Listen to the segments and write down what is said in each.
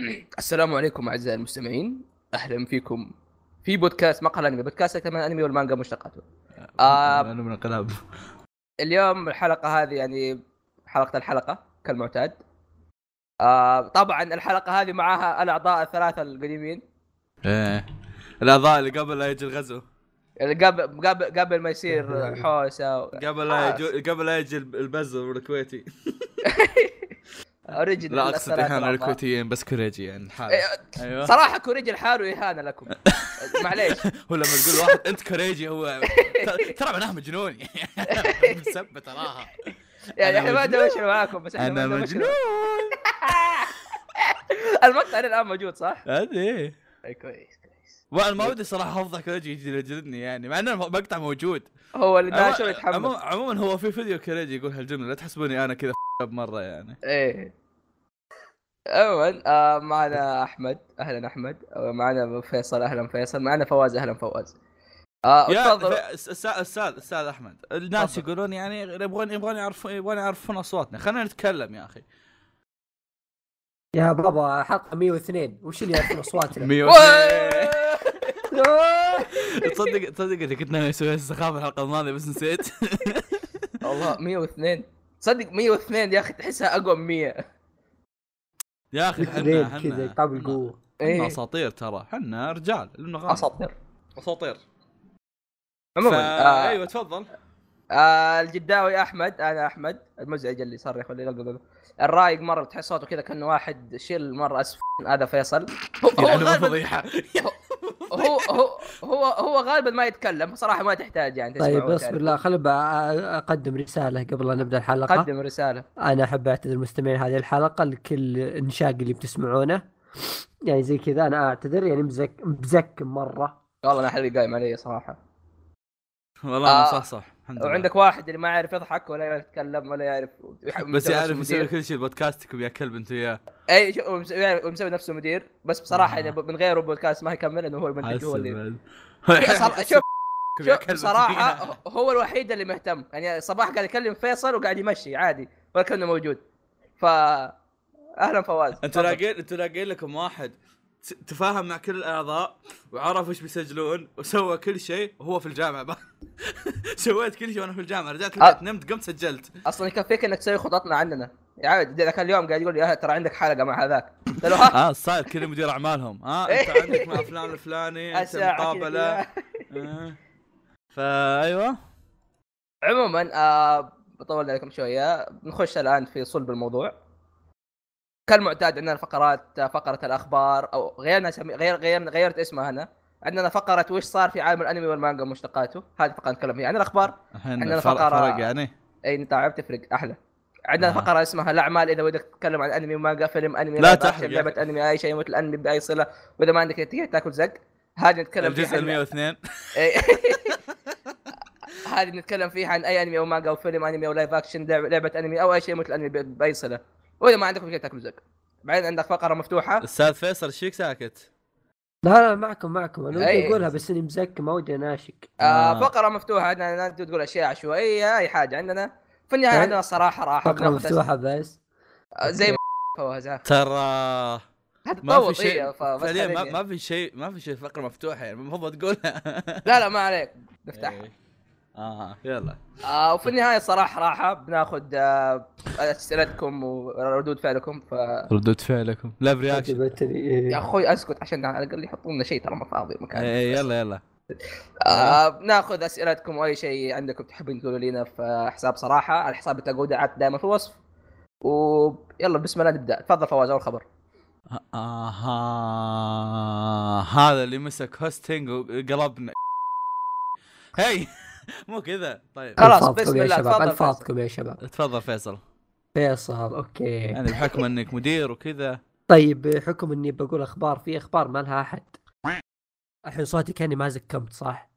السلام عليكم أعزائي المستمعين. أهلا فيكم في بودكاست مقهى الانمي بودكاست يتكلم عن الانمي والمانجا مشتقاته. آه أنا من انقلاب اليوم الحلقة هذه يعني حلقة الحلقة كالمعتاد. آه طبعا الحلقة هذه معاها الأعضاء الثلاثة القديمين. إيه. الأعضاء اللي قبل لا يجي الغزو. قبل قبل قبل ما يصير حوسة و... قبل لا يجي قبل لا يجي البزر الكويتي. اوريجنال لا أقصد اهانه للكويتيين بس كوريجي يعني الحال أيوه. صراحة كوريجي لحاله اهانه لكم. معليش. هو لما تقول واحد أنت كوريجي هو ترى معناها مجنون مسبه تراها يعني إحنا ما دوشنا معاكم بس إحنا أنا مجنون. المقطع الآن موجود صح؟ إيه اي كويس. كويس وأنا ما ودي صراحة افضح كوريجي يجي يجلدني يعني مع إنه المقطع موجود. هو اللي ناشر يتحمل. عموما هو في فيديو كوريجي يقول هالجملة لا تحسبوني أنا كذا مره يعني. إيه. عموما آه معنا أحمد. أهلا أحمد. معنا فيصل. أهلا فيصل. معنا فواز. أهلا فواز. آه تفضل أستاذ أستاذ أستاذ أحمد. الناس. يقولون يعني يبغون يبغون يعرفون يبغون يعرفون أصواتنا. خلينا نتكلم يا أخي. يا بابا حلقه 102 وش اللي يعرفون أصواتنا؟ 102 تصدق تصدق إني كنت ناوي أسوي السخافه الحلقة الماضية بس نسيت. والله 102 صدق 102 يا أخي تحسها أقوى من 100 يا أخي إحنا كذا طاب القوه إحنا أساطير ترى. إحنا رجال أساطير. أساطير. عموما. آه أيوه تفضل. آه الجداوي أحمد أنا أحمد المزعج اللي يصرخ اللي الرايق مرة تحس صوته كذا كأنه واحد شيل مرة اسف هذا فيصل. هو هو غالبا هو هو هو هو غالبا ما يتكلم. صراحة ما تحتاج يعني طيب اصبر لا خليني أقدم رسالة قبل لا نبدأ الحلقة. قدم رسالة. أنا أحب أعتذر المستمعين هذه الحلقة لكل انشاق اللي بتسمعونه. يعني زي كذا أنا أعتذر يعني مزك مزكم مرة. والله أنا حلقي قايم علي صراحة. والله آه. صح صح. وعندك واحد اللي ما يعرف يضحك ولا يعرف يتكلم ولا يعرف بس يعرف يسوي كل شيء بودكاستكم يا كلب انت وياه أي ومسوي نفسه مدير بس بصراحة آه. من غيره البودكاست ما يكمل إنه هو المنتج هو اللي شوف شوف بصراحة هو الوحيد اللي مهتم. يعني صباح قاعد يكلم فيصل وقاعد يمشي عادي ولا كأنه موجود. ف أهلا فواز. أنتوا لاقين أنتوا لاقين لكم واحد. تفاهم مع كل الأعضاء وعرف وش بيسجلون وسوى كل شيء وهو في الجامعة سويت كل شيء وأنا في الجامعة رجعت البيت نمت قمت سجلت. أصلا يكفيك إنك تسوي خططنا عندنا يا عاد ذاك اليوم قاعد يقول لي ترى عندك حلقة مع هذاك. قلت له ها؟ آه صاير كل مدير أعمالهم. آه أنت عندك مع فلان الفلاني أنت مقابلة. آه. فايوه عموما آه بطول عليكم شوية. نخش الآن في صلب الموضوع. كالمعتاد عندنا فقرات فقرة الأخبار أو غيرنا سمي... غير غير غيرت اسمها هنا. عندنا فقرة وش صار في عالم الأنمي والمانجا ومشتقاته. هذه فقرة نتكلم فيها. عن الاخبار عندنا فقره فرق يعني؟ إي تعب تفرق. أحلى. عندنا آه. فقرة اسمها الأعمال إذا ودك تتكلم عن أنمي ومانجا فيلم أنمي لا تحرق لعبة أنمي أي شيء مثل انمي بأي صلة. وإذا ما عندك تيجي تاكل زق. هذه نتكلم فيها الجزء 102 هذه نتكلم فيها عن أي أنمي أو مانجا أو فيلم أنمي أو live action لعبة أنمي أو أي شيء مثل انمي بأي صلة. وإذا ما عندكم تيجي تاكل زق بعدين عندك فقرة مفتوحة. أستاذ فيصل إيش فيك ساكت؟ لا لا معكم معكم. أنا ودي أقولها بس إني مزك ما ودي اناشق آه, آه. فقرة مفتوحة عندنا تقول أشياء عشوائية أي حاجة عندنا. في النهاية عندنا الصراحه راحة فقرة مفتوحة بس. آه زي ما ترى ما في شيء فعليا ما, ما في شيء ما في شيء فقرة مفتوحة يعني المفروض تقولها لا لا ما عليك. نفتحها إيه. آه. يلا. آه وفي النهاية صراحة راحه بناخذ آه أسئلتكم وردود فعلكم ف ردود فعلكم. لا برياكشن يا أخوي أسكت عشان على الأقل يحطون لنا شيء ترى ما فاضي مكان. إيه يلا يلا. آه بناخذ أسئلتكم وأي شيء عندكم تحبون تقولوا لنا في حساب صراحة على حساب التقودات دائما في الوصف. ويلا بسم الله نبدأ. تفضل فواز أول خبر. آها. هذا اللي مسك هوستنج وقلبنا. هي مو كذا. طيب. خلاص بسم الله تفضل الفاظكم يا شباب. تفضل فيصل. فيصل okay. يعني بحكم إنك مدير وكذا. طيب بحكم إني بقول أخبار في أخبار ما لها أحد. الحين صوتي كأني ما زكمت صح؟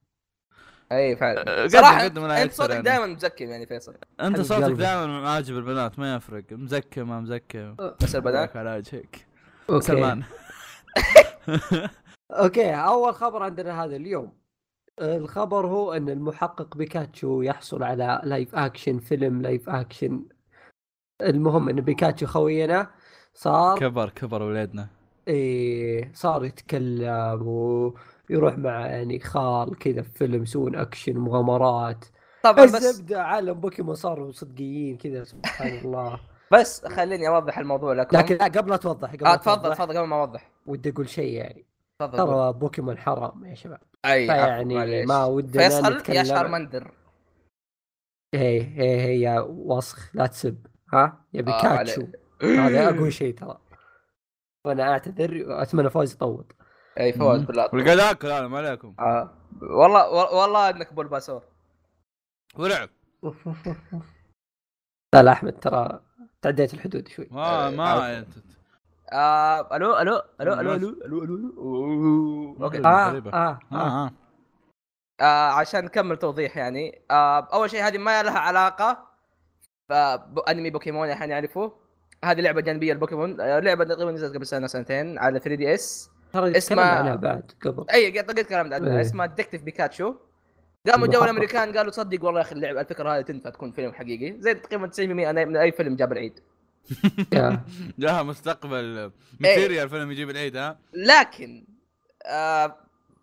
أي فعلا. صراحة أنت صوتك يعني. دائما مزكم يعني فيصل. أنت صوتك دائما عاجب البنات ما يفرق. مزكم ما مزكم. بس البنات؟ على وجهك سلمان. okay أول خبر عندنا هذا اليوم. الخبر هو أن المحقق بيكاتشو يحصل على live action فيلم live action المهم أن بيكاتشو خوينا صار كبر كبر ولدنا إيه صار يتكلم ويروح مع يعني خال كذا في فيلم يسوون اكشن ومغامرات طبعا بس الزبده عالم بوكيمون صاروا صدقيين كذا سبحان الله. بس خليني أوضح الموضوع لكم. لكن لا قبل لا توضح قبل آه تفضل تفضل قبل ما أوضح. ودي أقول شيء يعني. تفضل. ترى بوكيمون حرام يا شباب. أي يعني. ما ودنا فيصل يا نتكلم. شارمندر إيه إيه إيه يا وسخ لا تسب. ها؟ يا آه، بيكاتشو هذا أقوى شيء ترى. وأنا أعتذر وأتمنى فوز يطول. أي فوز بالله. والقاعد أكل أنا ما عليكم. آه. والله والله إنك بولباسور ولعب. لا لا أحمد ترى تعديت الحدود شوي. ما آه، ما. آه، ألو ألو ألو ألو ألو ألو ألو أوكي. آه، آه،, آه آه, آه, آه, عشان نكمل توضيح يعني. أول شيء هذه ما لها علاقة بانمي بوكيمون إحنا نعرفه. هذه لعبة جانبية لبوكيمون. لعبة تقريبا نزلت قبل سنة سنتين على 3 DS. اسمها بعد قبل. اي قد كلام عنها اسمها detective بيكاتشو قاموا جو الأمريكان قالوا صدق والله يا أخي اللعبة الفكرة هذه تنفع تكون فيلم حقيقي. زي تقريبا 90% من أي فيلم جاب العيد. يا. جاها مستقبل material فيلم يجيب العيد ها لكن آه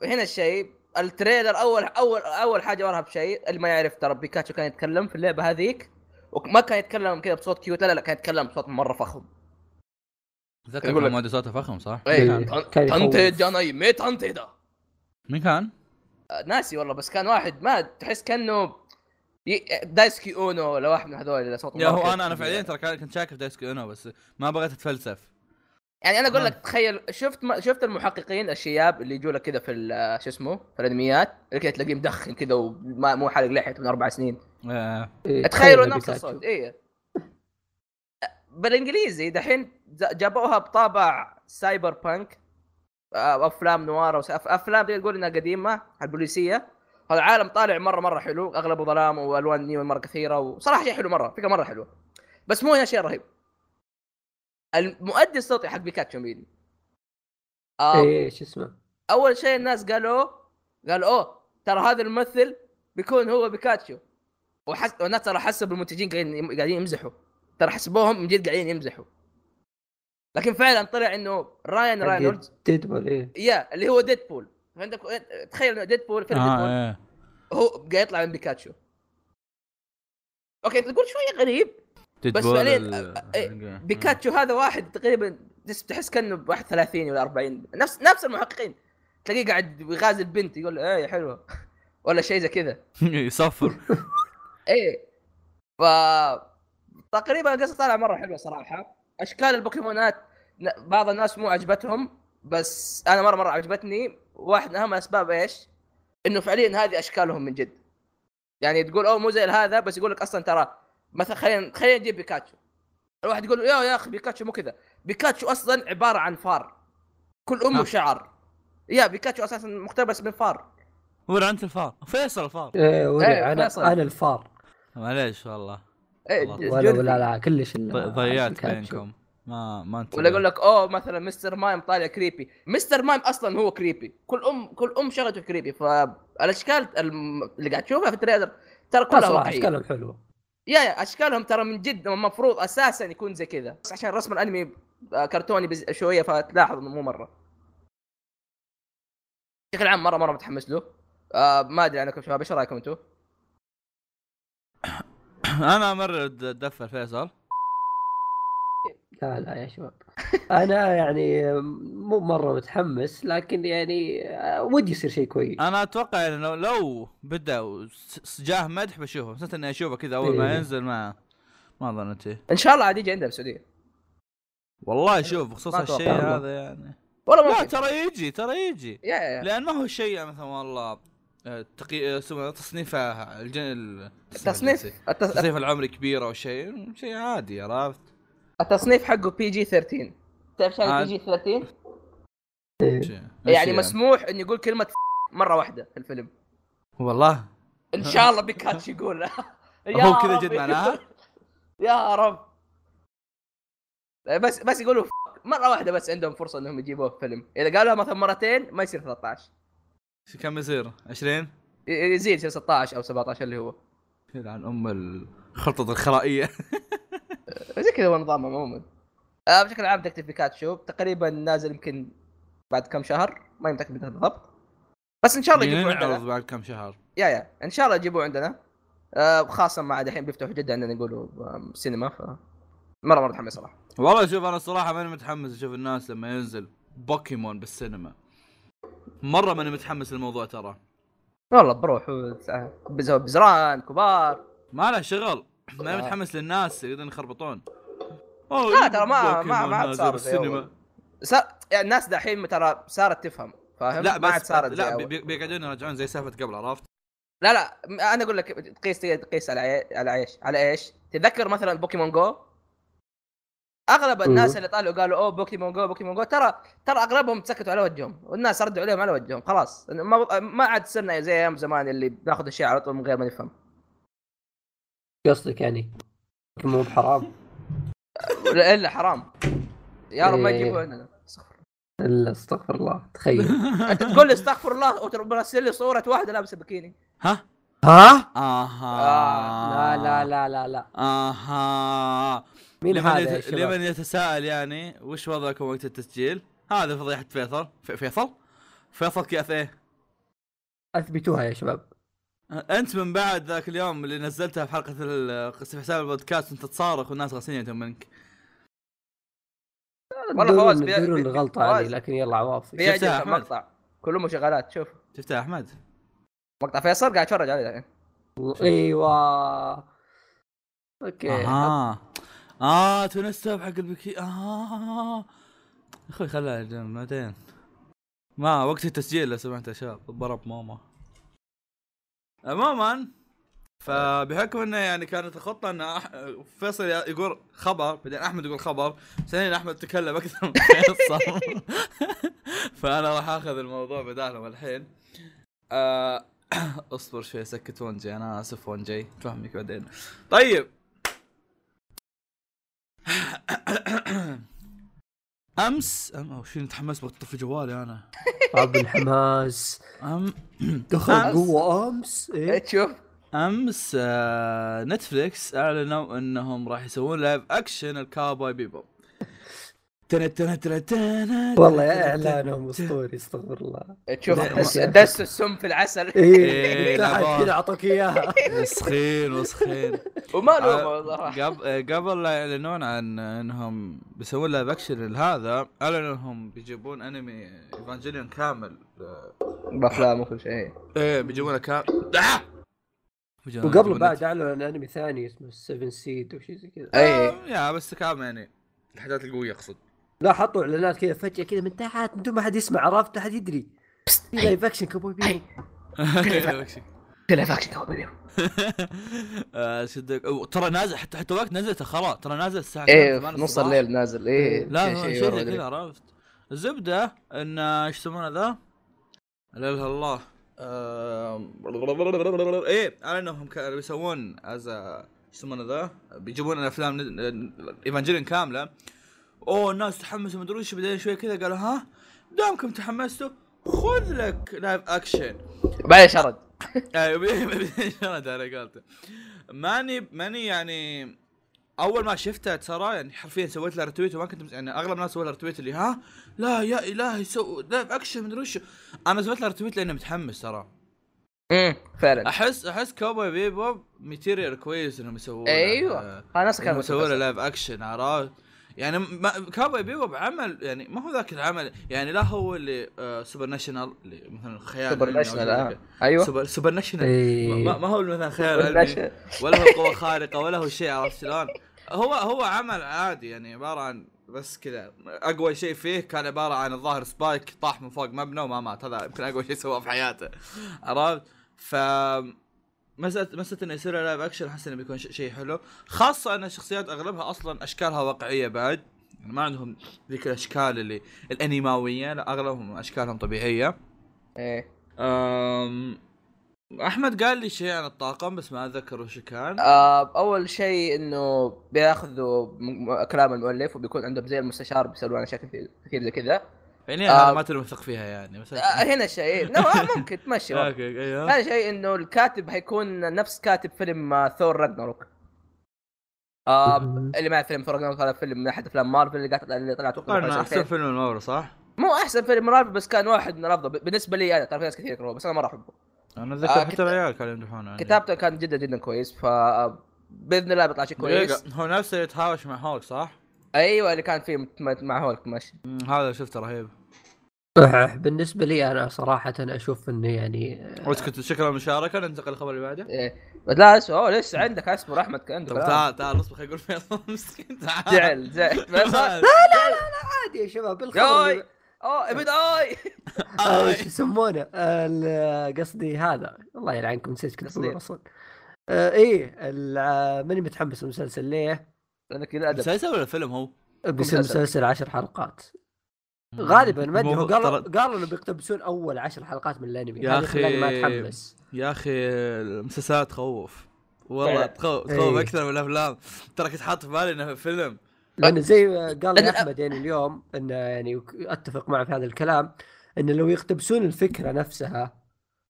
هنا الشيء ال trailer أول أول أول حاجة وراها بشيء اللي ما يعرف ترى بيكاتشو كان يتكلم في اللعبة هذيك وما كان يتكلم كذا بصوت cute لا لا كان يتكلم بصوت مرة فخم اتذكر يقول لك- صوته فخم صح؟ إيه يخوف. تنتي جاني مي تنتي ده مين كان؟ آه، ناسي والله بس كان واحد ما تحس كأنه دايسكي أونو ولا واحد من هذول اللي صوتهم يا هو. أنا أنا فعليا ترى كان- كنت شاكر في دايسكي أونو بس ما بغيت أتفلسف يعني أنا أقول. لك تخيل شفت ما شفت المحققين الشياب اللي يجوا لك كذا في ال- شو اسمه في الأنميات اللي كذا تلاقيه مدخن كذا وما مو حالق لحيته من أربع سنين آه. إيه، تخيلوا تخيل نفس. الصوت اي بالإنجليزي دحين ج- جابوها بطابع cyberpunk آه، أفلام noir وس- أفلام تقدر تقول إنها قديمة البوليسية هذا العالم طالع مرة مرة حلو أغلبه ظلام وألوان نيون مرة كثيرة وصراحة شيء حلو مرة فكرة مرة حلوة. بس مو هنا شيء رهيب. المؤدي الصوتي حق بيكاتشو مين؟ آه إيه شو اسمه؟ أول شيء الناس قالوا قالوا أوه ترى هذا الممثل بيكون هو بيكاتشو. وحس... والناس ترى حسبوا المنتجين قاعدين قاعدين يمزحوا. ترى حسبوهم من جد قاعدين يمزحوا. لكن فعلا طلع إنه راين راينولدز ديدبول إيه. يا اللي هو ديدبول فانت تخيل ديدبول فيلم آه ديدبول. إيه. هو قاعد يطلع من بيكاتشو. okay تقول شوية غريب ديدبول فعلياً، ال- إيه، آه. بيكاتشو هذا واحد تقريبا تحس- كأنه بواحد 30 ولا 40 نفس نفس المحققين. تلاقيه قاعد يغازل بنت يقول له إيه حلوة. ولا شيء زي كذا. يصفر. إيه. ف تقريبا القصة طالعة مرة حلوة صراحة. أشكال البوكيمونات بعض الناس مو عجبتهم. بس أنا مرة مرة عجبتني واحد من أهم الاسباب إيش؟ إنه فعليا هذه أشكالهم من جد يعني تقول أوه مو زي هذا بس يقول لك أصلا ترى مثلا خلينا خلينا نجيب بيكاتشو الواحد يقول يا يا أخي بيكاتشو مو كذا بيكاتشو أصلا عبارة عن فار كل أمه ها. شعر يا بيكاتشو أساسا مقتبس من فار ورا أنت الفار فيصل الفار إيه ولا إيه، أنا فيصل. أنا الفار معليش والله إيه والله. ولا. ولا لا كلش ضيعت. بينكم ما ما انت ولا يقول لك أوه مثلا مستر مايم طالع creepy مستر مايم أصلا هو creepy كل أم كل أم شغلته creepy فالأشكال اللي قاعد تشوفها في ال trailer ترى كلها واقعيه أشكالهم حلوة. يا يا أشكالهم ترى من جد المفروض أساسا يكون زي كذا. بس عشان رسم الأنمي كرتوني بز- شوية فتلاحظ إنه مو مرة. بشكل عام مرة مرة متحمس له. آه ما أدري عنكم شباب إيش رأيكم أنتم؟ أنا مرة د- دفع فيصل لا لا يا شباب أنا يعني مو مرة متحمس لكن يعني آه، ودي يصير شيء كويس أنا أتوقع إنه لو بدأ جاه مدح بشوفه بس اني أشوفه كذا أول ما إيه. ينزل ما ما ظنيت. إن شاء الله عاد يجي عندنا بالسعودية والله شوف بخصوص أتوقع. هذا يعني والله لا ترى يجي ترى يجي يا يا. لأن ما هو شيء مثلا والله آه، تقي... اسمه تصنيفه الجن... ال- التصنيف الجنسي. التص... تصنيف العمري كبير أو شيء شيء عادي عرفت التصنيف حقه بي جي 13 تعرف يعني عاد. PG 13 إيه. شيء. يعني إيش مسموح إنه يقول كلمة مرة واحدة في الفيلم. والله. إن شاء الله بيكاتشو يقولها يا هو كذا. جد معناها؟ يا رب. بس بس يقولوا مرة واحدة بس عندهم فرصة إنهم يجيبوه في فيلم. إذا قالوها مثلا مرتين ما يصير 13 إيش كم يصير؟ 20 ي- يزيد يصير 16 أو 17 اللي هو. عن ام الخلطه الخرائيه زي كذا هو نظامهم عموما. آه بشكل عام detective بيكاتشو تقريبا نازل يمكن بعد كم شهر ما متاكد بالضبط. بس إن شاء الله يجيبوه عندنا. بعد كم شهر. يا يا. إن شاء الله يجيبوه عندنا. آه خاصة مع دحين بيفتحوا جدة عندنا يقولوا سينما ف مرة مرة متحمس صراحة. والله شوف أنا الصراحه ماني متحمس أشوف الناس لما ينزل بوكيمون بالسينما. مرة ماني متحمس للموضوع ترى. والله بروح بزران كبار. ما له شغل. ماني متحمس للناس يقدرون يخربطون. لا ترى ما ما ما عاد صار السينما صار يعني الناس دحين ترى صارت تفهم فاهم؟ لا ما عاد صارت لا بيقعدون يرجعون زي سالفة قبل عرفت؟ لا لا أنا أقول لك تقيس تقيس على على إيش؟ على إيش؟ تذكر مثلا بوكيمون جو؟ أغلب الناس اللي طالعوا قالوا أوه بوكيمون جو بوكيمون جو. ترى ترى أغلبهم سكتوا على وجههم والناس ردوا عليهم على وجههم خلاص. ما, ما عاد صرنا زي أيام زمان اللي بناخذ الشيء على طول من غير ما نفهم. قصدك يعني؟ مو بحرام. إلا حرام. يا رب ما إيه. يجيبوا عندنا. إلا استغفر الله. تخيل. أنت تقول لي استغفر الله وترسل لي صورة واحدة لابسة بكيني. ها؟ ها؟ آها. آه. لا لا لا لا لا. آها. مين لمن هذا يت... لمن يتساءل يعني وش وضعكم وقت التسجيل؟ هذا فضيحة فيصل. فيصل؟ فيصل كيف إيه؟ أثبتوها يا شباب. أنت من بعد ذاك اليوم اللي نزلتها في حلقة في حساب البودكاست انت تصارخ والناس غاسلين منك. والله فواز بيدرون غلطة علي لكن يلا عواف شفتها مقطع. كلهم مشغلات شوف. شفتها أحمد؟ مقطع فيصل قاعد اتفرج عليه الحين. إيوه. أوكي. آه آه تونستها بحق البكي آه. أخوي خلها بعدين ما وقت التسجيل لو سمحت يا شباب. ضرب ماما. عموما فبحكم إنه يعني كانت الخطة إن فيصل يقول خبر بعدين أحمد يقول خبر سنين أحمد تكلم أكثر من فيصل. فأنا راح آخذ الموضوع بدالهم الحين. آه اصبر شوي سكت ونجي أنا آسف ونجي فهمك بعدين. طيب. أمس؟ أم أو شيء تحمست بطفي جوالي أنا. ابو الحماس. ام دخل قوه أمس؟ إيه. تشوف أمس آه نتفليكس أعلنوا إنهم راح يسوون لايف اكشن الكاوبوي بيبو والله يا اعلانهم اسطوري استغفر الله تشوف دس السم في العسل إيه كذا اعطوك اياها مسخين مسخين وما له قبل لا يعلنون عن انهم بيسوون live action هذا اعلنوا انهم بيجيبون انمي Evangelion كامل بافلام وكل شيء إيه بيجيبونه كامل وقبل بعد اعلنوا عن انمي ثاني اسمه 7 Seeds أو شيء زي كذا اي يا بس كامل يعني الحاجات القويه اقصد لا حطوا إعلانات كذا فجأة كذا من تحت بدون ما حد يسمع عرفت؟ احد يدري. في live action Cowboy Bebop في live action Cowboy Bebop ترى نازل حتى حتى وقت نزلت خلاص ترى نازل الساعة إيه نص الليل نازل. إيه لا شيء كذا عرفت؟ الزبدة إن إيش يسمونه ذا؟ لا إله الا الله إيه اعلنوا انهم بيسوون از إيش يسمونه ذا؟ بيجيبون افلام Evangelion كاملة. أوه الناس تحمسوا مدري وش بعدين شوي كذا قالوا ها؟ دامكم تحمستوا خذ لك live action بعدين شرد. أيوه بعدين شرد أنا قلت ماني ماني يعني أول ما شفتها ترى يعني حرفيا سويت لها retweet وما كنت يعني أغلب الناس سووا لها retweet اللي ها؟ لا يا إلهي سووا live action مدري وش أنا سويت لها retweet لاني متحمس ترى. امم فعلا. أحس أحس Cowboy Bebop material كويس إنهم يسوون أيوه. أنا نفس كانوا يسوون live action عرفت؟ يعني ما Cowboy Bebop بعمل يعني ما هو ذاك العمل يعني لا هو اللي آه supernatural اللي مثلا خيال supernatural آه. أيوه super, supernatural إيه. ما, ما هو مثلا خيال علمي ولا هو قوة خارقة ولا هو شيء عرفت شلون؟ هو هو عمل عادي يعني عبارة عن بس كذا أقوى شيء فيه كان عبارة عن الظاهر سبايك طاح من فوق مبنى وما مات هذا يمكن أقوى شيء سواه في حياته عرفت؟ ف مساله مسألة إنه يصير live action أحس إنه بيكون شيء حلو. خاصة إن الشخصيات أغلبها أصلا أشكالها واقعية بعد. يعني ما عندهم ذيك الأشكال اللي الأنيماوية لا أغلبهم أشكالهم طبيعية. إيه. أم... أحمد قال لي شيء عن الطاقم بس ما أتذكر وش كان. آه أول شيء إنه بياخذوا كلام المؤلف وبيكون عندهم زي المستشار بيسالون عن اشياء كثير زي كذا. يعني آه ما تنوثق فيها يعني بس آه هنا شيء. ممكن تمشي أوكي أيوه. هذا شيء إنه الكاتب حيكون نفس كاتب فيلم ثور راجناروك. آه اللي مع فيلم ثور هذا فيلم من أحد أفلام مارفل اللي قاعد اللي طلعت أتوقع أحسن فيلم مارفل صح؟ مو أحسن فيلم مارفل بس كان واحد من الأفضل. بالنسبة لي أنا ترى في ناس كثير يكرهوه بس أنا مره أحبه. أنا أتذكر آه حتى العيال كانوا يمدحونه يعني. كتابته كان جدا جدا كويس ف بإذن الله بيطلع شيء كويس. هو نفسه يتهاوش مع هولك صح؟ أيوه اللي كان فيه مع هولك ماشي. هذا شفته رهيب. بالنسبة لي أنا صراحة أشوف إنه يعني واسكت شكرا المشاركه ننتقل للخبر اللي بعده. إيه. لا اسمع لسه عندك اصبر احمد عندك تعال تعال اصبر خلينا نقول فيصل. مسكين تعال. زعل زعل لا لا لا لا عادي يا شباب بالخبر أوه ابد آي. إيش يسمونه؟ قصدي هذا. الله يلعنكم نسيت كنت أصلا. آه، إيه ماني متحمس المسلسل ليه؟ لانك الادب مسلسل ولا فيلم هو؟ بيصير مسلسل. عشر حلقات. غالبا ما أدري هو قال قالوا إنه بيقتبسون أول عشر حلقات من الأنمي. يا أخي ما تحمس يا أخي المسلسلات تخوف. والله تخوف تخوف إيه. أكثر من الأفلام. ترى كنت حاط في بالي إنه فيلم. لأنه زي قال لي أحمد يعني اليوم انه يعني أتفق معه في هذا الكلام انه لو يقتبسون الفكرة نفسها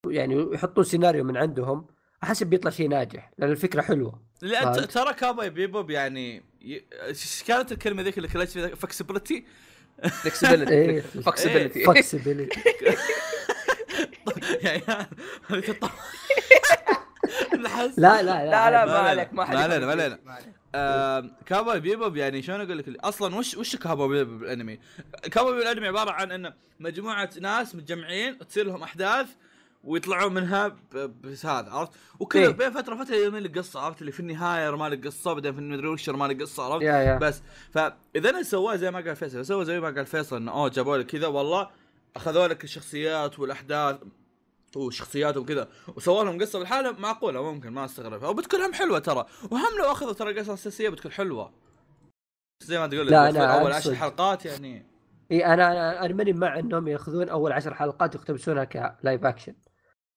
يعني يحطون سيناريو من عندهم احسب بيطلع شيء ناجح لأن الفكرة حلوة. لا ترى Cowboy Bebop يعني إيش كانت الكلمة ذيك اللي كلمت فيها flexibility flexibility flexibility flexibility لا لا لا لا ما عليك ما علينا ما علينا. Cowboy Bebop يعني شلون أقول لك؟ أصلا وش وش Cowboy Bebop بالانمي؟ Cowboy Bebop بالانمي عبارة عن انه مجموعة ناس متجمعين تصير لهم أحداث ويطلعون منها بس هذا عرفت؟ وكذا إيه؟ بين فترة فترة يرمي لك قصة عرفت اللي في النهاية ما لك قصة بعدين في المدري وش ما لك قصة عرفت؟ يا يا. بس فإذا أنا سواه زي ما قال فيصل سوى زي ما قال فيصل إنه أوه جابوا لك كذا والله أخذوا لك الشخصيات والأحداث وشخصياتهم كذا وسووا لهم قصة بالحالة معقولة ممكن ما أستغرب وبتكون هم حلوة ترى وهم لو أخذوا ترى القصة الاساسيه بتكون حلوة زي ما تقول لا لا أول عشر حلقات يعني اي أنا أنا ماني مع إنهم يأخذون أول عشر حلقات ويقتبسونها ك live action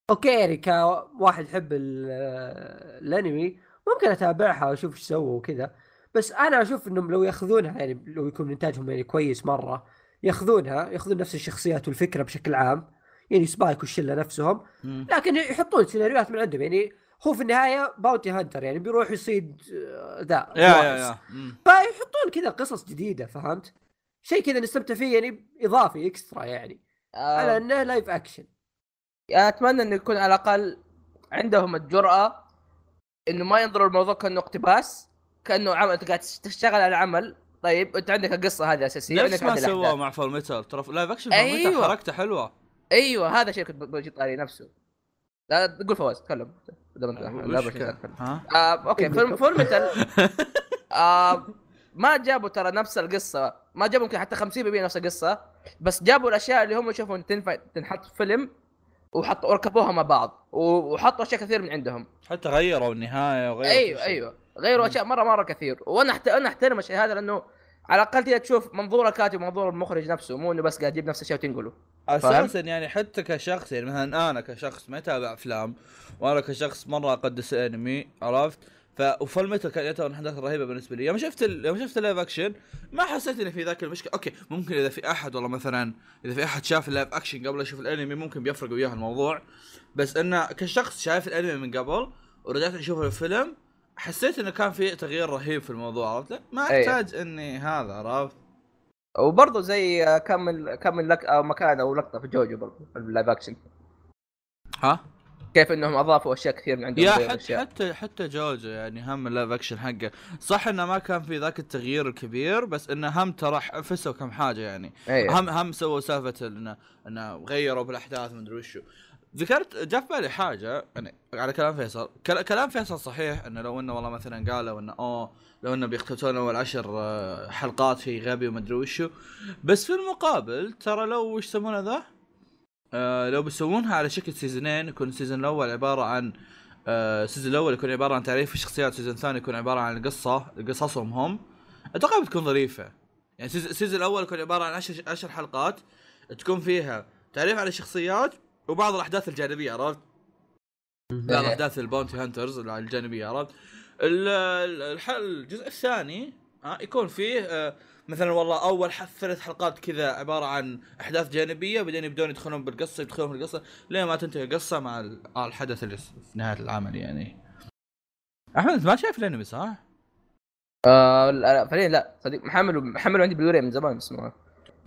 okay يعني كواحد يحب الأنمي ممكن أتابعها وأشوف إيش سووا وكذا. بس أنا أشوف إنهم لو يأخذونها يعني لو يكون إنتاجهم يعني كويس مرة يأخذونها يأخذون نفس الشخصيات والفكرة بشكل عام يعني سبايك والشلة نفسهم. لكن يحطون سيناريوهات من عندهم يعني هو في النهاية bounty hunter يعني بيروح يصيد آه، ذا يا يا يا. فيحطون كذا قصص جديدة فهمت؟ شيء كذا نستمتع فيه يعني إضافي extra يعني. آه. على إنه live action أتمنى إنه يكون على الأقل عندهم الجرأة إنه ما ينظروا الموضوع كأنه اقتباس كأنه عمل أنت قاعد تشتغل على عمل طيب أنت عندك القصة هذه أساسية. نفس ما سواه مع Fullmetal ترى live action أيوة. حركته حلوة. أيوه هذا الشيء كنت بجي طاري نفسه. لا قول فواز تكلم. لا ها؟ آه، okay Fullmetal آه ما جابوا ترى نفس القصة. ما جابوا يمكن حتى 50% نفس القصة بس جابوا الأشياء اللي هم يشوفوا تنفع تنحط في فيلم وحطوا ركبوها مع بعض وحطوا أشياء كثير من عندهم. حتى غيروا النهاية وغيروا أيوه أيوه. غيروا أشياء مرة مرة كثير. وأنا أحت... أنا أحترم الشيء هذا لأنه على الأقل تشوف منظور الكاتب ومنظور المخرج نفسه مو إنه بس قاعد يجيب نفس الشيء وتنقله. أساسا يعني حتى كشخص يعني مثلا أنا كشخص ما يتابع أفلام وأنا كشخص مرة أقدس أنمي عرفت؟ ف و Fullmetal كان يعتبر من الاحداث الرهيبة بالنسبة لي. يوم شفت ال... يوم شفت ال live action ما حسيت ان في ذاك المشكلة. okay ممكن إذا في أحد والله مثلا إذا في أحد شاف ال live action قبل يشوف الأنمي ممكن بيفرق وياه الموضوع. بس إنه كشخص شايف الأنمي من قبل ورجعت أشوف الفيلم حسيت إنه كان في تغيير رهيب في الموضوع عرفت؟ ما أحتاج أيه. إني هذا عرفت؟ وبرضه زي كمل كمل لك أو مكان أو لقطة في جوجو برضه في ال live action ها؟ كيف إنهم أضافوا أشياء كثير من عندهم يا حتى أشياء. حتى حتى جوجو يعني هم ال live action حقه. صح إنه ما كان في ذاك التغيير الكبير بس إنه هم ترى فسوا كم حاجة يعني. أيه. هم هم سووا سالفة انه إنه غيروا بالأحداث ما أدري وشو. ذكرت جاء في بالي حاجة يعني على كلام فيصل. كلام فيصل صحيح إنه لو إنه والله مثلا قالوا إنه أوه لو إنه بيختتون أول عشر آه، حلقات في Bebop وما أدري وشو. بس في المقابل ترى لو وش يسمونه ذا؟ آه لو بيسوونها على شكل season ين يكون ال season الأول عبارة عن آه ال season الأول يكون عبارة عن تعريف الشخصيات ال season الثاني يكون عبارة عن القصة قصصهم هم أتوقع بتكون ظريفة يعني ال season الأول يكون عبارة عن عشر, عشر حلقات تكون فيها تعريف على الشخصيات وبعض الأحداث الجانبية عرفت؟ بعض احداث ال bounty hunters الجانبية عرفت؟ الجزء الثاني ها يكون فيه آه مثلا والله أول ثلاث حلقات كذا عبارة عن أحداث جانبية بعدين يبدون يدخلون بالقصة يدخلون في القصة لين ما تنتهي القصة مع الحدث اللي في نهاية العمل يعني. أحمد أنت ما شايف الأنمي صح؟ آه فعليا لا. صديق محمل محمل عندي بلوري من زمان اسمه.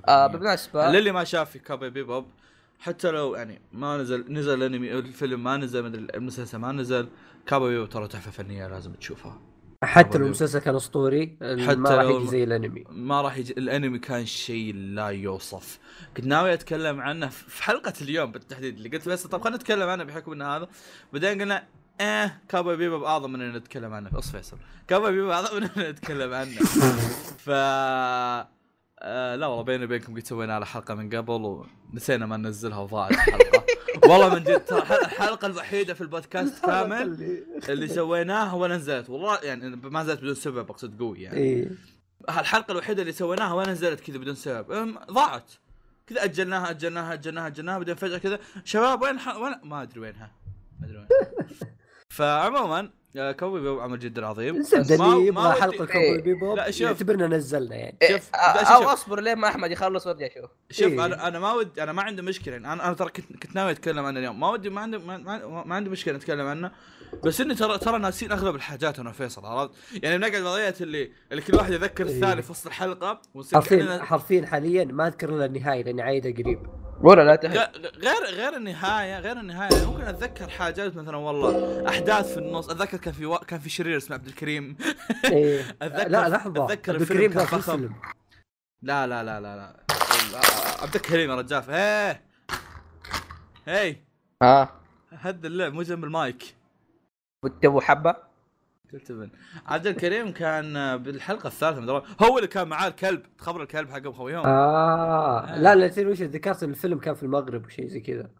آه بالمناسبه للي ما شاف في كابي بيبوب حتى لو يعني ما نزل نزل الأنمي الفيلم ما نزل مدري المسلسل ما نزل كابي بيبوب ترى تحفة فنية لازم تشوفها. حتى لو المسلسل كان أسطوري حتى ما راح يجي زي الأنمي. ما راح يجي الأنمي كان شيء لا يوصف. كنت ناوي أتكلم عنه في حلقة اليوم بالتحديد اللي قلت بس طب خلينا نتكلم عنه بحكم ان هذا. بعدين قلنا إيه كابا بيبا اعظم من ان نتكلم عنه. بس فيصل. كابا بيبا اعظم من ان نتكلم عنه. ف آه لا والله بيني وبينكم قد سوينا على حلقة من قبل ونسينا ما ننزلها وضاعت الحلقة. والله من جد الحلقة الوحيدة في البودكاست كامل اللي سويناها ونزلت والله يعني ما نزلت بدون سبب أقصد قوي يعني. إيه؟ الحلقة الوحيدة اللي سويناها ونزلت كذا بدون سبب. ضاعت. كذا أجلناها أجلناها أجلناها أجلناها بعدين فجأة كذا. شباب وين وين؟ ما أدري وينها. ما أدري وين. فعموما كاوبوي بيبوب عمل جدا عظيم. اللي يبغى حلقة كوبي بيبو لا شوف. يعتبرنا نزلنا يعني. إيه، شوف أو أصبر لين ما أحمد يخلص وأرجع أشوف. شوف إيه؟ أنا أنا ما ودي أنا ما عندي مشكلة. يعني أنا أنا ترى كنت كنت ناوي أتكلم عنه اليوم. ما ودي ما عندي ما, ما, ما عندي مشكلة نتكلم عنه. بس إني ترى ترى ناسين أغلب الحاجات أنا وفيصل عرفت؟ يعني بنقعد وضعيه اللي اللي كل واحد يذكر إيه. الثاني في وسط الحلقة حرفيا حرفيا حاليا ما أذكر إلا النهاية لأني عايدة قريب. ولا لا تهل. غير غير النهاية غير النهاية. ممكن أتذكر حاجات مثلا والله أحداث في النص. أتذكر كان في و... كان في شرير اسمه عبد الكريم. إيه. اتذكر لا لحظة. أتذكر عبد الكريم كان فيلم. لا لا لا لا لا. عبد الكريم يا رجال. إيه هي. ها. هد اللعب مو جنب المايك. تبو حبة؟ قلت عبد الكريم كان بالحلقة الثالثة من هو اللي كان معاه الكلب تخبر الكلب حقهم خويهم. آه, آه. لا لا وش ذكرت الفيلم كان في المغرب وشيء زي كذا.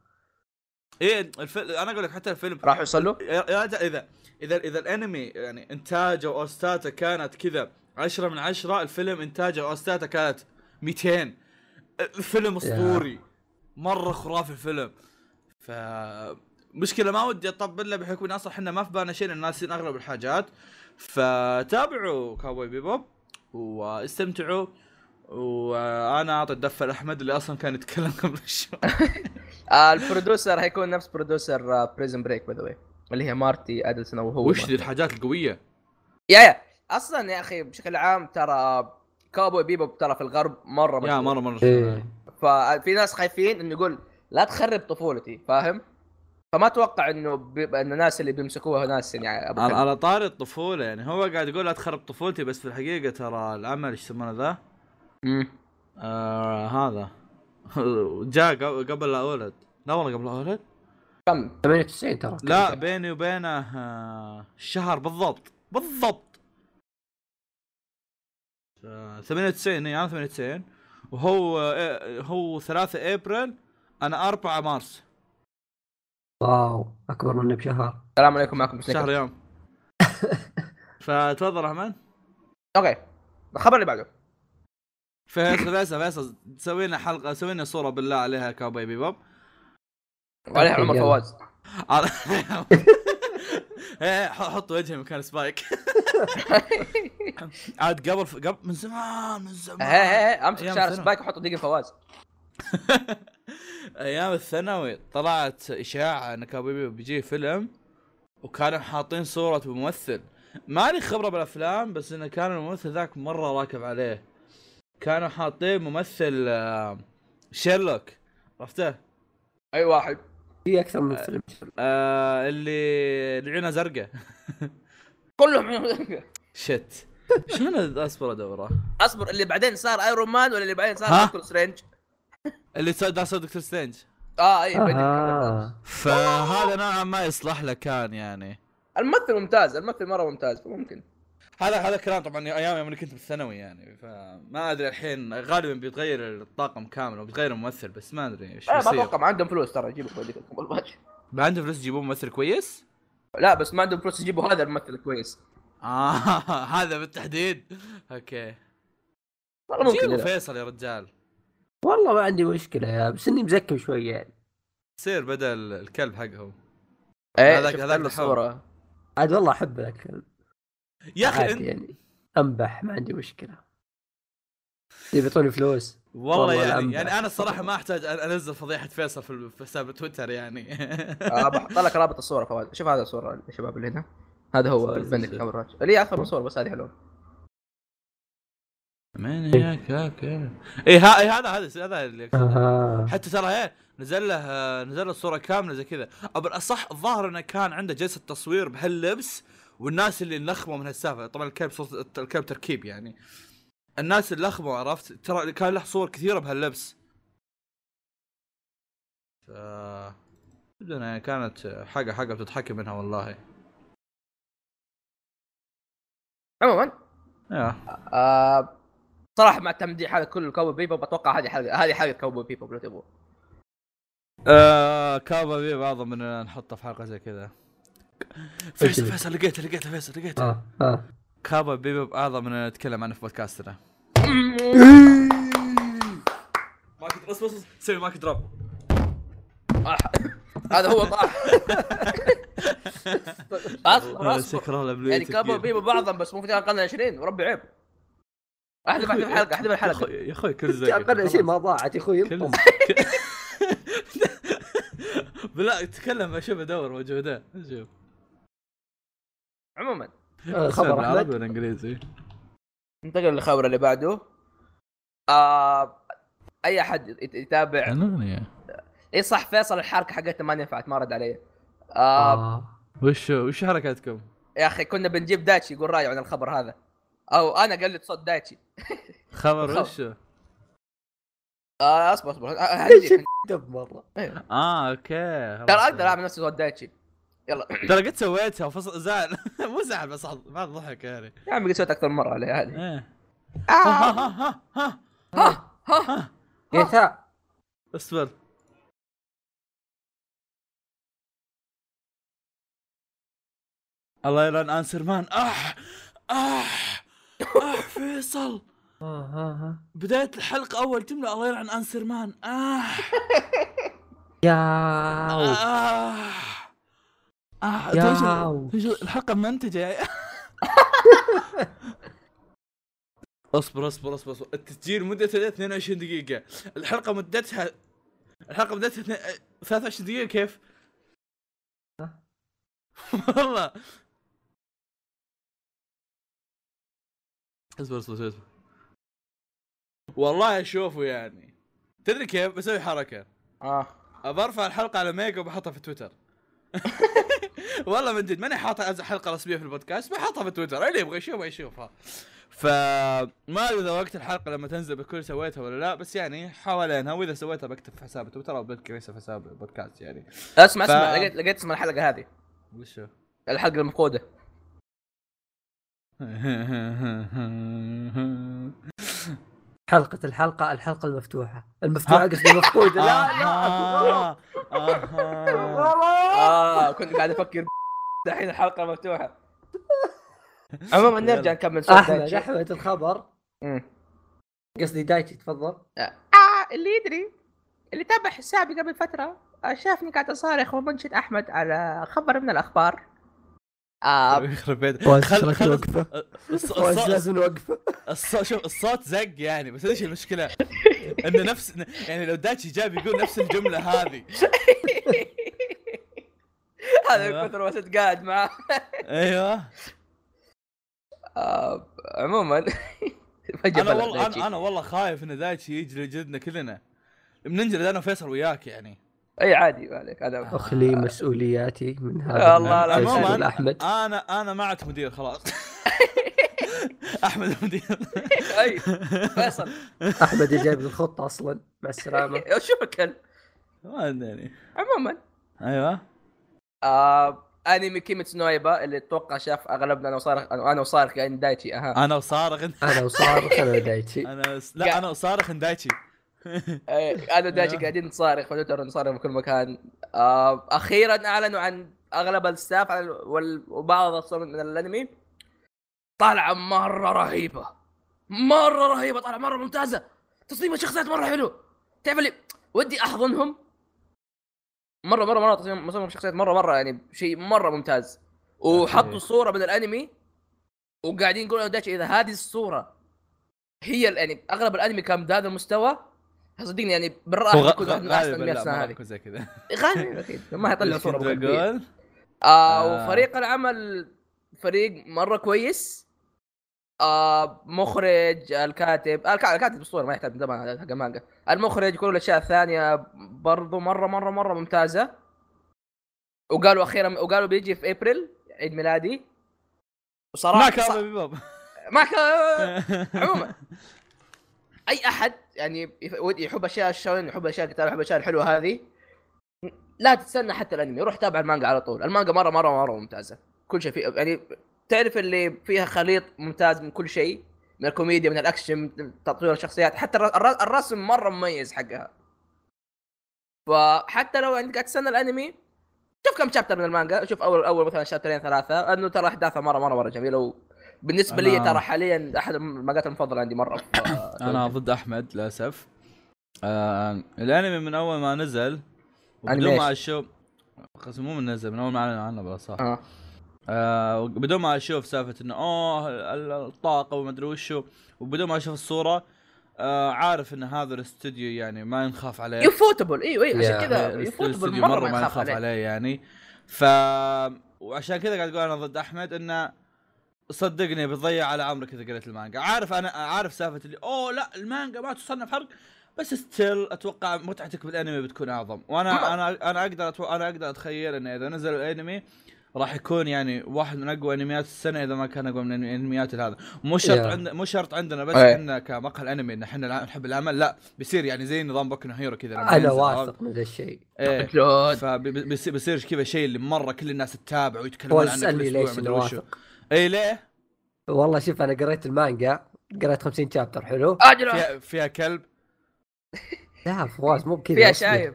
إيه الفيلم أنا أقول لك حتى الفيلم. راح يوصل اذا اذا اذا إذا الأنمي يعني إنتاجه واوستاته كانت كذا 10 من 10 الفيلم إنتاجه واوستاته كانت 200 الفيلم أسطوري. مرة خرافي الفيلم. ف مشكلة ما ودي أطبل له بحكم ان أصلا إحنا ما في بالنا شيء الناس أغلب الحاجات. فتابعوا كاوبوي بيبوب واستمتعوا. وأنا أعطي الدفه لأحمد اللي أصلا كان يتكلم قبل شوي. آه، البرودوسر حيكون نفس producer بريزن بريك باي ذا اللي هي مارتي أدلسون وهو وش ذي الحاجات القوية؟ yeah yeah. أصلا يا أخي بشكل عام ترى كاوبوي بيبوب ترى في الغرب مرة مشهور. yeah مرة مرة إيه. ففي ناس خايفين إنه يقول لا تخرب طفولتي فاهم؟ فما أتوقع إنه بيبقى إن الناس اللي بيمسكوها ناس يعني على, على طاري الطفولة يعني. هو قاعد يقول لا تخرب طفولتي بس في الحقيقة ترى العمل إيش يسمونه ذا؟ امم آه هذا. جاء قبل لا أولد. لا والله قبل لا أولد؟ كم؟ 98 ترى. لا بيني وبينه آه شهر بالضبط. بالضبط. 98 إي أنا 98 وهو آه، هو 3 أبريل أنا 4 مارس. واو أكبر مني بشهر. السلام عليكم معكم شهر يوم. فتفضل رحمن. أوكي الخبر اللي بعده. فيصل فيصل فيصل سوي لنا حلقة سوي لنا صورة بالله عليها كاوبوي بيبوب. وعليها عمر فواز. إيه حط وجهي مكان سبايك. عاد قبل قبل من زمان من زمان. إيه إيه أمسك شعر سبايك وحط دقيقه فواز. أيام الثانوي طلعت إشاعة أن كابوبي بيجي فيلم وكانوا حاطين صورة ممثل ماني خبرة بالأفلام بس انه كان الممثل ذاك مرة راكب عليه. كانوا حاطين ممثل آه، شيرلوك. عرفته؟ أي واحد. في أكثر من فيلم. آه اللي العيونه زرقاء. كلهم عيونه زرقاء. shit. شلون أصبر أدوره؟ أصبر اللي بعدين صار ايرون مان ولا اللي بعدين صار دكتور سترينج؟ اللي صار دكتور سترينج. آه إي آه. فهذا نوعا ما يصلح له كان يعني. الممثل ممتاز الممثل مرة ممتاز فممكن هذا هذا كلام طبعا أيام يوم كنت بالثانوي يعني فما أدري الحين غالبا بيتغير الطاقم كامل وبيتغير الممثل بس ما أدري إيش ما أتوقع ما عندهم فلوس ترى يجيبوا ما عندهم فلوس يجيبون ممثل كويس؟ لا بس ما عندهم فلوس يجيبوا هذا الممثل كويس. آه هذا بالتحديد. أوكي. والله ممكن فيصل يا رجال. والله ما عندي مشكلة يا بس إني مزكم شوية يعني. يصير بدل الكلب حقهم إيه هذاك هذاك الصورة عاد والله أحب ذاك الكلب. يا أخي انت يعني. أنبح ما عندي مشكلة. يبي يعطوني فلوس. والله, والله يعني يعني أنا الصراحة ما أحتاج أنزل فضيحة فيصل في حساب تويتر يعني. آه بحط لك رابط الصورة فواز. شوف هذا الصورة الشباب اللي هنا. هذا هو البندك اللي أكثر من صورة بس هذه حلوة. من هيك أوكي اي هذا هذا هذا اللي آه. حتى ترى هي نزل له نزل له الصورة كاملة زي كذا. بالاصح الظاهر إنه كان عنده جلسة تصوير بهاللبس والناس اللي نخموا من هالسالفة. طبعا الكلب صوت الكلب تركيب يعني. الناس اللي لخموا عرفت؟ ترى كان له صور كثيرة بهاللبس. ف يعني كانت حاجة حاجة بتضحكي منها والله. عموما. يا آه صراحة مع التمديح هذا كله كاوبوي بيبوب بتوقع هذه حلقه هذه حلقة كاوبوي بيبوب لو تبغوا آه كاوبوي بيبوب أعظم من نحطه في حلقة زي كذا. فيصل فيصل لقيته لقيته فيصل لقيته. آه. آه. كاوبوي بيبوب أعظم من نتكلم عنه في بودكاستنا. مايك بص بص سوي mic drop. هذا هو طاح. شكرا يعني كابو بيبو بعضهم بس مو في القرن 20 وربي عيب. احذف احذف الحلقة احذف الحلقة يا أخوي كل زي القرن شيء ما ضاعت يا أخوي بلا تكلم أشوف ادور موجوده شوف. عموما. آه، خبر عربي ولا إنجليزي؟ ننتقل للخبر اللي بعده. آه أي أحد يتابع؟ الاغنيه إي صح فيصل الحركة حقتنا ما نفعت ما رد علي آه, آه. وش وش حركاتكم؟ يا أخي كنا بنجيب دايتشي يقول رأيه عن الخبر هذا. أو أنا قلت صوت دايتشي خبر وش؟ آه أصبر أصبر دب مرة. آه أوكي. ترى أقدر أعمل نفسي صوت دايتشي يلا. ترى قد سويتها وفصل زعل مو زعل بس بعد ضحك يعني. يا عمي قد سويت أكثر مرة عليها هذه. إيه. ها ها ها ها ها. ها اصبر. الله يلعن انسر مان اح اح اح فيصل. بداية الحلقة أول جملة الله يلعن أنسر مان آه. يا آه. آه يا الحلقة منتجة اصبر اصبر اصبر اصبر. التسجيل مدته 22 دقيقة. الحلقة مدتها الحلقة مدتها 23 دقيقة كيف؟ والله. اصبر اصبر اصبر والله اشوفه يعني. تدري كيف؟ بسوي حركة. آه. برفع الحلقة على ميجا وبحطها في تويتر. والله من جد ماني حاطها حلقة رسمية في البودكاست بحطها في تويتر. اللي يبغى يشوفها يشوفها فما أدري إذا وقت الحلقة لما تنزل بكون سويتها ولا لا بس يعني حوالينها وإذا سويتها بكتب في حساب تويتر أو بذكر في حساب البودكاست يعني. اسمع ف... اسمع لقيت لقيت اسم الحلقة هذه. وشو؟ الحلقة المفقودة. حلقة الحلقة الحلقة المفتوحة. المفتوحة قصدي المفقودة لا لا. آه كنت قاعد أفكر دحين الحلقة مفتوحة. عموما نرجع نكمل صوت أحمد أحمد الخبر. قصدي دايتي تفضل. آه. اللي يدري اللي تابع حسابي قبل فترة شافني قاعد أصارخ ومنشد أحمد على خبر من الأخبار. آه يخرب بيت. خل وقفه لازم الصوت شوف الصوت زق يعني بس إيش المشكلة؟ إنه نفس يعني لو داتشي جاب يقول نفس الجملة هذه. هذا من كثر ما قاعد معاه. أيوه. آه عموما. أنا والله أنا والله خايف إن دايتشي يجي لجدنا كلنا بننجلد أنا وفيصل وياك يعني. اي عادي ما عليك هذا اخلي مسؤولياتي من هذا الله عموما احمد أنا أنا ما عدت مدير خلاص. أحمد المدير أي فيصل. أحمد جايب الخطه أصلا مع السلامة. شو الكلب ما أدري عموما. أيوه. آه انمي كيميتسو نو يايبا اللي أتوقع شاف أغلبنا أنا وصارخ أنا وصارخ يعني دايتشي أها. أنا وصارخ. أنا وصارخ أنا دايتشي. أنا لا أنا وصارخ دايتشي. أنا ودايتشي قاعدين نصارخ تويتر نصارخ في كل مكان. آه أخيرا أعلنوا عن أغلب الستاف وبعض الصور من الأنمي. طالعه مرة رهيبة. مرة رهيبة طالعه مرة ممتازة. تصميم الشخصيات مرة حلو. تعرف اللي ودي أحضنهم؟ مرة مرة مرة تصميم الشخصيات مرة مرة يعني شيء مرة ممتاز. وحطوا صورة من الأنمي وقاعدين يقولوا دايتشي إذا هذه الصورة هي يعني أغلب الأنمي كان بهذا المستوى صدقني يعني بالراحة يكون واحد من أحسن الناس هذه. زي كذا. غالبا أكيد. ما يطلع صورة آه, آه. وفريق العمل فريق مرة كويس. آه مخرج الكاتب الكاتب اسطوره ما يحتاج زمان حق مانجا المخرج كل الأشياء الثانية برضو مرة مرة مرة ممتازة. وقالوا أخيرا وقالوا بيجي في ابريل عيد ميلادي. وصراحة ما كان ما كان عموما. أي أحد يعني يحب أشياء الشونن يحب أشياء الكتاب يحب الاشياء الحلوة هذه. لا تستنى حتى الأنمي روح تابع المانجا على طول. المانجا مرة مرة مرة ممتازة. كل شيء فيه يعني تعرف اللي فيها خليط ممتاز من كل شيء من الكوميديا من الأكشن من تطوير الشخصيات. حتى الرسم مرة مميز حقها. فحتى لو انت قاعد تستنى الأنمي شوف كم chapter من المانجا. شوف أول أول مثلا شابترين ثلاثة انه ترى احداثها مرة مرة مرة جميلة بالنسبة أنا... لي ترى حاليا أحد المانجات المفضلة عندي مرة أنا ضد أحمد للأسف. آه الأنمي من أول ما نزل بدون ما أشوف مو من نزل من أول ما أعلن عنه بلا صح. آه. آه بدون ما أشوف سالفة إنه أوه الطاقة وما أدري وشو. وبدون ما أشوف الصورة آه عارف إن هذا الاستوديو يعني ما ينخاف عليه. يفوتبل. أيوه أيوه عشان كذا يفوتبل مرة, مرة ما ينخاف عليه. عليه يعني. ف وعشان كذا قاعد أقول أنا ضد أحمد إنه صدقني بتضيع على عمرك إذا قريت المانجا. عارف أنا عارف سالفة اللي أوه لا المانجا ما تصنف حرق بس still أتوقع متعتك بالأنمي بتكون أعظم. وأنا أنا أنا أقدر أتو... أنا أقدر أتخيل انه إذا نزل الأنمي راح يكون يعني واحد من أقوى أنميات السنة إذا ما كان أقوى من أنميات هذا. مو شرط yeah. عند مو شرط عندنا بس إحنا كمقهى الأنمي إن إحنا نحب العمل لا بيصير يعني زي نظام بوكو هيرو كذا أنا واثق من ذا الشيء. إيه. فبيصير كذا شيء اللي مرة كل الناس تتابع ويتكلمون عنه كل أسبوع واثق. إي ليه؟ والله شوف أنا قريت المانجا قريت 50 chapter حلو؟ فيها, فيها كلب؟ لا فواز مو بكذا فيها شايب.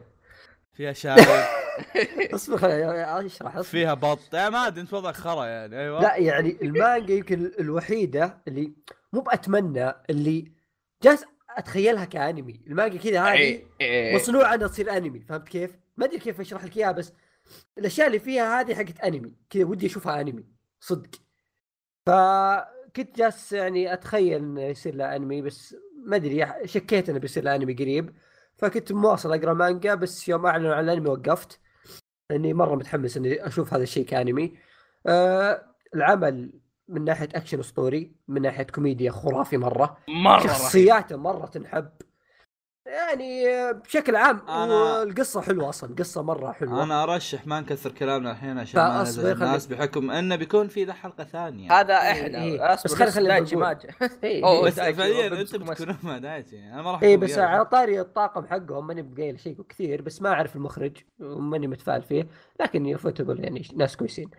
فيها شايب. أصبر أشرح فيها بط. ما أدري أنت وضعك خرا يعني. أيوه. لا يعني المانجا يمكن الوحيدة اللي مو بأتمنى اللي جالس أتخيلها كأنمي. المانجا كذا هذه إيه، إيه. مصنوعة إنها تصير أنمي فهمت كيف؟ ما أدري كيف أشرح لك إياها بس الأشياء اللي فيها هذه حقت أنمي. كذا ودي أشوفها أنمي صدق. فكنت جالس يعني أتخيل إنه يصير له أنمي بس ما أدري شكيت إنه بيصير له أنمي قريب. فكنت مواصل أقرأ مانجا بس يوم اعلنوا عن الأنمي وقفت. لأني مرة متحمس إني أشوف هذا الشيء كأنمي. آه العمل من ناحية أكشن اسطوري من ناحية كوميديا خرافي مرة. مرة شخصياته مرة تنحب. يعني بشكل عام أنا... القصة حلوة أصلا قصة مرة حلوة. أنا أرشح ما نكثر كلامنا الحين عشان ما نزل الناس بحكم إنه بيكون في ذا حلقة ثانية. هذا إحنا إيه. بس خلي خلي دايتشي ماجي إيه. بس فعليا انت بتكون مع دايتشي أنا ما راح اي بس على طاري الطاقم حقهم ماني بقايل شيء كثير بس ما أعرف المخرج وماني متفائل فيه لكن يفوتبل يعني ناس كويسين.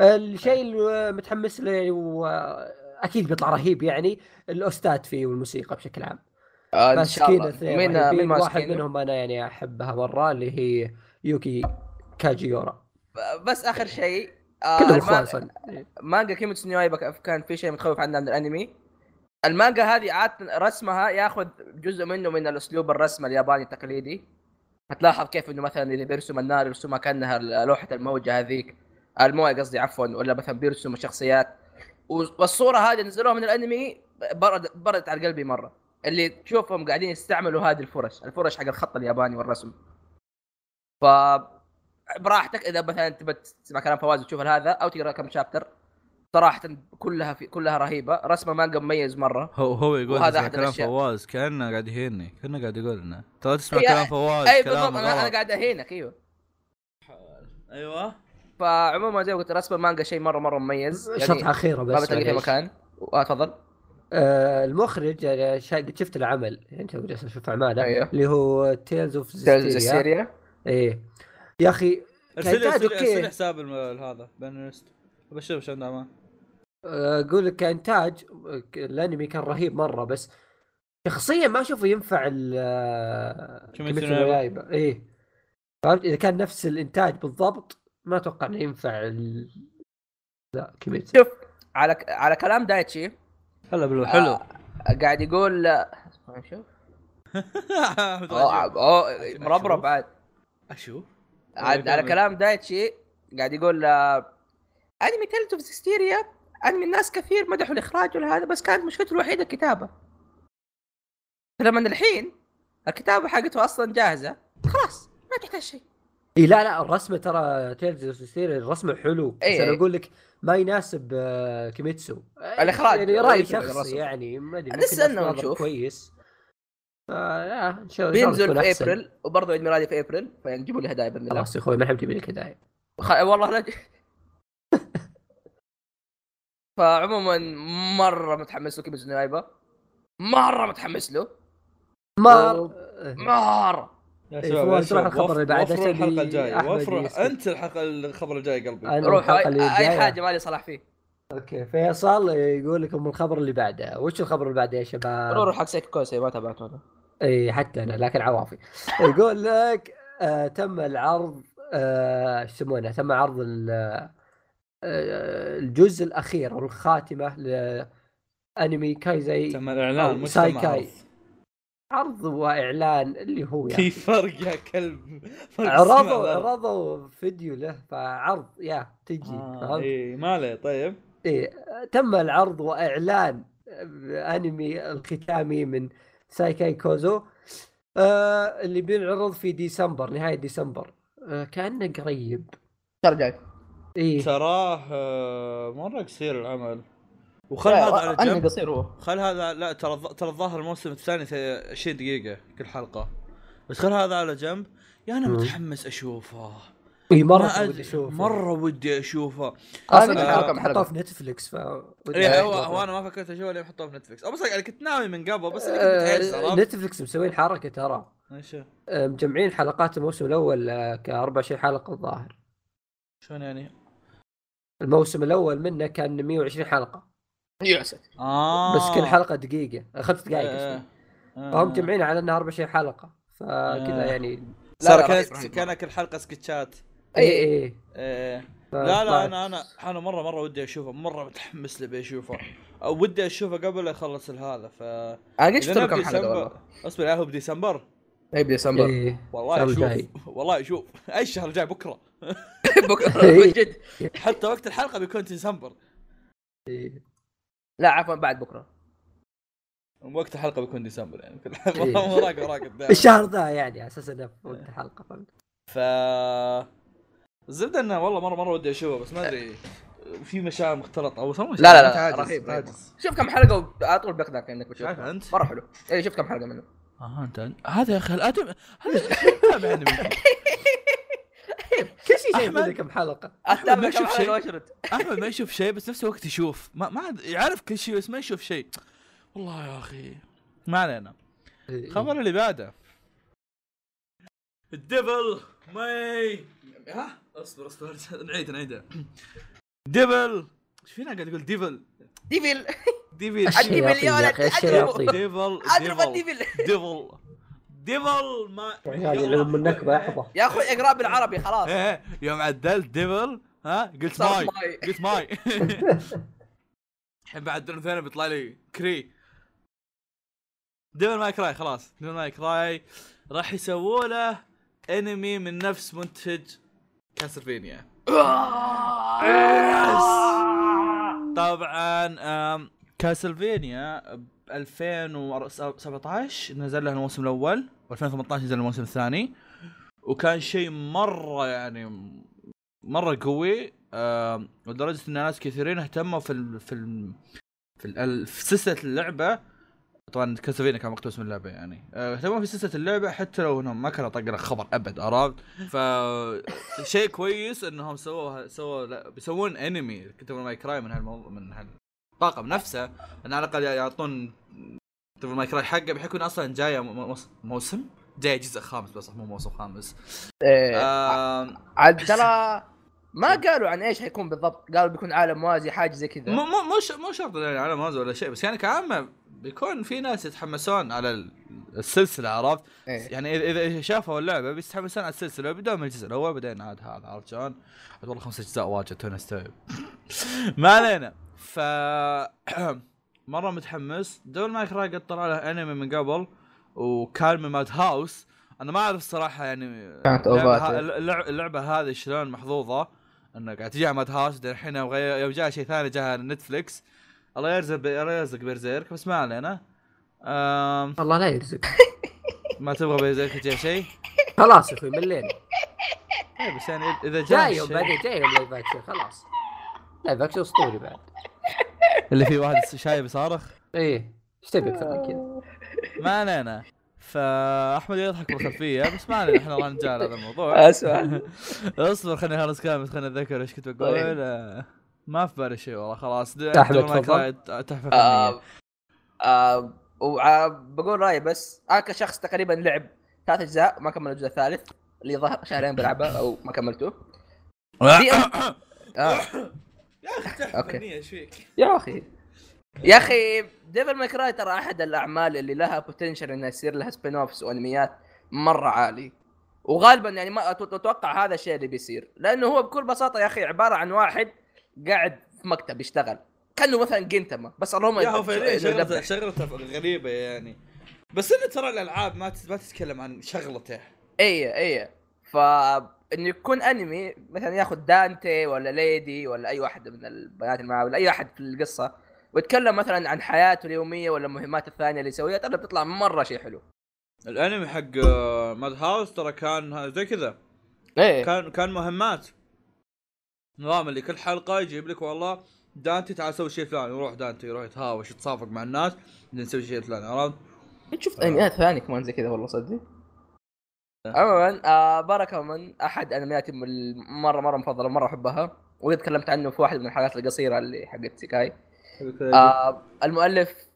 الشيء اللي متحمس له واكيد بيطلع رهيب يعني الـ OST فيه والموسيقى بشكل عام. آه إن شاء الله. مين مين واحد منهم أنا يعني أحبها مرة اللي هي يوكي كاجيورا. بس آخر شيء آه مانجا كيميتسو نو يايبا كان في شيء متخوف عنه من الأنمي. المانجا هذه عادة رسمها ياخذ جزء منه من الأسلوب الرسم الياباني التقليدي. هتلاحظ كيف إنه مثلا إذا بيرسم النار يرسمها كأنها لوحة الموجة هذيك. الموية قصدي عفوا ولا مثلا بيرسم الشخصيات والصورة هذه نزلوها من الأنمي برد بردت على قلبي مرة. اللي تشوفهم قاعدين يستعملوا هذه الفرش. الفرش حق الخط الياباني والرسم. ف براحتك إذا مثلا تبى تسمع كلام فواز وتشوف هذا أو تقرأ كم chapter صراحة كلها في كلها رهيبة. رسمة مانجا مميز مرة. هو هو يقول وهذا أحد كلام فواز كأنه قاعد يهيني. كأنه قاعد يقول لنا ترى تسمع كلام فواز اي بالضبط. أنا, أنا قاعد أهينك أيوه. أيوه. فعموما زي ما قلت رسم المانجا شيء مره مرة مميز. يعني شطحه أخيرة بس ما بتلاقي في مكان. آه، تفضل. آه المخرج يعني شفت العمل يعني انت جالس أشوف أعماله أيوه. اللي هو Tales of Zestiria إيه. يا أخي ارسل ارسل حساب هذا بانست بشوف إيش عنده أمان أقول لك كانتاج الأنمي كان رهيب مرة بس شخصيا ما أشوفه ينفع ال إيه. فهمت؟ إذا كان نفس الإنتاج بالضبط ما أتوقع إنه ينفع ال... لا كيميتسو شوف على على كلام دايتشي هلا بالو حلو. آه قاعد يقول شوف. اوه مربرب عاد أشوف. عاد على كلام دايتشي قاعد يقول انمي Tales of Zestiria انمي الناس كثير مدحوا الإخراج ولا هذا بس كانت مشكلته الوحيدة الكتابة. فلما الحين الكتابة حقته أصلا جاهزة خلاص ما تحتاج شيء. إي لا لا الرسمه ترى Tales style الرسمه حلو إيه. بس أنا أقول لك ما يناسب آه، كيميتسو الإخراج. يعني راي. شخصي يعني ما أدري نستنى ممكن ناس ونشوف. كويس ف آه، إن شاء الله بينزل في. أبريل وبرضه عيد ميلادي في أبريل فيجيبوا لي هدايا بإذن الله خلاص يا أخوي ما نحب تجيب لك هدايا خ... والله لا فعموما مرة متحمس له كيميتسو نايبا مرة متحمس له ما مرة يا إيه، شباب فواز يا روح شباب الخبر اللي بعده وفروا الحلقة الجاية وفروا يسكت. أنت الحلقة الخبر الجاي قلبي روح أي. حاجة مالي صلاح فيه okay فيصل يقول لكم الخبر اللي بعده وش الخبر اللي بعده يا شباب؟ روح حق سايكي كوسو ما تابعته أنا إي حتى أنا لكن عوافي يقول لك آه تم العرض آه إيش يسمونه تم عرض آه الجزء الأخير أو الخاتمة لانمي كايزاي تم الإعلان أو مش ساي تم كاي. عرض. وإعلان اللي هو يعني. في فرق يا كلب. فرق عرضوا. عرضوا فيديو له فعرض يا تجي آه فهمت؟ اي ما عليه طيب. إيه تم العرض وإعلان أنمي الختامي من سايكي كوسو آه اللي بينعرض في ديسمبر نهاية ديسمبر. آه كأنه قريب. الجاي إيه. تراه آه، مرة قصير العمل. وخل هذا على انمي جنب. قصير هو. خل هذا لا ترى ترى الظاهر الموسم الثاني ث- 20 دقيقة كل حلقة. بس خل هذا على جنب. يا أنا. متحمس أشوفه. إي مرة ودي أشوفه. مرة ودي أشوفه. أصلا آه، حطوه في نتفلكس ف إيه هو, هو أنا ما فكرت أشوفه لين حطوه في نتفلكس أو بس يعني كنت ناوي من قبل بس متحمس آه؟ نتفلكس مسوين حركة ترى. إيش؟ آه مجمعين حلقات الموسم الأول آه ك 24 حلقة الظاهر. شلون يعني؟ الموسم الأول منه كان 120 حلقة. يا ساتر آه بس كل حلقة دقيقة آه، خمس دقائق آه. آه. فهم مجمعين على إنها 24 حلقة فكذا آه. يعني. صار كانت. كان كل حلقة سكتشات. اي اي إيه. ف- لا لا أنا أنا أنا مره مرة ودي أشوفه مرة متحمس لبي أشوفه. أو ودي أشوفه قبل لا يخلص هذا ف أنا قد إذا شفت كم حلقة والله؟ اصبر هو بديسمبر؟ اي بديسمبر. إيه. والله الشهر أشوف. الجاي. والله أشوف. أي الشهر الجاي؟ بكرة. بكرة. إيه. من جد حتى وقت الحلقة بيكون ديسمبر. إيه. لا عفوا بعد بكرة. وقت الحلقة بيكون ديسمبر يعني. كل إيه. وراك وراك الشهر ذا يعني على أساس إنه وقت الحلقة فهمت؟ ف الزبده إنه والله مره مرة ودي أشوفه بس ما أدري. في مشاعر مختلطة. أو لا، لا، لا، رهيب،. شوف كم حلقة وعلى طول بيقنعك إنك شايف بتشوفه أنت؟ مرة حلو. اي شفت كم حلقة منه. آه انت هذا يا أخي الادم هذا كل شيء. منه كم حلقه اتابع ما يشوف شيء. واشرد أحمد ما يشوف شيء بس نفس الوقت يشوف. ما ما عاد- يعرف كل شيء بس ما يشوف شيء. والله يا أخي. ما علينا. إيه. الخبر اللي بعده. ال Devil May. ها؟ اصبر اصبر. نعيد نعيدها Devil إيش فينا قاعد يقول Devil؟ Devil. Devil. ال Devil يا ولد Devil Devil. Devil. Devil May يا عيال العلم النكبه احفظه يا أخوي اقرأ بالعربي خلاص. إيه إيه، يوم عدلت Devil ها قلت May. قلت May. الحين بعد دون ثاني بيطلع لي كري. Devil May Cry خلاص. Devil May Cry. راح يسووا له انمي من نفس منتج Castlevania طبعا Castlevania ب 2017 نزل له الموسم الأول. و2018 نزل الموسم الثاني. وكان شيء مرة يعني مرة قوي. لدرجة إن ناس كثيرين اهتموا في ال في ال في, ال في سلسلة اللعبة. طبعا Castlevania كان مقتبس من اللعبة يعني. آه، اهتموا في سلسلة اللعبة حتى لو إنهم ما كانوا طق خبر أبد عرفت؟ ف شيء كويس إنهم سووا سووا بيسوون انمي Devil May Cry من هالموضوع من هالطاقم نفسه. إن على الأقل يعطون كتبوا ماي كراي حقه بحيكون أصلا جاية موسم جاي جزء خامس بس مو موسم خامس. آم، عاد ترى ما قالوا عن إيش حيكون بالضبط قالوا بيكون عالم موازي حاجة زي كذا مو مو مو شرط يعني على مازو ولا شيء بس يعني كعامة بيكون في ناس يتحمسون على ال- السلسلة عرفت؟ إيه. يعني اذا إذا شافوا اللعبة بيتحمسون على السلسلة بدون من الجزء الأول بعدين عاد هذا عرفت شلون؟ والله خمس أجزاء واجد تونا استوعب ما علينا ف مرة متحمس. Devil May Cry قد طلع له انمي من قبل وكان من Madhouse. أنا ما أعرف الصراحه يعني كانت اللعبة, اللعبة هذه شلون محظوظة. إنه قاعد تجي على Madhouse الحين يوم يوم جاء شيء ثاني جاء على Netflix الله يرزق الله يرزق Berserk بس ما علينا. أم والله لا يرزق. ما تبغى Berserk يجي شيء؟ خلاص يا أخوي ملينا. إيه بس يعني إذا جاي جايهم بعدين جايهم live action خلاص. live action اسطوري بعد. اللي فيه واحد شايب يصارخ إيه. إيش تبي أكثر من كذا؟ ما علينا. فأحمد يضحك بالخلفيه بس ما علينا إحنا راح نتجاهل هذا الموضوع. أسمع. اصبر خليني أخلص كلامي خليني أتذكر إيش كنت بقول. طيب. آه، ما في بالي شيء والله خلاص. Cry تحفة آه فنيه آه وبقول رأيي بس أنا كشخص تقريبا لعب ثلاث أجزاء ما كمل الجزء الثالث اللي ظهر شهرين بلعبه أو ما كملته. أن- آه. يا أخي إيش فيك؟ يا أخي. يا أخي Devil May Cry ترى أحد الأعمال اللي لها potential انها يصير لها spin-offs وأنميات مرة عالي. وغالبا يعني ما أتوقع هذا الشيء اللي بيصير. لأنه هو بكل بساطة يا أخي عبارة عن واحد قاعد في مكتب يشتغل. كأنه مثلا Gintama بس اللهم يا هو فعليا شغلته. شغلته غريبة يعني. بس إنه ترى الألعاب ما ما تتكلم عن شغلته. اي اي ف انه يكون أنمي مثلا ياخذ دانتي ولا ليدي ولا أي واحدة من البنات اللي معاه ولا أي احد في القصة ويتكلم مثلا عن حياته اليومية ولا المهمات الثانية اللي يسويها ترى بتطلع مرة شيء حلو. الأنمي حق Madhouse ترى كان زي كذا. إيه. كان كان مهمات. نظام اللي كل حلقة يجيب لك والله دانتي تعال سوي شيء فلاني يروح دانتي يروح يتهاوش يتصافق مع الناس نسوي شيء فلاني عرفت؟ انت شفت أنميات ثانية كمان زي كذا والله صدق. عموما آه Barakamon أحد أنمياتي مرة مرة مفضلة مرة أحبها. وقد تكلمت عنه في واحد من الحلقات القصيرة اللي حقت سيكاي. آه المؤلف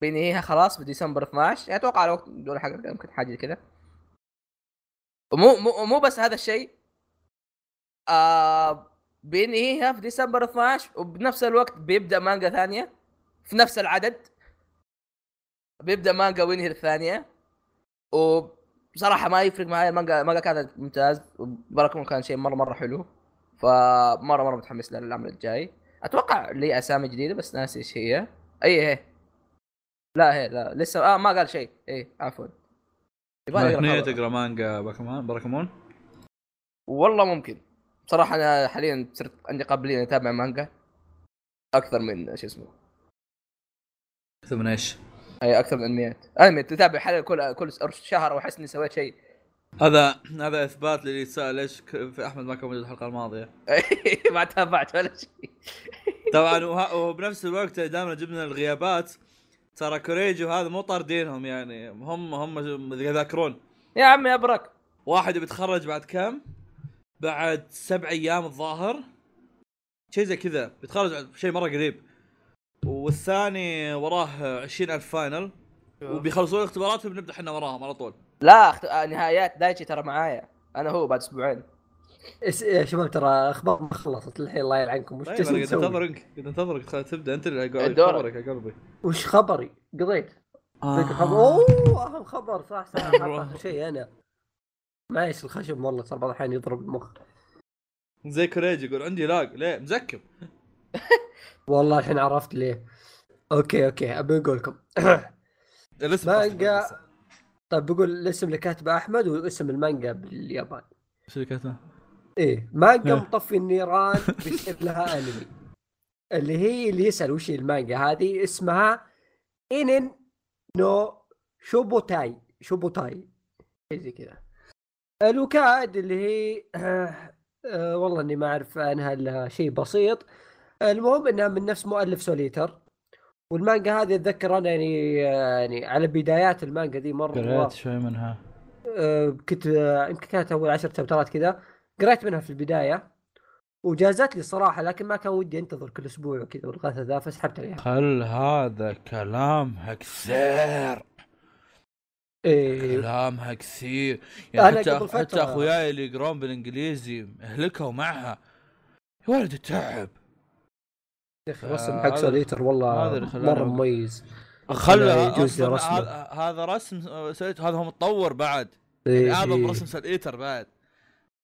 بينهيها خلاص بديسمبر 12 يعني أتوقع على وقت دول حق يمكن حاجة كذا. ومو مو مو بس هذا الشيء. آه بينهيها في ديسمبر 12 وبنفس الوقت بيبدأ مانجا ثانية في نفس العدد. بيبدأ مانجا وينهي الثانية. وبصراحه ما يفرق معي المانجا المانجا كانت ممتاز. و Barakamon كان شيء مرة مرة حلو. فمرة مرة متحمس للعمل الجاي. أتوقع لي أسامي جديدة بس ناسي إيش هي. أي هي. لا هي لا. لسه آه ما قال شيء. اي عفوا. يبغى. تقرأ مانجا باكمان Barakamon والله ممكن. صراحة أنا حاليا صرت عندي قابلية أتابع مانجا أكثر من شو اسمه. أكثر من إيش؟ أي أكثر من انميات انمي تتابع حلقة كل كل شهر وأحس إني سويت شيء. هذا هذا إثبات للي سأل ليش في أحمد ما كان موجود الحلقة الماضية. ما تابعت ولا شيء. طبعا وبنفس الوقت دائما جبنا الغيابات ترى كوريجي وهذا مو طاردينهم يعني. هم هم يذاكرون. يا عمي أبرك. واحد بيتخرج بعد كم؟ بعد سبع أيام الظاهر. شيء زي كذا. بيتخرج شيء مرة قريب. والثاني وراه عشرين ألف فاينل وبيخلصون اختباراتهم بنبدا إحنا وراهم على طول. لا أخت... آه، نهايات دايتشي ترى معايا. أنا هو بعد أسبوعين. إس- يا شباب ترى أخبار ما خلصت. للحين الله يلعنكم. وش طيب أنا قاعد نسوي؟ أنتظرك قاعد أنتظرك. تبدأ أنت اللي. خبرك يا قلبي. وش خبري؟ قضيت. آه. أوه أهم خبر. صح صح اخر شيء أنا. معليش الخشب والله صار بعض الاحيان يضرب المخ. زي كوريجي يقول عندي lag ليه؟ مزكم. والله الحين عرفت ليه okay okay أبي أقول لكم الاسم مانجا. طيب بقول الاسم اللي كاتبه أحمد واسم المانجا باليابان إيش اللي كاتبه؟ إيه مانجا إيه. مطفي النيران بيصير لها أنمي اللي هي اللي يسأل وش هي المانجا هذه اسمها En'en no Shouboutai Shouboutai زي كذا الوكاد اللي هي آه آه والله إني ما أعرف عنها إلا شيء بسيط المهم انها من نفس مؤلف Soul Eater والمانجا هذه أتذكر أنا يعني يعني على بدايات المانجا دي مرة قريت شوي منها. آه، كنت يمكن كانت أول عشر شابترات كذا. قريت منها في البداية وجازت لي الصراحة لكن ما كان ودي أنتظر كل أسبوع وكذا والغاثة ذا فسحبت عليها. هل هذا كلامها كثير إيه. كلامها كثير يعني أنا حتى حتى أخوياي اللي يقرون بالإنجليزي أهلكوا معها. يا ولد تعب يا أخي آه، الرسم حق هذا- Soul Eater والله هذا مرة. مميز خلى. هذا- هذا رسم آه، سويت هذا هو متطور بعد إيه يعني اعظم إيه. رسم Soul Eater بعد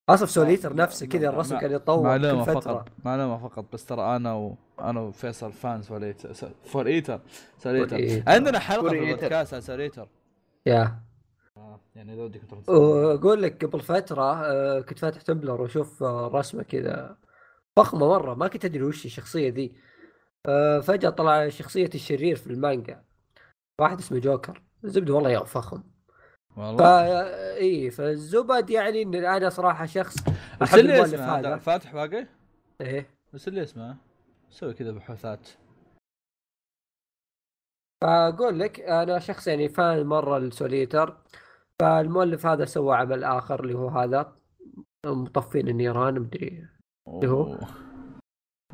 أصلا Soul Eater نفسه كذا الرسم كان يتطور معلومه كل فترة فقط معلومه فقط بس ترى أنا و... أنا وفيصل fan Soul Eater Eater Soul Eater. عندنا حلقة في. البودكاست عن Soul Eater يا يعني إذا ودك. وأقول لك قبل فترة آه، كنت فاتح Tumblr وأشوف آه، رسمة كذا فخمة مرة ما كنت أدري وش الشخصية ذي آه، فجأة طلع شخصية الشرير في المانجا. واحد اسمه جوكر. الزبدة والله يا فخم والله؟ فا إي فالزبد يعني إن أنا صراحة شخص أحب المؤلف هذا فاتح باقي؟ إيه. بس اللي اسمه؟ سوي كذا بحوثات. فأقول لك أنا شخص يعني fan مرة ال Soul Eater فالمؤلف هذا سوى عمل آخر اللي هو هذا. مطفين النيران مدري. اللي هو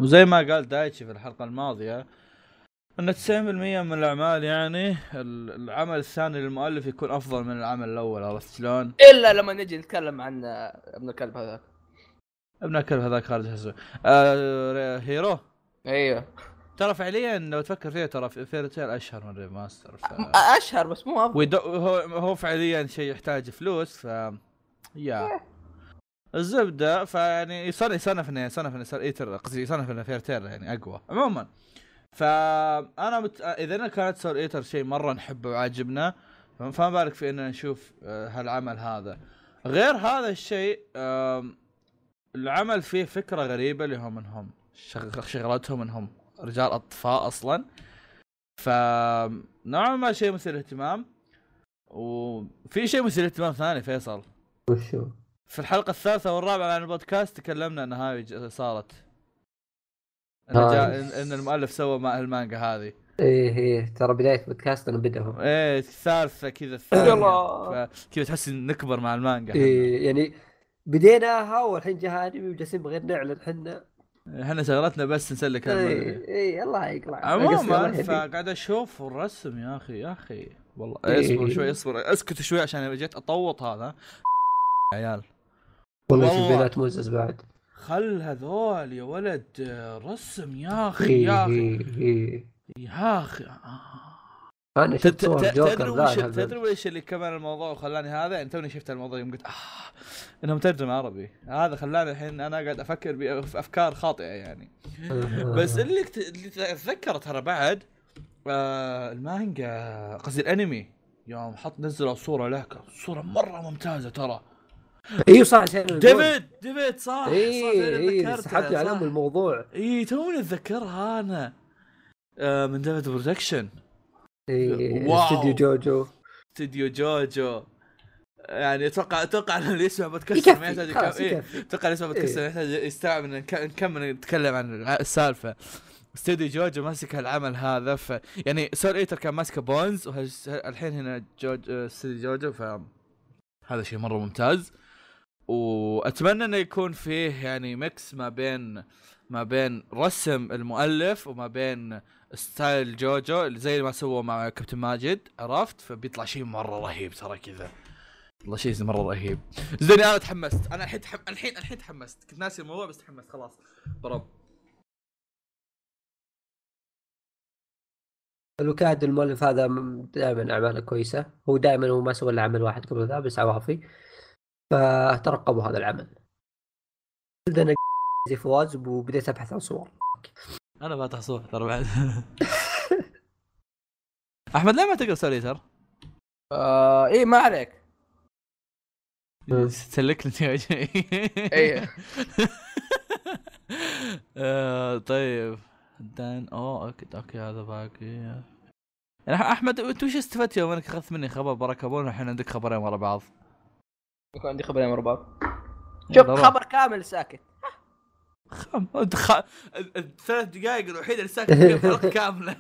وزي ما قال دايتشي في الحلقة الماضية إن 90% من الأعمال يعني العمل الثاني للمؤلف يكون أفضل من العمل الأول عرفت شلون؟ إلا لما نجي نتكلم عن ابن الكلب هذاك. ابن الكلب هذاك خارج آه هيرو؟ أيوه. ترى فعليا لو تفكر فيها ترى Fairy Tail أشهر من Rave Master ف... أشهر بس مو أفضل. هو هو فعليا شيء يحتاج فلوس ف يا. إيه. الزبدة فيعني يصنف يصنف انه Eater قصدي يصنف انه Fairy Tail يعني أقوى. عموما فأنا مت... إذا أنا كانت Soul Eater شيء مرة نحبه وعاجبنا فما بالك في إننا نشوف آه، هالعمل هذا. غير هذا الشيء العمل فيه فكرة غريبة اللي هم إنهم شغلتهم إنهم رجال أطفاء أصلا. ف نوعا ما شيء مثير اهتمام وفي شيء مثير اهتمام ثاني فيصل. وشو؟ في الحلقة الثالثة والرابعة عن البودكاست تكلمنا إن هاي صارت. إن, جاء إن المؤلف سوى مع المانجا هذه. إيه إيه. ترى بداية بودكاست أنا بدأوا إيه الثالثة كذا الثانية. كذا تحس نكبر مع المانجا إيه يعني بديناها والحين جاها أنمي وجالسين بغير نعلن إحنا. إحنا شغلتنا بس نسلك اي اي الله يقلع. عموما فقاعد أشوف الرسم يا أخي يا أخي. والله إيه. أصبر شوي أصبر. أسكت شوي عشان جيت أطوط هذا. عيال. والله شوف بنات موزز بعد. خل هذول يا ولد رسم يا أخي يا أخي. يا أخي أنا شفت تدري وش تدري وش اللي كمان الموضوع وخلاني هذا؟ يعني توني شفت الموضوع يوم قلت آه انه مترجم عربي. هذا خلاني الحين أنا قاعد أفكر بافكار خاطئة يعني. بس اللي اللي أتذكر ترى بعد آه المانجا قصدي الأنمي يوم حط نزلوا صورة له صورة مرة ممتازة ترى. أيوه صح ديفيد ديفيد صح اي اي سحبت على الموضوع. اي توني أتذكرها أنا. آه من David Production. اي استوديو جوجو. استوديو جوجو. يعني أتوقع أتوقع اللي يسمع بودكاست ما يحتاج أتوقع اللي يسمع بودكاست ما يحتاج يستوعب ان نكمل نتكلم عن السالفة. استوديو جوجو ماسك العمل هذا ف يعني Soul Eater كان ماسكه بونز والحين هنا جوج استوديو جوجو ف هذا شيء مرة ممتاز. وأتمنى إنه يكون فيه يعني mix ما بين ما بين رسم المؤلف وما بين style جوجو زي ما سووا مع كابتن ماجد عرفت؟ فبيطلع شيء مرة رهيب ترى كذا. والله شيء مرة رهيب. زين أنا تحمست. أنا الحين تحم... الحين الحين تحمست. كنت ناسي الموضوع بس تحمست خلاص. brb الوكاد المؤلف هذا دائما أعماله كويسة. هو دائما هو ما سوى إلا عمل واحد قبل ذا بس عوافي. فترقبوا هذا العمل. أنا زي فواز وبديت أبحث عن صور. أنا فاتح صور ترى بعد. أحمد ليه ما تقرأ Soul Eater؟ آه إيه ما عليك. سلكني إيه. آه، طيب. done أوه okay okay هذا باقي. يعني أحمد انت وش استفدت يوم؟ انك اخذت مني خبر بركبون والحين عندك خبرين ورا بعض؟ يكون عندي خبرين ورا بعض شوف خبر كامل ساكت. خم خ... الثلاث دقائق الوحيدة اللي ساكت كاملة.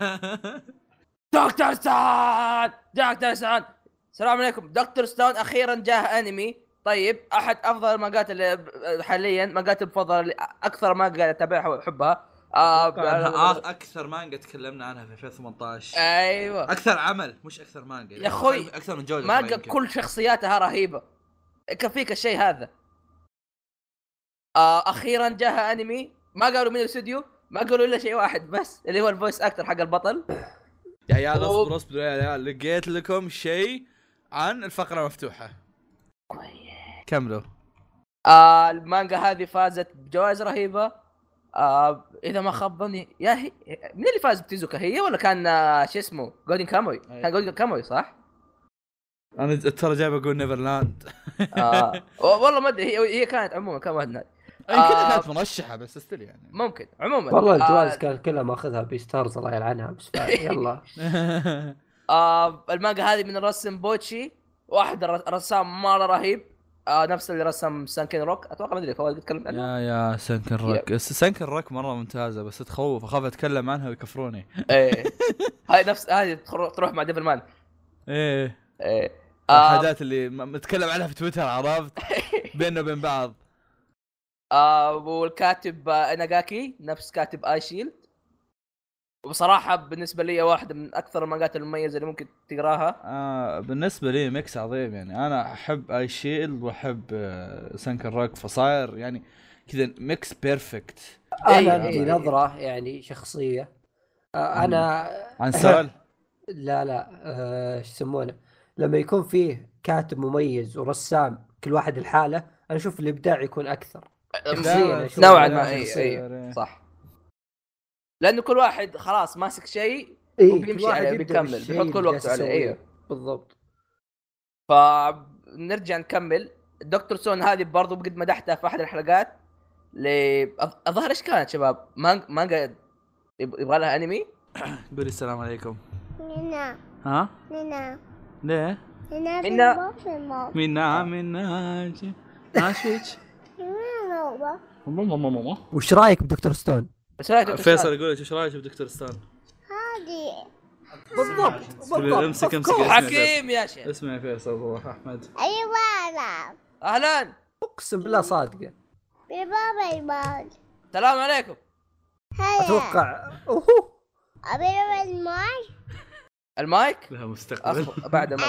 Dr. Stone دكتور ستون السلام عليكم. دكتور ستون أخيرا جاه أنمي. طيب أحد أفضل المانجات اللي حاليا مانجات المفضلة أكثر مانجا أتابعها وأحبها. آه أكثر مانجا تكلمنا عنها في 2018 أيوه. أكثر عمل مش أكثر مانجا. يا أخوي أكثر من جودة مانجا. كل شخصياتها رهيبة. يكفيك الشيء هذا. آه أخيرا جاها أنمي ما قالوا من الاستوديو ما قالوا إلا شيء واحد بس اللي هو ال voice actor حق البطل. يا عيال اصبر اصبر يا عيال لقيت لكم شيء عن الفقرة المفتوحة. كملوا. آه المانجا هذه فازت بجوائز رهيبة. آه إذا ما خاب ظني يا هي من اللي فاز بتيزوكا هي ولا كان آه شو اسمه Golden Kamuy؟ كان Golden Kamuy صح؟ أنا ترى جاي بقول Neverland آه. والله ما أدري هي, هي كانت عموما كان واحد يمكن آه كانت مرشحة بس still يعني. ممكن عموما. والله الجوائز آه كان كلها ماخذها Beastars الله يلعنها بس يلا. آه المانجا هذه من الرسم بوتشي واحد رسام مرة رهيب. آه نفس اللي رسم Sun-Ken Rock. أتوقع ما أدري فواز يتكلم عنها يا يا Sun-Ken Rock. Sun-Ken Rock مرة ممتازة بس تخوف أخاف أتكلم عنها ويكفروني. إيه. هاي نفس هذه تروح مع Devil man إيه. إيه الحاجات اللي متكلم عنها في تويتر عرفت بيننا وبين بعض آه والكاتب آه ناجاكي نفس كاتب Eyeshield وبصراحة بالنسبة لي واحدة من أكثر المانجات المميزة اللي ممكن تقراها. آه بالنسبة لي mix عظيم يعني أنا أحب Eyeshield وأحب آه Sun-Ken Rock فصاير يعني كذا mix perfect. أنا عندي نظرة يعني شخصية. آه أنا عن سؤال؟ لا لا آه، إيش آه يسمونه؟ لما يكون فيه كاتب مميز ورسام كل واحد الحالة أنا أشوف الإبداع يكون أكثر. نوعا ما اي اي صح. لأنه كل واحد خلاص ماسك شيء إيه وبيمشي عليه بيكمل بيحط كل وقته عليه أيوه بالضبط فنرجع نكمل Dr. Stone هذه برضو قد مدحتها في أحد الحلقات ل الظاهر إيش كانت شباب؟ مانجا يبغى لها أنمي؟ قولي السلام عليكم مينا ها؟ مينا ليه؟ مينا مينا مينا مينا إيش ماما وش رايك بدكتور ستون؟ إيش رايك فيصل يقول إيش رايك بدكتور ستون؟ هذه بالضبط بالضبط امسك امسك حكيم يا شيخ اسمع يا فيصل روح احمد أيوه أنا أهلا اقسم بالله صادقه بابا يبال السلام عليكم هلا أتوقع اوه ابي المايك المايك؟ لها مستقبل. بعد ما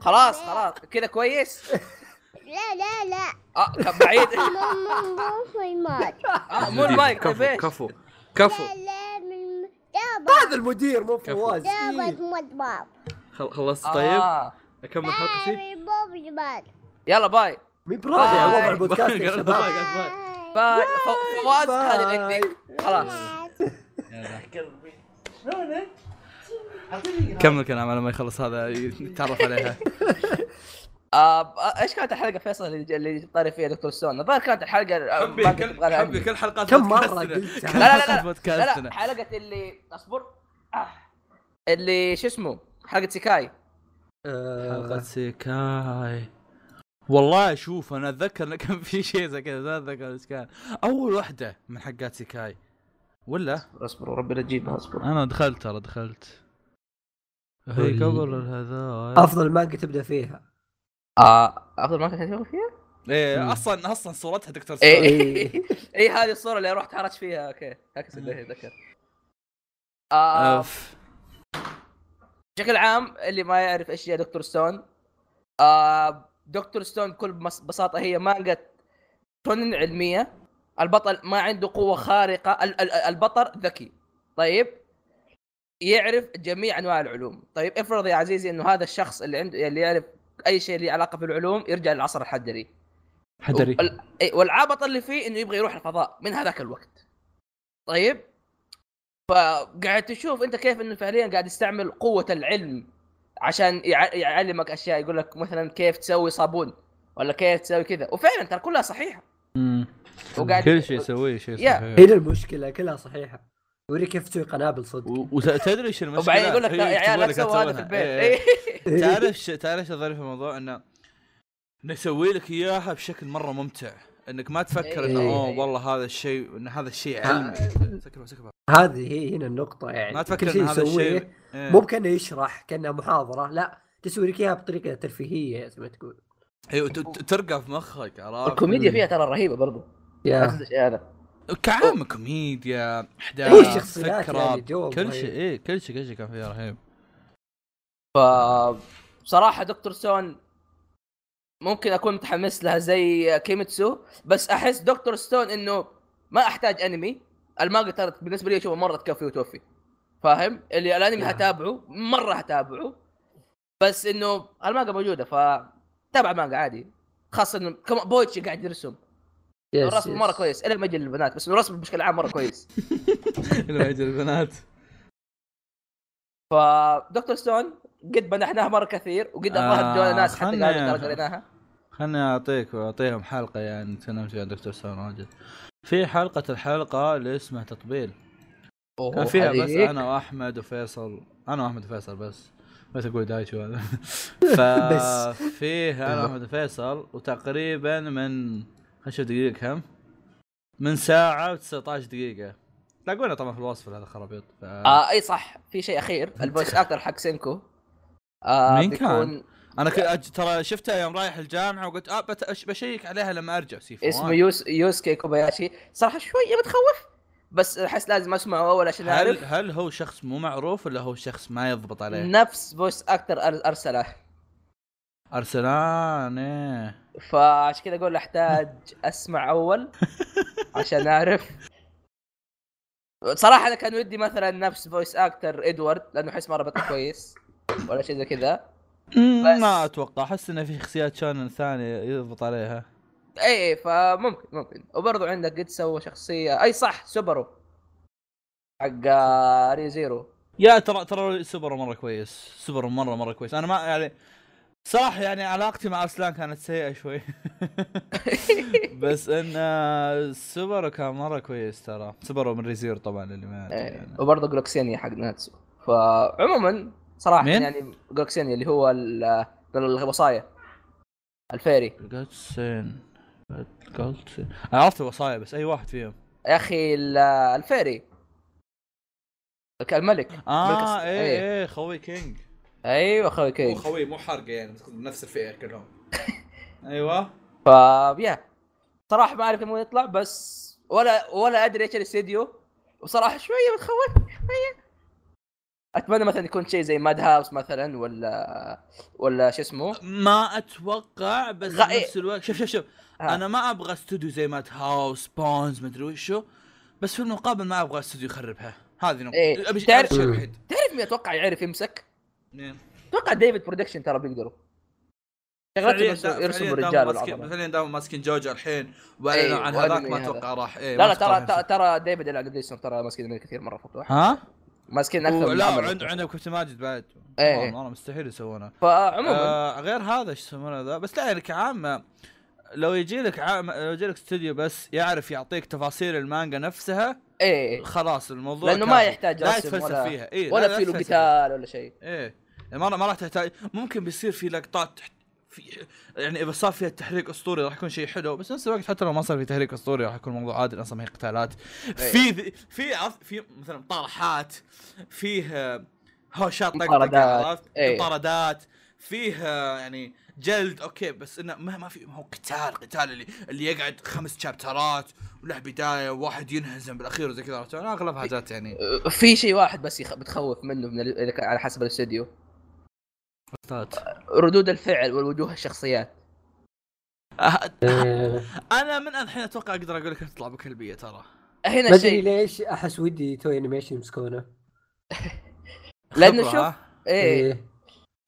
خلاص خلاص. كذا كويس؟ لا لا لا. آه بعيد. مو في المايك. آه مو المايك كفو كفو كفو. لا لا من هذا المدير مو فواز. مطبخ خلصت طيب؟ أكمل حلقتي؟ يلا باي. مي براضي على وضع البودكاست يا شباب. باي فواز هذه الاكتيك خلاص. كمل كلام على ما يخلص هذا يتعرف عليها. آه إيش كانت الحلقة فيصل اللي طاري فيها Doctor Stone؟ الظاهر كانت الحلقة حبي كل حبي كل حلقات كم مرة قلت لا لا لا, لا, لا حلقة اللي اصبر. آه. اللي شو اسمه؟ حلقة سيكاي. آه. حلقه isekai. والله شوف أنا أتذكر انه كان في شيء زي كذا ما أتذكر إيش كان. أول واحدة من حقات isekai. ولا؟ اصبر اصبر ربي لا تجيبها اصبر. أنا دخلت ترى دخلت. هي قبل هذا أفضل مانجا تبدأ فيها. آه أفضل مانجا تبدأ فيها؟ إيه أصلا أصلا صورتها Doctor Stone اي اي هذه الصورة اللي رحت حرج فيها. أوكي. عكس اللي ذكر آه بشكل عام اللي ما يعرف إيش هي Doctor Stone آه Doctor Stone بكل بساطة هي مانجا شونن علمية. البطل ما عنده قوة خارقة. البطل ذكي. طيب؟ يعرف جميع أنواع العلوم. طيب افرض يا عزيزي إنه هذا الشخص اللي عنده اللي يعرف أي شيء له علاقة في العلوم يرجع للعصر الحجري. حجري. وال... والعبط اللي فيه إنه يبغى يروح الفضاء من هذاك الوقت. طيب؟ فقاعد تشوف أنت كيف إنه فعليا قاعد يستعمل قوة العلم عشان يعلمك أشياء يقول لك مثلا كيف تسوي صابون ولا كيف تسوي كذا. وفعلا ترى كلها صحيحة. امم وقاعد كل شيء يسويه شيء صحيح. هنا المشكلة كلها صحيحة. يوريك كيف تسوي قنابل صدق وتدري إيش المشكلة؟ وبعدين يقول لك يا عيال لا تسوي هذا في البيت. إيه. إيه. تعرف تعرف إيش الظريف في الموضوع؟ إنه نسوي لك إياها بشكل مرة ممتع. إنك ما تفكر إنه إيه. أوه والله هذا الشيء إن هذا الشيء علمي. سكبها سكبها هذه هي هنا النقطة يعني. ما تفكر ان هذا الشيء مو كانه يشرح كأنه محاضرة لا. تسوي لك إياها بطريقة ترفيهية زي ما تقول. أيوه ترقى في مخك عرفت؟ الكوميديا فيها ترى رهيبة برضو. يا. هذا. كعام كوميديا أحداث فكرة يعني كل شيء. إيه كل شيء كل شيء كان فيها رهيب. ف بصراحه Doctor Stone ممكن أكون متحمس لها زي كيميتسو بس أحس Doctor Stone إنه ما أحتاج أنمي. المانجا ترى بالنسبة لي اشوفها مرة تكفي وتوفي. فاهم؟ اللي الأنمي هتابعه مرة هتابعه بس إنه المانجا موجودة ف تابع مانجا عادي. خاصة إنه بويتشي قاعد يرسم. الرسم مرة كويس. إلى ما يجي للبنات بس الرسم بشكل عام مرة كويس. إلى ما يجي للبنات ف Doctor Stone قد مدحناها مرة كثير وقد الظاهر آه ناس حتى قالوا قريناها خلني اعطيك واعطيهم حلقة يعني نتكلم فيها Doctor Stone واجد. في حلقة الحلقة اللي اسمها تطبيل. كان فيها بس أنا وأحمد وفيصل. أنا وأحمد وفيصل بس. ما تقول دايتشو هذا. ففيه أنا احمد فيصل وتقريبا من نشوف دقيقة كم؟ من ساعة و19 دقيقة. تلاقونه طبعا في الوصف هذا خرابيط ف... آه إي صح. في شيء أخير. الفويس أكتر حق سينكو. آه مين بيكون... كان؟ أنا ك... ترى شفتها يوم رايح الجامعة وقلت آه بت... بشيك عليها لما أرجع. سيفو اسمه يوس يوسكي كوباياشي. صراحة شوية بتخوف بس أحس لازم أسمعه أول عشان هل. هل هو شخص مو معروف ولا هو شخص ما يضبط عليه؟ نفس voice actor أرسلان. ارسلان إيه. فعشان كذا أقول أحتاج أسمع أول عشان أعرف. صراحة أنا كان ودي مثلا نفس voice actor إدوارد لأنه أحس مره بطل كويس ولا شيء زي كذا. ما أتوقع أحس إنه في شخصيات shonen ثانية يضبط عليها. اي اي فممكن ممكن. وبرضه عندك قد سوى شخصية أي صح سوبارو. حق Re:Zero. يا ترى ترى سوبارو مرة كويس سوبارو مرة مرة كويس. أنا ما يعني صح يعني علاقتي مع أرسلان كانت سيئة شوي. بس إن سوبارو كان مرة كويس ترى. سوبارو من Re:Zero طبعا اللي ما إيه، يعني. وبرضه جلوكسينيا حق ناناتسو. فعموما صراحة مين؟ يعني جلوكسينيا اللي هو الوصايا. الفيري. جلوكسين جلوكسين أنا عرفت الوصايا بس أي واحد فيهم. يا أخي الفيري. الملك. آه إيه. إيه خوي كينج. أيوه خوي كينج خوي مو حرقه يعني نفس الفئة كلهم. أيوه. ف يا صراحة ما أعرف يبغى يطلع بس ولا ولا أدري إيش الاستديو. وصراحة شوية بتخوف شوية. أتمنى مثلا يكون شيء زي Madhouse مثلا ولا ولا شو اسمه؟ ما أتوقع بس غ... نفس الوقت شوف شوف شوف. ها. أنا ما أبغى استوديو زي Madhouse Bones مدري وشو. بس في المقابل ما أبغى استوديو يخربها. هذه نقطة. إيه. تعرف تعرف مين أتوقع يعرف يمسك؟ أتوقع David Production ترى بيقدروا. يرسموا الرجال فعليا دام ماسكين جوجو الحين وأعلنوا عن هذاك ما أتوقع راح إيه لا لا ترى ترى ديفيد يلعب ترى ماسكين كثير مرة فتوح ها؟ ماسكين أكثر لا عند عندهم كابتن ماجد بعد. إيه. والله مستحيل يسوونها فعموما. آه غير هذا إيش يسمونه ذا؟ بس لا يعني كعامة لو يجي لك عام لو يجي لك استوديو بس يعرف يعطيك تفاصيل المانجا نفسها إيه. خلاص الموضوع لأنه ما يحتاج لا يتفلسف ولا فيها. إيه ولا في له قتال ولا شيء. إيه. يعني ما ما راح تحتاج ممكن بيصير في لقطات في يعني إذا صار فيها تحريك أسطوري راح يكون شيء حلو بس نفس الوقت حتى لو ما صار في تحريك أسطوري راح يكون الموضوع عادي أصلا ما هي قتالات. في في في مثلا طرحات فيه هوشات طقطقة مطاردات. فيه يعني جلد أوكي بس إنه ما ما في ما هو قتال قتال اللي اللي يقعد خمس شابترات وله بداية وواحد ينهزم بالأخير وزي كذا اغلب حاجات يعني. في شيء واحد بس يخ... بتخوف منه من ال... على حسب ردود الفعل والوجوه الشخصيات. أه، أنا من الحين أتوقع أقدر أقول لك تطلع بكلبية ترى. هنا شيء. ليش أحس ودي توي انيميشن يمسكونه لأنه شوف إيه, إيه.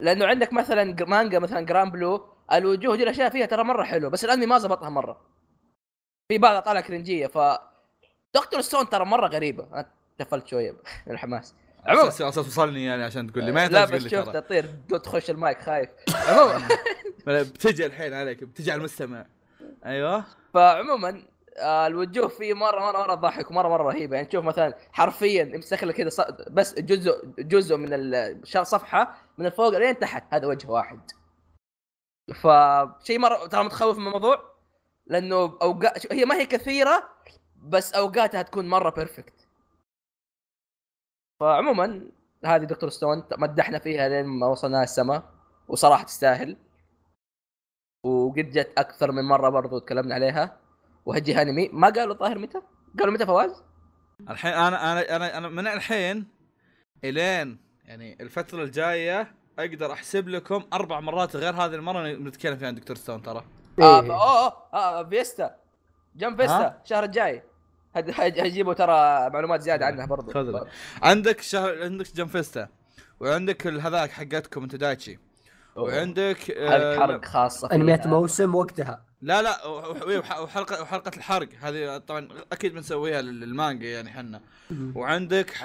لأنه عندك مثلا مانجا مثلا جرام بلو الوجوه دي الأشياء فيها ترى مرة حلوة بس الأنمي ما زبطها مرة. في بعضها طالع كرنجيه ف دكتور ستون ترى مرة غريبة. أنا تفلت شوية من الحماس. عموما. أساس توصلني يعني عشان تقول لي. ما لا بس شوف تطير. تخش المايك خايف. عموما. بتجي الحين عليك بتجي على المستمع. أيوه. فعموما آه، الوجوه فيه مرة مرة مرة ضحك ومرة مرة رهيبة. يعني تشوف مثلا حرفيا يمسك لك كذا بس جزء جزء من الصفحه من الفوق لين تحت. هذا وجه واحد. فشيء مرة ترى متخوف من الموضوع؟ لأنه اوقات هي ما هي كثيرة بس أوقاتها تكون مرة perfect فعموما هذه Dr. Stone مدحنا فيها لين ما وصلنا السماء وصراحة تستاهل. وقد جت أكثر من مرة برضو تكلمنا عليها. وهجي انمي ما قالوا الظاهر متى؟ قالوا متى فواز؟ الحين أنا أنا أنا, أنا من الحين إلين يعني الفترة الجاية أقدر أحسب لكم أربع مرات غير هذه المرة نتكلم فيها عن Dr. Stone ترى. آه اوه اوه آه فيستا. Jump Festa الشهر الجاي. هجيبوا ترى معلومات زيادة عنها برضو. خذ عندك شهر عندك جنب فيستا وعندك هذاك حقتكم انت دايتشي وعندك حرق حرق خاصة انميات موسم وقتها. لا لا وحلقه وحلقة الحرق. هذه طبعا أكيد بنسويها للمانجا يعني حنا وعندك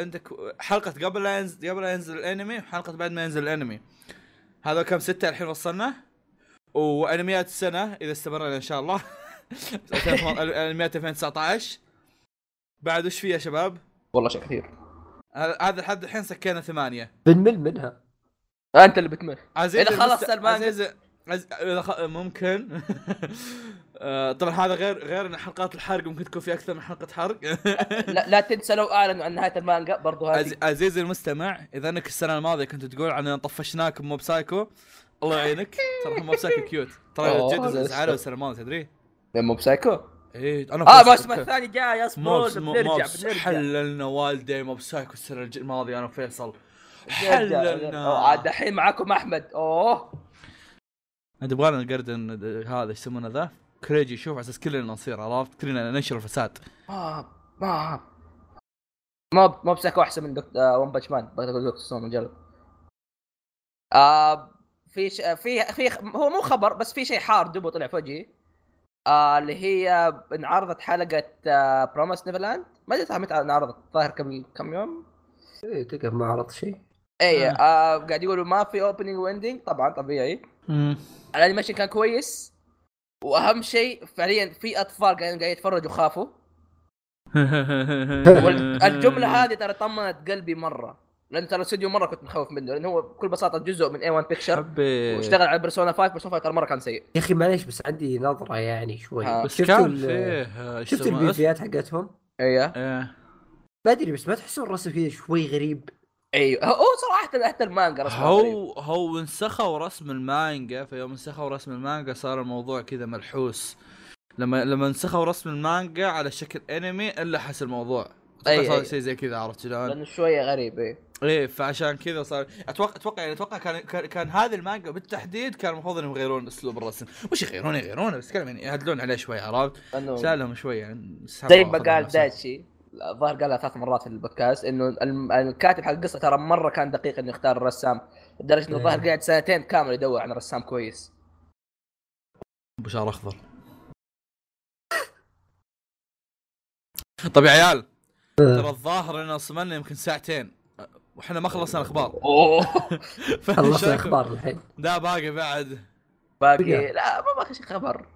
عندك حلقة قبل لا ينزل قبل لا ينزل الأنمي وحلقه بعد ما ينزل الأنمي. هذا كم؟ ستة الحين وصلنا. وأنميات السنة إذا استمرنا إن شاء الله. انميات 2019 بعد وش فيه يا شباب؟ والله شيء كثير. هذا لحد الحين سكينا ثمانية. بنمل منها. أنت اللي بتمر عزيز إذا خلص المانجا عزيز عز... خ... ممكن. آه، طبعا هذا غير غير إن حلقات الحرق ممكن تكون في أكثر من حلقة حرق. لا, لا تنسى لو أعلنوا عن نهاية المانجا برضو هذه. عز... عزيزي المستمع إذا أنك السنة الماضية كنت تقول عن طفشناك ب Mob Psycho الله يعينك. ترى موب سايكو كيوت. ترى جد زعلوا السنة الماضية تدري؟ مو بسايكو؟ إيه أنا آه. بس الثاني جاي موب بنرجع بنرجع حللنا والدي موب سايكو السنة الماضيه أنا وفيصل حللنا. عاد دحين معاكم أحمد. أوه. انت تبغانا نقردن هذا إيش يسمونه ذا؟ كريجي شوف على أساس كلنا نصير عرفت؟ كلنا ننشر الفساد. ما ما ما ما بسايكو أحسن من دكتور آه ون باتش مان بغيت أقول دكتور ستون مجرد. آه في ش... في في هو مو خبر بس في شيء حار دوبه طلع فجأة آه اللي هي انعرضت حلقة آه Promised Neverland ما ادري متى انعرضت ظاهر قبل كم يوم؟ إيه تقف ما عرض شيء. اي آه. آه قاعد يقولوا ما في opening و ending طبعا طبيعي. ال animation كان كويس. وأهم شيء فعليا في أطفال قاعدين قاعد يتفرجوا خافوا والجملة هذه ترى طمنت قلبي مرة. لأن ترى الاستوديو مرة كنت مخوف منه لأنه هو بكل بساطة جزء من A-1 Pictures حبي. واشتغل على Persona 5 Persona 5 ترى مرة كان سيء. يا أخي معليش بس عندي نظرة يعني شوي. ها. بس شفتوا كان فيه شفت البيفيات حقتهم؟ أيوه إيه. ما أدري بس ما تحسون الرسم كذا شوي غريب؟ أيوه هو صراحة حتى المانجا رسمها غريب. هو هو انسخوا رسم المانجا فيوم انسخوا رسم المانجا صار الموضوع كذا ملحوس. لما لما انسخوا رسم المانجا على شكل انمي انلحس الموضوع. أي- صار أي. شيء زي كذا عرفت شلون؟ لأنه شوية غريب إيه. إيه فعشان كذا صار أتوقع أتوقع يعني أتوقع كان كان, كان هذه المانجا بالتحديد كان المفروض إنهم يغيرون أسلوب الرسم، مش يغيرون يغيرون بس كلام يعني يهدلون عليه شوي عرفت؟ سألهم شوي يعني زي ما قال دايتشي الظاهر قالها ثلاث مرات في البودكاست إنه الكاتب حق القصة ترى مرة كان دقيق إنه يختار الرسام لدرجة إنه إيه. الظاهر قاعد سنتين كامل يدور عن رسام كويس. بشار أخضر. طيب يا عيال ترى الظاهر ان صملنا يمكن ساعتين. وإحنا ما خلصنا الأخبار. أوه. خلصنا أخبار الحين. لا باقي بعد. باقي. لا ما باقي شيء خبر.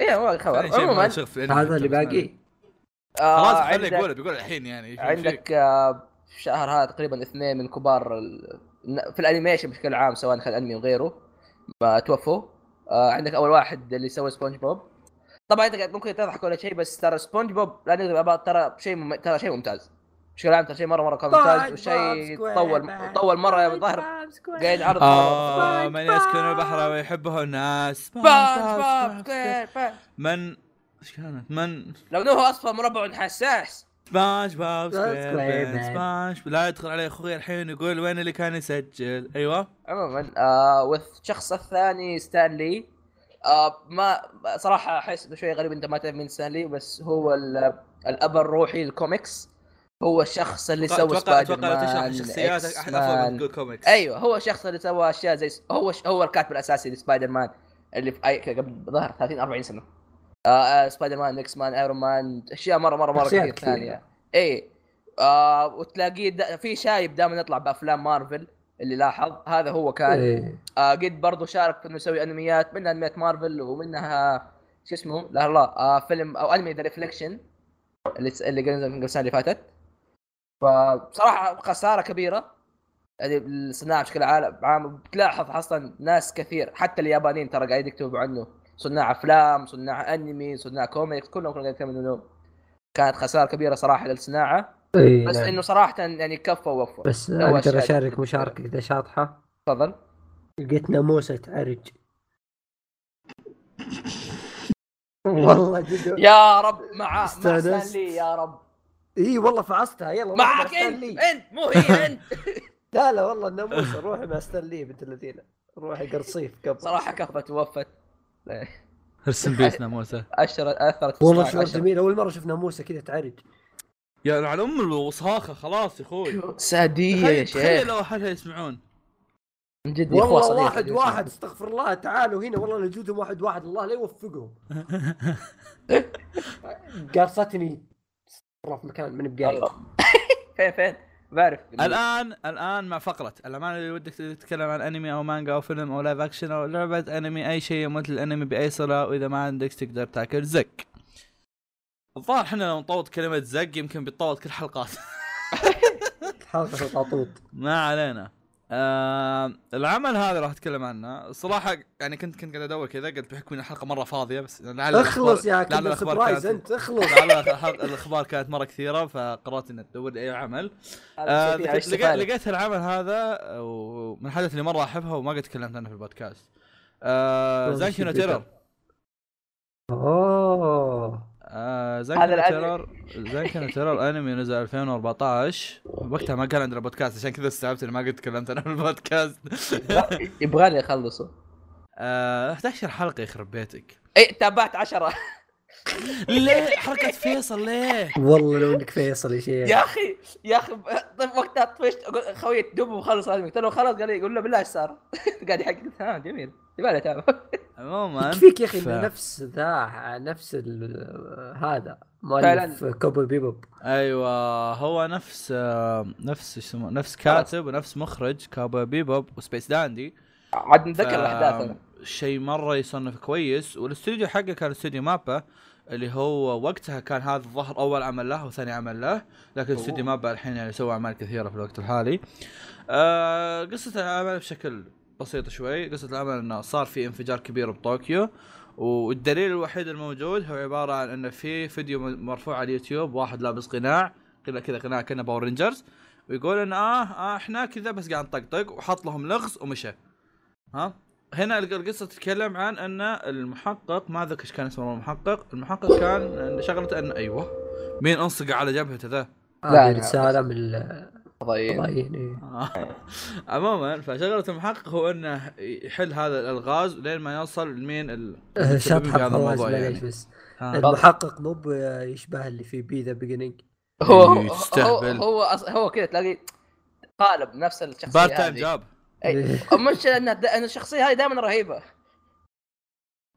إيه ما باقي خبر. عموما هذا اللي باقي؟ آه خلاص خليه عندك يقول بيقول الحين يعني عندك؟ آه في شهر هذا تقريبا اثنين من كبار ال- في ال animation بشكل عام سواء كان أنمي وغيره ما توفوا. آه عندك أول واحد اللي سوى سبونج بوب. طبعا أنت قاعد ممكن تضحك ولا شيء بس ترى سبونج بوب لا ترى شيء مم... ترى شيء ممتاز. بشكل عام شيء مرة مرة كان ممتاز وشيء طول طول مرة يا ظاهر قاعد يعرض آه من يسكن البحر ويحبه الناس. من إيش كانت؟ من لو إنه أصفر مربع حساس. SpongeBob square square man. Sponge لا يدخل علي أخوي الحين يقول وين اللي كان يسجل؟ أيوه. عموما آه والشخص الثاني Stan Lee آه ما صراحة أحس إنه شوي غريب انت ما تعرف مين Stan Lee بس هو ال- الأب الروحي للكوميكس هو الشخص اللي سوى أتوقع Spider أتوقع لو تشرح الشخصيات أحد أفضل تقول كوميكس أيوه هو الشخص اللي سوى أشياء زي هو هو الكاتب الأساسي لسبايدر مان اللي في أي قبل ظهر 30 40 سنة. آه آه Spider-Man X-Men Iron Man أشياء مره مره مرة كثير. ثانية. اي آه وتلاقيه دا في شايب دائما يطلع بأفلام مارفل اللي لاحظ. هذا هو كان. إيه. آه قد برضو شارك في إنه يسوي أنميات منها أنميات مارفل ومنها شو اسمه؟ لا لا آه فيلم أو أنمي The Reflection اللي اللي من السنة اللي فاتت. فبصراحة خسارة كبيرة. يعني الصناعة بشكل عام بتلاحظ أصلا ناس كثير حتى اليابانيين ترى قاعد يكتبوا عنه. صناع أفلام صناع أنمي صناع كوميكس كلهم كانوا يتكلموا انه كانت خسارة كبيرة صراحة للصناعة. إيه، بس نعم. إنه صراحة يعني كفى ووفى بس أقدر أشارك. مشاركه كذا شاطحة. تفضل. لقيت ناموسة تعرج. والله جد يا رب مع مع استانست. ستانلي يا رب. إي والله فعصتها. يلا روح معك مع انت. أنت مو هي أنت. لا لا والله الناموسه روحي مع ستانلي بنت الذين. روحي قرصيف قبل. صراحة كفت. ووفت. ارسم بيس ناموسة. اشر أثرت في والله شعور. جميل أول مرة شفت ناموسة كذا تعرج. يا على أم الوصاخه خلاص يا أخوي. ساديه يا تخيل تخيل شيخ لو أحدها يسمعون. من جد والله صديق. واحد واحد. استغفر الله تعالوا هنا. والله لجودهم واحد واحد الله لا يوفقهم. قرصتني. مرة في مكان من بقايل. فين فين؟ بعرف. الان الآن مع فقرة. الامانه اللي ودك تتكلم عن أنمي أو مانجا أو فيلم أو live action أو لعبة أنمي أي شيء مثل الانمي بأي صله وإذا ما عندك تقدر تاكل زق الظاهر إحنا لو نطوط كلمة زق يمكن بتطوط كل حلقات. حلقة طاطوط ما علينا. آه العمل هذا راح أتكلم عنه. الصراحه يعني كنت كنت قاعد أدور كذا قلت بحكم إن الحلقة مرة فاضية بس اخلص يا كذا surprise أنت اخلص. الأخبار كانت مرة كثيرة فقررت إني أدور اي عمل. آه لقيت العمل هذا ومن الحاجات اللي مرة أحبها وما قد تكلمت عنها في البودكاست. آه Zankyou Terror أوه. آه Zankyou Terror Zankyou Terror انمي نزل 2014 وقتها ما كان عندنا بودكاست عشان كذا استوعبت إني ما قد تكلمت عنه في البودكاست. يبغالي أخلصه. آه 11 حلقة يخرب بيتك. اي تابعت 10 ليه حركة فيصل؟ ليه؟ والله لو انك فيصل يا شيخ. يا أخي يا أخي طيب وقتها طفشت خوي دوب مخلص هذا قلت له خلاص قال لي يقول له بالله إيش صار؟ قاعد يحكي. قلت ها جميل يبغى تابع عموما يكفيك يا أخي؟ ف... نفس ذا نفس هذا مؤلف Cowboy Bebop. أيوه هو نفس نفس اسمه نفس كاتب ونفس مخرج Cowboy Bebop و Space Dandy. عاد نتذكر الأحداث شيء مرة يصنف كويس والاستوديو حقه كان استوديو MAPPA. اللي هو وقتها كان هذا الظهر أول عمل له وثاني عمل له لكن استوديو MAPPA الحين يعني سوى أعمال كثيرة في الوقت الحالي. آه قصة العمل بشكل بسيط شوي. قصة العمل إنه صار في انفجار كبير بطوكيو والدليل الوحيد الموجود هو عبارة عن إنه في فيديو مرفوع على اليوتيوب واحد لابس قناع كذا كذا قناع كأنه Power Rangers ويقول إن آه, آه إحنا كذا بس قاعد نطقطق وحط لهم لغز ومشى. ها؟ هنا القصة تتكلم عن أن المحقق ما ذكر إيش كان اسمه المحقق المحقق كان شغلته أن أيوه. مين انصق على جبهته ذا؟ لا رساله من فضائيين إيه. عموما فشغلة المحقق هو أنه يحل هذا الألغاز لين ما يوصل لمين ال شطح الموضوع يعني. بس. المحقق مو يشبه اللي في B: The Beginning هو هو هو, هو, هو كذا تلاقي قالب نفس الشخصية part time جاب المشكلة ان الشخصيه هذه دائما رهيبة.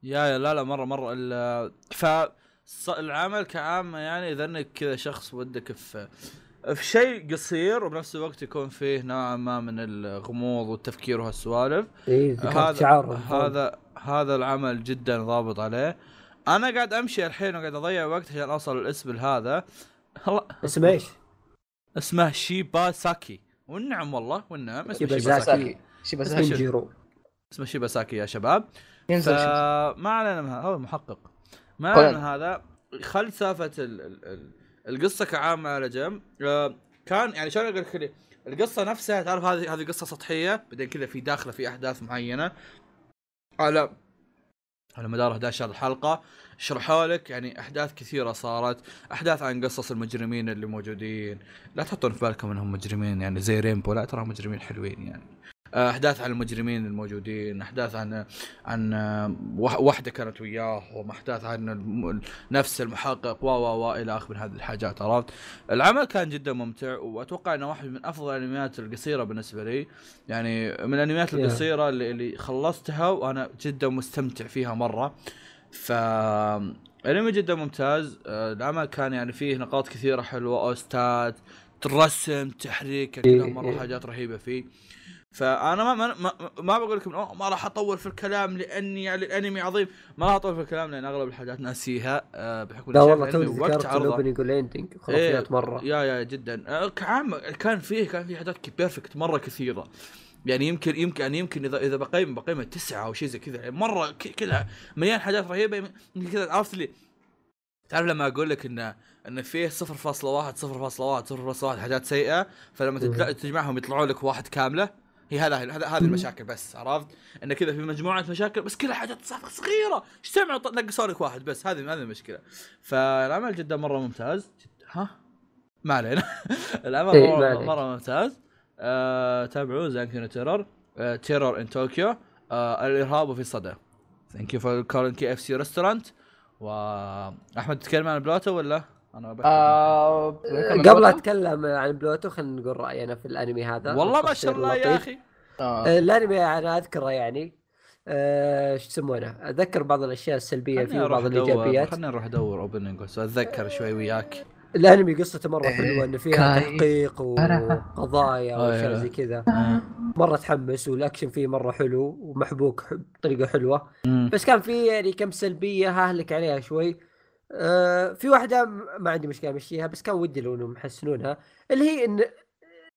يا لا لا مرة مرة. ف العمل كعامه يعني إذا إنك كذا شخص ودك في في شيء قصير وبنفس الوقت يكون فيه نوعا ما من الغموض والتفكير وهالسوالف إيه هذا هذا هذا العمل جدا ضابط عليه. أنا قاعد أمشي الحين وقاعد أضيع وقت عشان اوصل الاسم هذا اسمه إيش؟ اسمه شيبا ساكي والنعم والله والنعم. اسمه شيبا ساكي. شيبا ساكي اسمه شيبا ساكي يا شباب. فما علينا من هذا هو محقق. ما علينا من هذا. خل سالفه ال... ال... ال... القصة كعامة على جنب. آه، كان يعني شلون أقول لك؟ القصة نفسها تعرف هذه هذه قصة سطحية؟ بعدين كذا في داخلة في أحداث معينة. على على مدار 11 الحلقة. شرحوا لك يعني أحداث كثيرة صارت أحداث عن قصص المجرمين اللي موجودين. لا تحطون في بالكم إنهم مجرمين يعني زي ريمبو لا ترى مجرمين حلوين يعني. أحداث عن المجرمين الموجودين أحداث عن عن وحدة كانت وياه واحداث عن نفس المحقق و و و إلى اخره من هذه الحاجات عرفت؟ العمل كان جدا ممتع وأتوقع إنه واحد من أفضل الأنميات القصيرة بالنسبة لي. يعني من الأنميات القصيرة اللي, اللي خلصتها وأنا جدا مستمتع فيها مرة. ف انمي جدا ممتاز. العمل كان يعني فيه نقاط كثيرة حلوة OST ات رسم تحريك كلها مرة حاجات رهيبة فيه. فأنا ما ما, ما, ما بقول لكم ما راح أطول في الكلام لأني يعني الأنمي عظيم. ما راح أطول في الكلام لأن أغلب الحاجات ناسيها أه بحكم لا والله تو ذكرت ال opening وال ending خرافيات مرة. يا يا جدا. أه كعام كان فيه كان فيه حاجات perfect مرة كثيرة. يعني يمكن يمكن يعني يمكن اذا إذا بقيم بقيمة تسعة أو شيء زي كذا يعني مرة كذا مليان حاجات رهيبة يمكن كذا. عرفت لي تعرف لما أقول لك انه إن فيه 0.1 0.1 0.1 حاجات سيئة فلما تجمعهم يطلعوا لك واحد كاملة هي هذا هذه المشاكل بس عرفت؟ إن كذا في مجموعة مشاكل بس كلها حاجات صغيرة. إيش سمعوا نقصوا لك واحد بس. هذه هذه المشكلة. فالعمل جدا مرة ممتاز. جدا ها؟ ما علينا. العمل إيه، مره, مرة ممتاز. آه تابعوه Zankyou no Terror آه Terror in Tokyo آه الإرهاب في صدى thank you for calling KFC restaurant واحمد تتكلم عن بلوتو ولا؟ أنا آه قبل أتكلم عن بلوتو خلينا نقول راينا في الأنمي هذا. والله ما شاء الله يا أخي. آه. آه. الأنمي أنا أذكره يعني. آه، إيش يسمونه؟ أتذكر بعض الأشياء السلبية فيه وبعض الإيجابيات. خلينا نروح أدور opening اتذكر شوي وياك. الانمي قصته مرة حلوة إنه فيها تحقيق وقضايا واشياء زي كذا. مرة تحمس والأكشن فيه مرة حلو ومحبوك بطريقة حلوة. بس كان في يعني كم سلبية ههلك عليها شوي. آه في واحدة ما عندي مشكلة امشيها بس كان ودي لو إنهم يحسنونها. اللي هي إن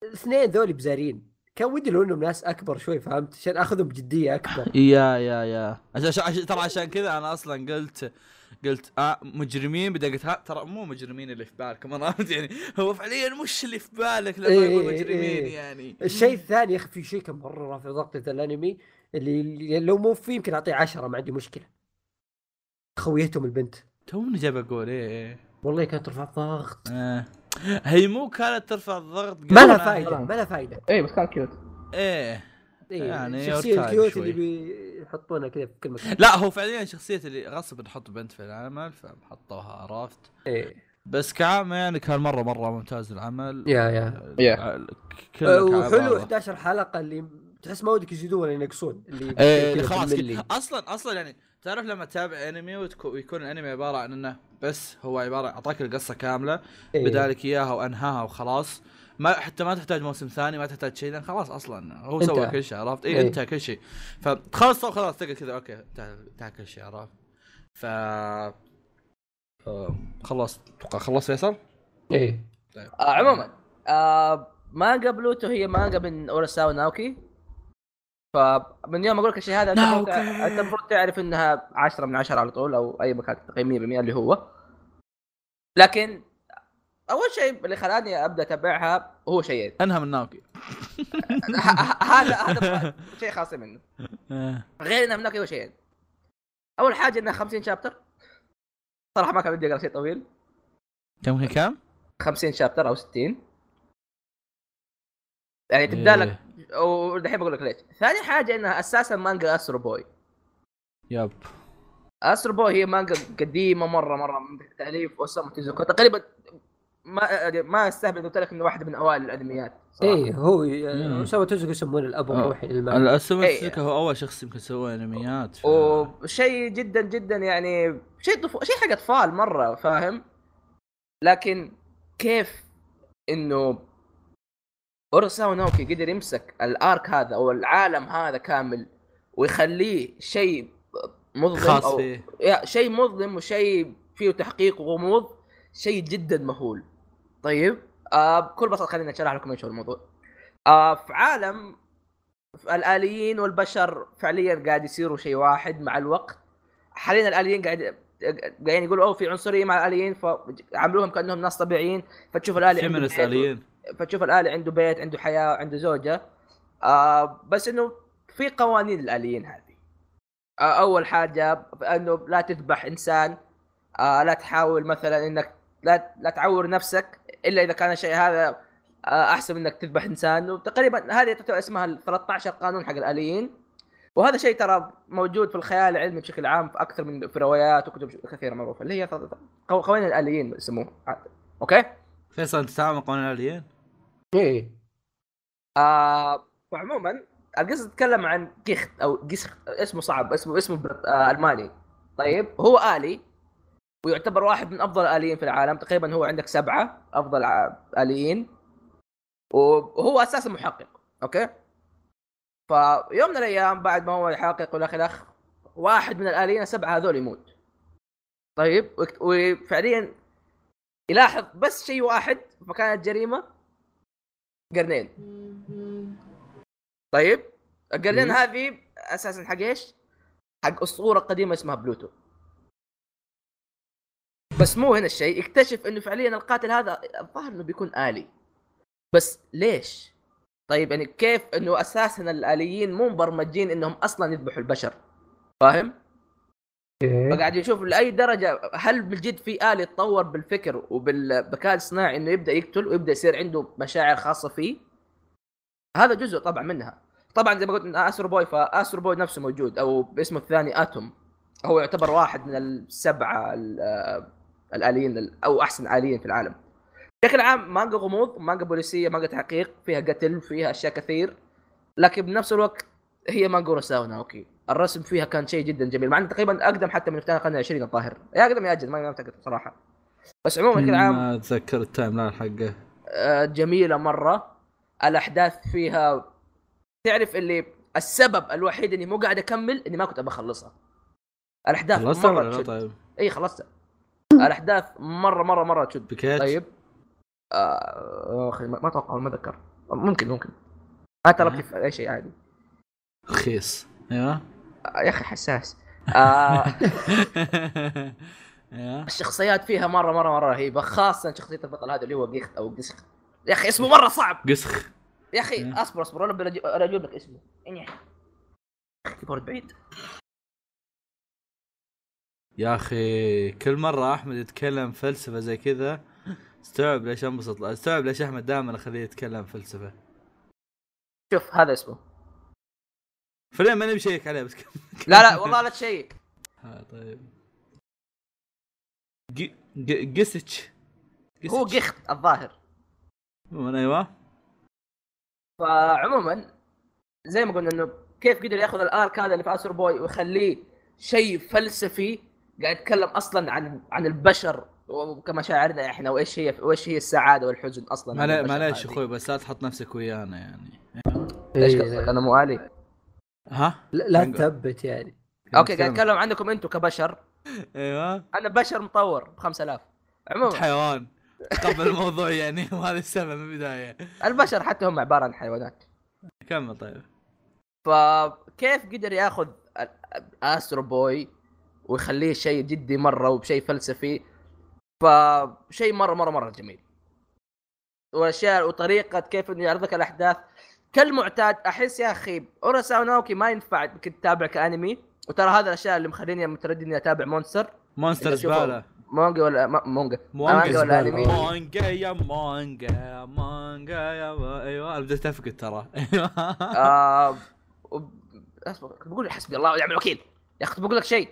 الاثنين ذولي بزارين. كان ودي لو إنهم ناس أكبر شوي فهمت؟ عشان أخذهم بجدية أكبر. يا يا يا. عشان عشان ترى عشان كذا أنا أصلا قلت قلت آه مجرمين. بدي قلت ها ترى مو مجرمين اللي في بالك مرات يعني هو فعليا مش اللي في بالك لما إيه، يقول إيه، مجرمين إيه. يعني. الشيء الثاني يا أخي في شيء كان مرة رافع ضغطة الأنمي اللي لو مو فيه يمكن أعطيه عشرة ما عندي مشكلة. خويتهم البنت. توني جاي بقول إيه إيه. والله كانت ترفع ضغط آه. هي مو كانت ترفع الضغط ما لها فائده ما لها فائده اي بس كان cute إيه. إيه يعني الشخصيه ال cute شوي. اللي بيحطونها كذا في كل مكان لا هو فعليا شخصية اللي غصب نحط بنت في العمل فحطوها عرفت إيه بس كعام يعني كان مرة مرة ممتاز العمل يا يا يا. كل أه، وحلو والله. 11 حلقه اللي تحس ما ودك يزيدون ولا ينقصون اللي إيه كذا خلاص بالملي. كده. أصلا أصلا يعني تعرف لما تتابع أنمي ويكون الأنمي عبارة عن إنه بس هو عباره أعطاك القصة كاملة إيه. بدالك إياها وأنهاها وخلاص ما حتى ما تحتاج موسم ثاني ما تحتاج شيء لأن خلاص أصلا هو. سوى كل شيء عرفت؟ اي إيه. انتهى كل شيء فتخلص خلاص تقعد كذا okay انتهى كل شيء عرفت؟ ف آه، خلصت أتوقع خلصت فيصل؟ إيه آه عموما آه مانجا بلوتو هي مانجا من اوراساوا ناوكي فمن يوم أقول لك الشيء هذا المفروض أنت المفروض تعرف إنها 10 من 10 على طول أو أي مكان تقييم 100% اللي هو لكن أول شيء اللي خلاني أبدأ أتابعها هو شيئين. أنهى من ناوكي. هذا هذا شيء خاص منه. آه. غير انها من ناوكي هو شيئين. أول حاجة انها 50 chapter. صراحة ما كان بدي أقرأ شيء طويل. كم هي كم؟ 50 chapter أو 60 يعني تبدأ لك إيه. ودحين بقول لك ليش. ثاني حاجة انها أساسا مانجا Astro Boy yep. Astro Boy هي مانجا قديمة مره مرة من تأليف اوسامو تيزوكو تقريبا ما ما استهبل قلت لك إنه واحدة من أوائل الانميات صراحة. إيه هو. سوى تزق يسمونه الأب آه. الروحي للمانجا إيه. هو أول شخص يمكن سوى أنميات ف... وشيء جدا جدا يعني شيء طفو... شيء حق أطفال مرة فاهم لكن كيف إنه اوراساوا ناوكي قدر يمسك الأرك هذا أو العالم هذا كامل ويخليه شيء مظلم خاص أو فيه يا شيء مظلم وشيء فيه تحقيق وغموض شيء جدا مهول طيب. آه بكل بساطة خلينا أشرح لكم إيش هو الموضوع. آه في عالم الآليين والبشر فعليا قاعد يصيروا شيء واحد مع الوقت. حاليا الآليين قاعد قاعدين يقولوا أوه في عنصرية مع الآليين. فعملوهم كأنهم ناس طبيعيين. فتشوف الآلي عنده آليين. فتشوف الآلي عنده بيت عنده حياة عنده زوجة. آه بس إنه في قوانين الاليين هذه. آه أول حاجة انه لا تذبح إنسان. آه لا تحاول مثلا إنك لا لا تعور نفسك إلا إذا كان الشيء هذا آه أحسن من إنك تذبح إنسان. وتقريبا هذه تعتبر اسمها ال 13 قانون حق الآليين. وهذا شيء ترى موجود في الخيال العلمي بشكل عام في أكثر من في روايات وكتب كثيرة معروفة اللي هي قو- قوانين الآليين يسموها. أوكي؟ فيصل أنت تتعامل قوانين الآليين؟ إيه. آه وعموما القصة تتكلم عن جيخت أو جيسخ اسمه صعب اسمه اسمه آه ألماني. طيب هو آلي ويعتبر واحد من أفضل الآليين في العالم تقريبا هو عندك سبعة أفضل آليين. وهو أساسا محقق أوكي؟ فيوم من الأيام بعد ما هو يحقق والاخ الأخ واحد من الآليين السبعة هذول يموت. طيب؟ وفعليا يلاحظ بس شيء واحد في مكان الجريمه قرنين. طيب؟ القرنين. هذه أساسا حق إيش؟ حق أسطورة قديمة اسمها بلوتو. بس مو هنا الشيء اكتشف إنه فعليا القاتل هذا الظاهر إنه بيكون آلي بس ليش؟ طيب يعني كيف إنه أساسا الآليين مو مبرمجين إنهم أصلا يذبحوا البشر فاهم؟ إيه. فقاعد يشوف لأي درجة هل بالجد في آلي يتطور بالفكر وبالذكاء الصناعي إنه يبدأ يقتل ويبدأ يصير عنده مشاعر خاصة فيه هذا جزء طبعا منها طبعا زي ما قلت Astro Boy ف Astro Boy نفسه موجود أو باسمه الثاني Atom هو يعتبر واحد من السبعة ال- الآليين ال- أو أحسن آليين في العالم. بشكل عام مانجا غموض مانجا بوليسية مانجا تحقيق فيها قتل فيها أشياء كثير لكن بنفس الوقت هي مانجا اوراساوا okay. الرسم فيها كان شيء جدا جميل مع إنه تقريبا أقدم حتى من افتتاح القرن العشرين الظاهر. يا أقدم يا أجل ما أعتقد صراحة بس عموما بشكل عام ما أتذكر ال timeline حقه. آه، جميلة مرة. الأحداث فيها تعرف اللي السبب الوحيد إني مو قاعد أكمل إني ما كنت ابى أخلصها. الأحداث خلصتها ولا طيب؟ اي خلصتها. الأحداث مره مره مرة تشد بكيت؟ طيب. آه أخي ما ما أتوقع ما أتذكر. ممكن ممكن. ما طلبت في أي شيء عادي. رخيص. أيوه. يا أخي حساس. آه أيوه. الشخصيات فيها مره مره مرة رهيبة خاصة شخصية البطل هذا اللي هو جيخت أو جسخ يا أخي اسمه مرة صعب. قسخ. يا أخي مم. أصبر أصبر أنا بجيب لك اسمه. انيح كيبورد بعيد. يا أخي كل مرة أحمد يتكلم فلسفة زي كذا استوعب ليش أنبسط استوعب ليش أحمد دائما اخليه يتكلم فلسفة. شوف هذا اسمه. فعليا ماني بشيك عليه بس كم- لا لا والله لا تشيك. ها طيب. جي- جي- جيستش هو. جيخت الظاهر. من أيوه. فعموما زي ما قلنا إنه كيف قدر يأخذ ال arc هذا اللي في Astro Boy ويخليه شيء فلسفي قاعد يتكلم أصلا عن عن البشر وكمشاعرنا إحنا وإيش هي وإيش هي السعادة والحزن أصلا معليش. أخوي بس لا تحط نفسك ويانا يعني. إيش إيه، قصدك؟ أنا مو آلي. ها؟ لا تثبت يعني. أوكي قاعد أتكلم عنكم أنتم كبشر. أيوه. أنا بشر مطور ب 5000 أنت عموما حيوان. تقبل الموضوع يعني وهذا السبب من البداية. البشر حتى هم عبارة عن حيوانات. كمل طيب. فكيف قدر ياخذ ال- أسترو بوي ويخليه شيء جدي مرة وبشيء فلسفي. فشيء مرة مرة مرة جميل. وأشياء وطريقة كيف إنه يعرض لك الأحداث. كالمعتاد أحس يا أخي أوراساوا ناوكي ما ينفع انك تتابع كأنمي. وترى هذا الأشياء اللي مخليني متردد إني أتابع مونستر. مونستر زبالة. مونجا ولا ما- مونجا. مونجا مانجا ولا. أنمي. مانجا يا مانجا مانجا يا. أيوه أنا بديت أفقد ترى. أيوه آه كنت بقول حسبي الله ونعم الوكيل. يا أخي كنت بقول لك شيء.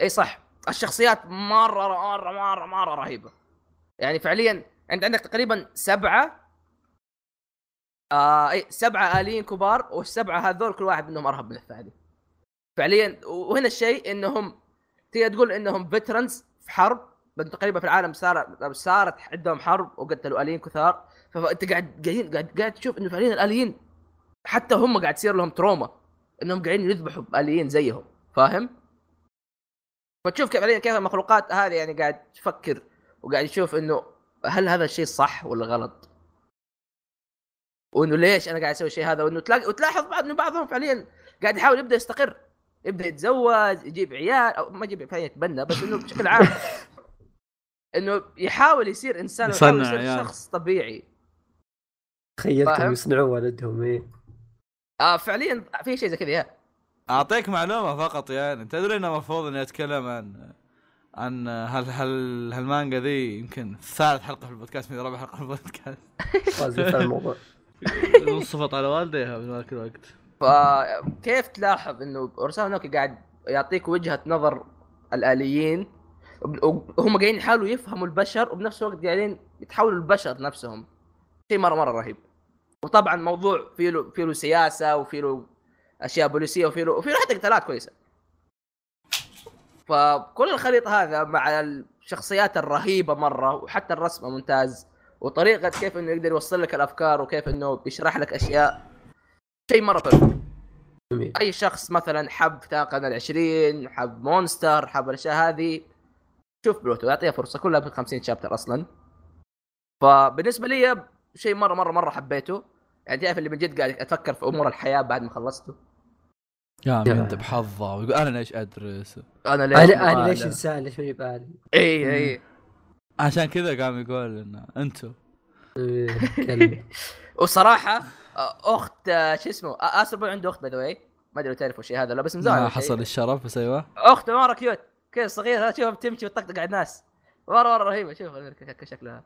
اي صح. الشخصيات مرة مرة مرة مرة رهيبة. يعني فعليا انت عندك تقريبا سبعة آه اي سبعة آليين كبار والسبعة هذول كل واحد منهم أرهب من الثاني. فعليا وهنا الشيء إنهم تقدر تقول إنهم veterans في حرب. تقريبا في العالم صار صارت عندهم حرب وقتلوا آليين كثار. فأنت قاعد قاعدين قاعد قاعد تشوف إنه فعليا الآليين حتى هم قاعد تصير لهم trauma إنهم قاعدين يذبحوا بآليين زيهم. فاهم؟ فتشوف كيف فعليا كيف المخلوقات هذه يعني قاعد تفكر وقاعد تشوف إنه هل هذا الشيء صح ولا غلط؟ وإنه ليش أنا قاعد أسوي الشيء هذا وإنه تلاقي وتلاحظ بعض إنه بعضهم فعليا قاعد يحاول يبدأ يستقر يبدأ يتزوج يجيب عيال أو ما يجيب فعليا يتبنى بس إنه بشكل عام إنه يحاول يصير إنسان يصنع يصير عيال. شخص طبيعي تخيلتهم فاهم؟ يصنعون ولدهم إيه آه فعليا في شيء زي كذا يا أعطيك معلومة فقط يعني. تدري إنه المفروض إني أتكلم عن عن هل هل هالمانجا ذي يمكن ثالث حلقة في البودكاست من رابع حلقة في البودكاست. الموضوع. وصفت على والديها في ذاك الوقت. فكيف تلاحظ إنه اورساوا نوكي قاعد يعطيك وجهة نظر الآليين وهم قاعدين يحاولوا يفهموا البشر وبنفس الوقت قاعدين يتحولوا البشر نفسهم. شيء مرة مرة رهيب. وطبعا موضوع فيه له فيه له سياسة وفيه له أشياء بوليسية له وفيه له حتى قتالات كويسة. فكل الخليط هذا مع الشخصيات الرهيبة مرة وحتى الرسم ممتاز وطريقة كيف إنه يقدر يوصل لك الأفكار وكيف إنه يشرح لك أشياء. شيء مرة حلو. جميل. أي شخص مثلا حب ثاقنا العشرين حب مونستر حب الأشياء هذه شوف بلوتو يعطيها فرصة كلها ب 50 chapter أصلا. فبالنسبة لي شيء مره مره مرة حبيته. يعني تعرف اللي من جد قاعد أفكر في أمور الحياة بعد ما خلصته؟ من انت بحظه. ويقول أنا ليش أدرس؟ أنا ليش أنا أنا ليش؟ إنسان؟ ليش ما يبالي إي إي. عشان كذا قام يقول ان أنتم إيه،. وصراحة أخت شو اسمه أسترو بوي عنده أخت by the way ما أدري تعرفوا الشيء هذا لا بس مزاح ما حصل الشرف بس أيوه. اخته مره cute. كذا صغيرة شوفها بتمشي وتطقطق على الناس. مرة مرة رهيبة. شوف شكلها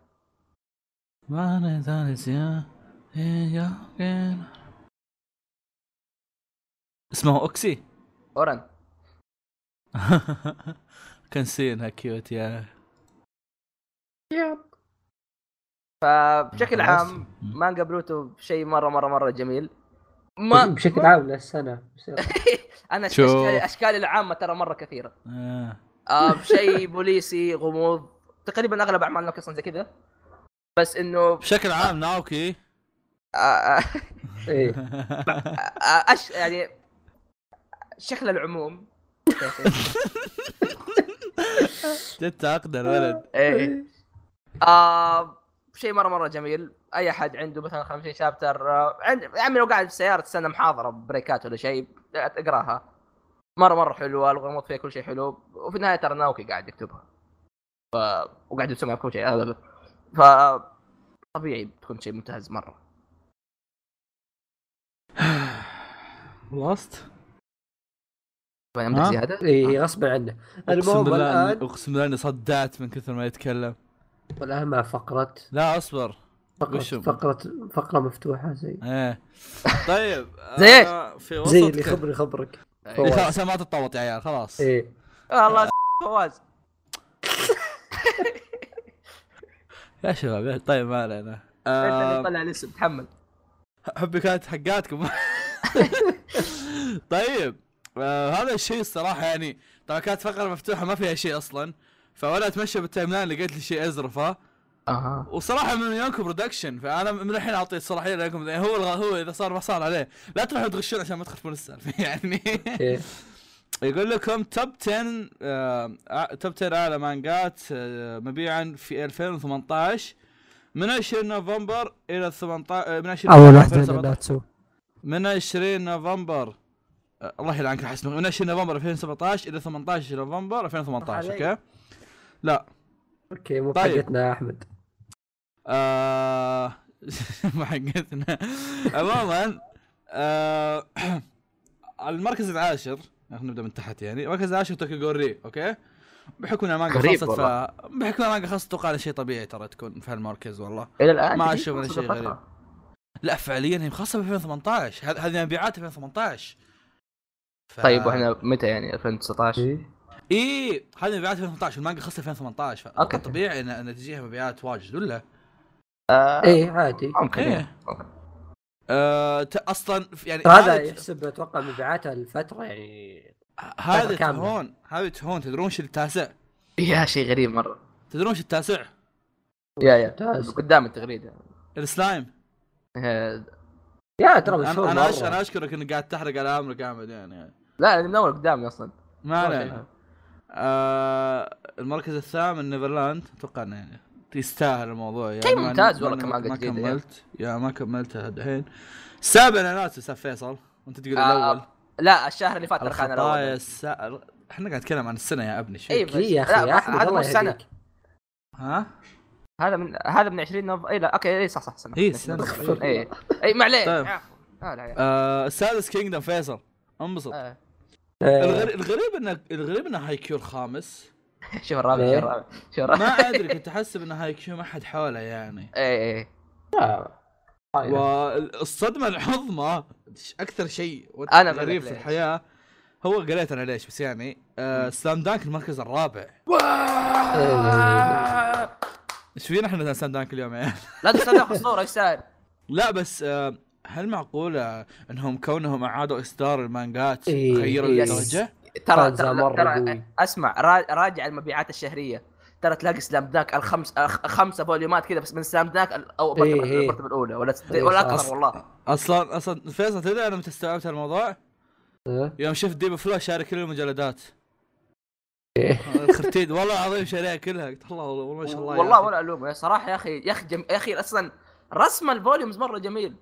ما نزال يا يا يا اسمه أوكسي؟ اورن كنسينها كيوت يا. فبشكل. عام مانجا بلوتو شيء مرة مرة مرة جميل. ما بشكل عام للسنة. أنا اشكالي العامة ترى مرة كثيرة. آه. آه شيء بوليسي غموض. تقريبا أغلب أعمال نوكي أصلا زي كذا. بس إنه بشكل عام ناوكي. آه آه. إيه. آه أش يعني شكل العموم. جد أقدر ولد إيه. آه شيء مرة مرة جميل. أي أحد عنده مثلا 50 chapter آه، عند يا عمي لو قاعد في السيارة تستنى محاضرة break ات ولا شيء اقراها. مرة مرة حلوة الغموض فيها كل شيء حلو. وفي النهاية ترى ناوكي قاعد يكتبها. ف... وقاعد يسمع كل شيء. هذا. ف طبيعي تكون شيء ممتاز مرة. خلصت؟ عندك زيادة؟ اي غصبا عنه. المهم الان أقسم بالله اني صدعت من كثر ما يتكلم. والآن مع فقرة. لا أصبر. فقرة فقرة فقرة مفتوحة زي إيه. طيب زي آه في وسط زي اللي خبري خبرك. إيه، خلاص ما تتطوط يا عيال خلاص. إيه. والله فواز. يا شباب طيب ما علينا. آه طلع الاسم تحمل. حبي كانت حقاتكم. طيب آه هذا الشيء الصراحة يعني طبعا كانت فقرة مفتوحة ما فيها شيء أصلا. فوانا أتمشى بالتايم لاين لقيت لي شيء ازرفه أها. وصراحة من يونكو production فأنا من الحين أعطي الصلاحية لكم هو هو إذا صار ما صار عليه. لا تروحوا تغشون عشان ما تخربون السالفة يعني. يقول لكم top 10 آه top 10 أعلى مانجات آه مبيعا في 2018 من 20 نوفمبر إلى 18 آه، من 20 أول واحدة من 20 نوفمبر الله يلعنك حسن من 20 نوفمبر 2017 إلى 18 نوفمبر 2018 أوكي؟ لا. أوكي مو طيب. حقتنا يا أحمد. آه مو حقتنا. عموما آه المركز العاشر نبدأ من تحت يعني. المركز العاشر توكيو غول ري أوكي؟ بحكم انها مانجا خاصة ف بحكم انها مانجا خاصة أتوقع شيء طبيعي ترى تكون في هالمركز والله. إلى الآن ما أشوف شيء غريب. لا فعليا هي خاصة ب 2018 هذه مبيعات 2018 ف... طيب وإحنا متى يعني؟ 2019 إيه؟ اي هذه مبيعات 2018 المانجا خاصه 2018 أوكي. طبيعي ان إن تجيها مبيعات واجد ولا؟ آه إيه عادي. ممكن إيه. آه أصلا يعني هذا يحسب أتوقع مبيعاتها الفترة يعني هذه تهون هذه تهون تدرون إيش التاسع؟ يا شيء غريب مرة. تدرون إيش التاسع؟ يا يا. قدام التغريده السلايم. يا ترى مشهور أنا أنا أشكرك إنك قاعد تحرق على امرك جامد يعني. لا من اول قدامي أصلا. ما علينا. آه المركز الثامن نيفرلاند أتوقع إنه يعني يستاهل الموضوع. يعني شيء ممتاز والله كمان ما كملت. يا ما كملتها الحين. السابع أنا ناس أستاذ فيصل. وانت تقول آه الأول. لا الشهر اللي فات أنا الأول. إحنا قاعد نتكلم عن السنة يا أبني. شوي اي يا أخي هذا مو السنة. ها؟ هذا من هذا من 20 نوف اي لا أوكي اي صح صح سنه اي السنة اي اي ما عليه طيب. آه, آه السادس كينجدم فيصل. انبسط. آه. الغريب الغريب انه الغريب انه هاي كيو الخامس. شوف الرابع شوف الرابع شوف الرابع. ما أدري كنت احسب انه هاي كيو ما حد حوله يعني. اي اي والصدمه العظمى أكثر شيء أنا غريب في الحياة. هو قريت أنا ليش بس يعني آه سلام دانك المركز الرابع. إيش فينا إحنا Slam Dunk اليوم يا لا Slam Dunk أسطورة إيش لا بس آه هل معقولة إنهم كونهم أعادوا إصدار المانجات إيه غيروا إيه الدرجة؟ ترى ترى, ترى أسمع راجع المبيعات الشهرية ترى تلاقي Slam Dunk الخمس خمسة فوليومات كذا بس من Slam Dunk أو المرتبه إيه الأولى ولا إيه ولا أكثر والله أصلا أصلا فيصل تدري أنا متى استوعبت الموضوع؟ إيه؟ يوم شفت ديب فلو شاري كل المجلدات إيه. الخرتيد والله العظيم شاريها كلها. قلت الله والله ما شاء الله والله ولا الومه صراحة يا أخي يا أخي جم... يا أخي أصلا رسم ال volumes مرة جميل.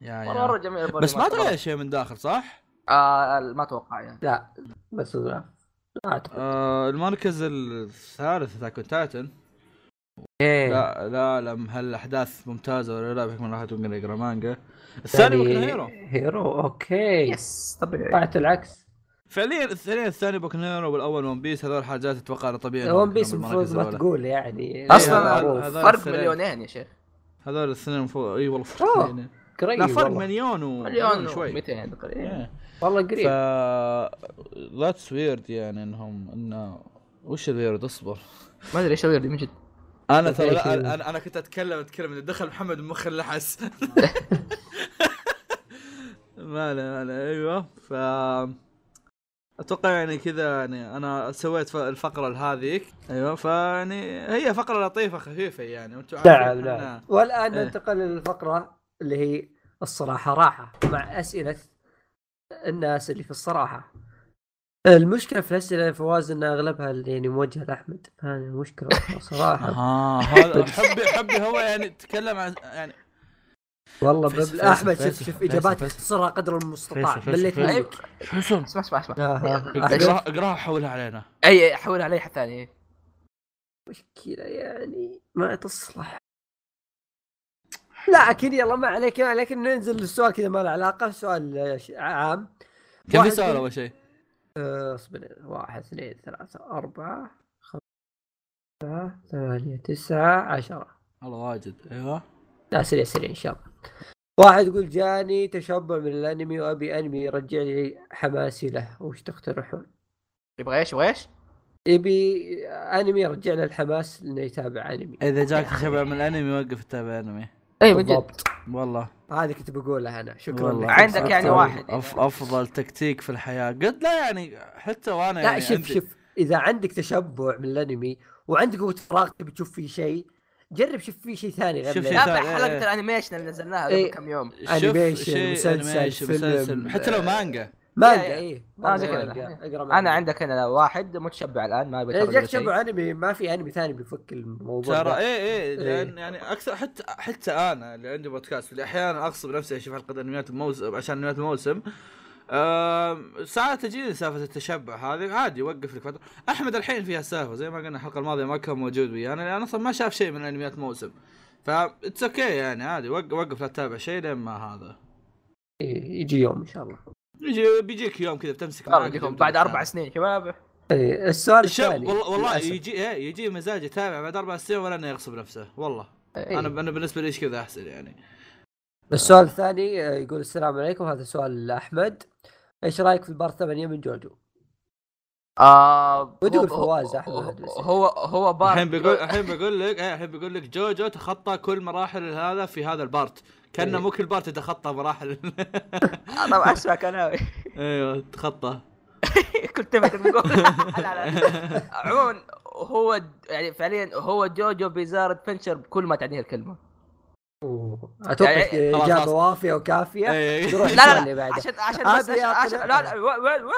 يا مره مرة جميل بس ما تغير شيء من داخل صح؟ آه ما أتوقع يعني. لا بس لا آه المركز الثالث Attack Titan. إيه. لا لا لا هل الأحداث ممتازة ولا لا؟ بحكم تقدر يقرا مانجا الثاني Boku no Hero. Hero okay. yes طبيعي. طلعت العكس فعليا الثاني الثاني Boku no Hero والأول One Piece هذول حاجات أتوقع طبيعي One Piece المفروض ما تقول يعني. أصلا فرق مليونين يا شيخ. هذول الاثنين المفروض إي والله فرق قريب لا فرق مليون و مليون شوي. 200 تقريبا. والله قريب. ف that's weird يعني انهم إنه وش ال weird اصبر. ما أدري إيش ال weird من جد أنا ترى أنا أنا كنت اتكلم أتكلم ان دخل محمد مخ اللحس ما لا ما لا أيوه ف أتوقع يعني كذا يعني أنا سويت الفقرة هذيك أيوه فيعني هي فقرة لطيفة خفيفة يعني. وأنتم نعم نعم والآن إيه. ننتقل للفقره اللي هي الصراحة راحة مع أسئلة الناس اللي في الصراحة. المشكلة في الأسئلة فواز إن أغلبها يعني موجهه لأحمد. هذه المشكلة صراحة. آه هذا حبي حبي هو يعني تكلم عن يعني والله فيصل أحمد شوف شوف اجاباتك اختصرها قدر المستطاع. مليت منك. اسمع اسمع اسمع. اقرأها حولها علينا. أي حولها علي حد ثاني مشكلة يعني ما تصلح. لا أكيد يلا ما عليك ما عليك. ننزل للسؤال كذا ما له علاقة. سؤال عام. كم في سؤال أول شيء؟ آه، اصبر. واحد اثنين ثلاثة أربعة خمسة ثمانية تسعة عشرة. والله واجد. أيوه. لا سريع سريع إن شاء الله. واحد يقول جاني تشبع من الأنمي وأبي أنمي يرجع لي حماسي له. وش تقترحون؟ يبغى إيش؟ وايش؟ يبي أنمي يرجع له الحماس إنه يتابع أنمي. إذا جاك تشبع من الأنمي وقف تتابع أنمي. اي بالضبط. والله. هذه كنت بقولها أنا. شكرا والله. عندك يعني واحد. أف أفضل تكتيك في الحياة. قد لا يعني حتى وأنا لا يعني شوف عندي... شوف. إذا عندك تشبع من الأنمي وعندك وقت فراغ تبي تشوف فيه شيء جرب شوف في شيء ثاني غير شوف شيء ثاني. حلقة إيه. ال animation اللي نزلناها قبل إيه. كم يوم. animation مسلسل فيلم. حتى لو مانجا. مانجا اي زي كذا أنا. عندك أنا واحد متشبع الآن ما ابي جاك تشبع أنمي ما في أنمي ثاني بيفك الموضوع ترى اي اي لأن يعني أكثر حتى حتى أنا اللي عندي بودكاست اللي أحيانا أغصب نفسي أشوف حلقة أنميات الموسم عشان أنميات الموسم. آه ساعات تجيني سالفة التشبع هذه عادي وقف لك فترة. أحمد الحين فيها السالفه زي ما قلنا الحلقة الماضية ما كان موجود ويانا لأن أصلا ما شاف شيء من أنميات الموسم ف it's okay يعني عادي وقف وقف لا تتابع شيء لين ما هذا. يجي يوم إن شاء الله. يجي بيجيك يوم كذا بتمسك معك بعد أربع سنين شباب. إيه السؤال الثاني والله, والله يجي إيه يجي مزاج يتابع بعد أربع سنين ولا إنه يغصب نفسه والله. أيه. أنا أنا بالنسبة لي كذا أحسن يعني. السؤال الثاني آه، يقول السلام عليكم هذا سؤال لأحمد. إيش رأيك في ال part 8 من جوجو؟ آه ودي فواز أحمد هو هو part الحين بيقول الحين بيقول لك إيه، الحين بيقول لك جوجو تخطى كل مراحل هذا في هذا ال part. كأنه إيه. مو كل part يتخطى مراحل. طبعا اسمع كلامي أيوه تخطى. كنت بقول عموما هو يعني فعليا هو JoJo Bizarre Adventure بكل ما تعنيه الكلمة. أتوقع يعني إجابة وافية وكافية. إيه. لا لا عشان عشان بس عشان لا لا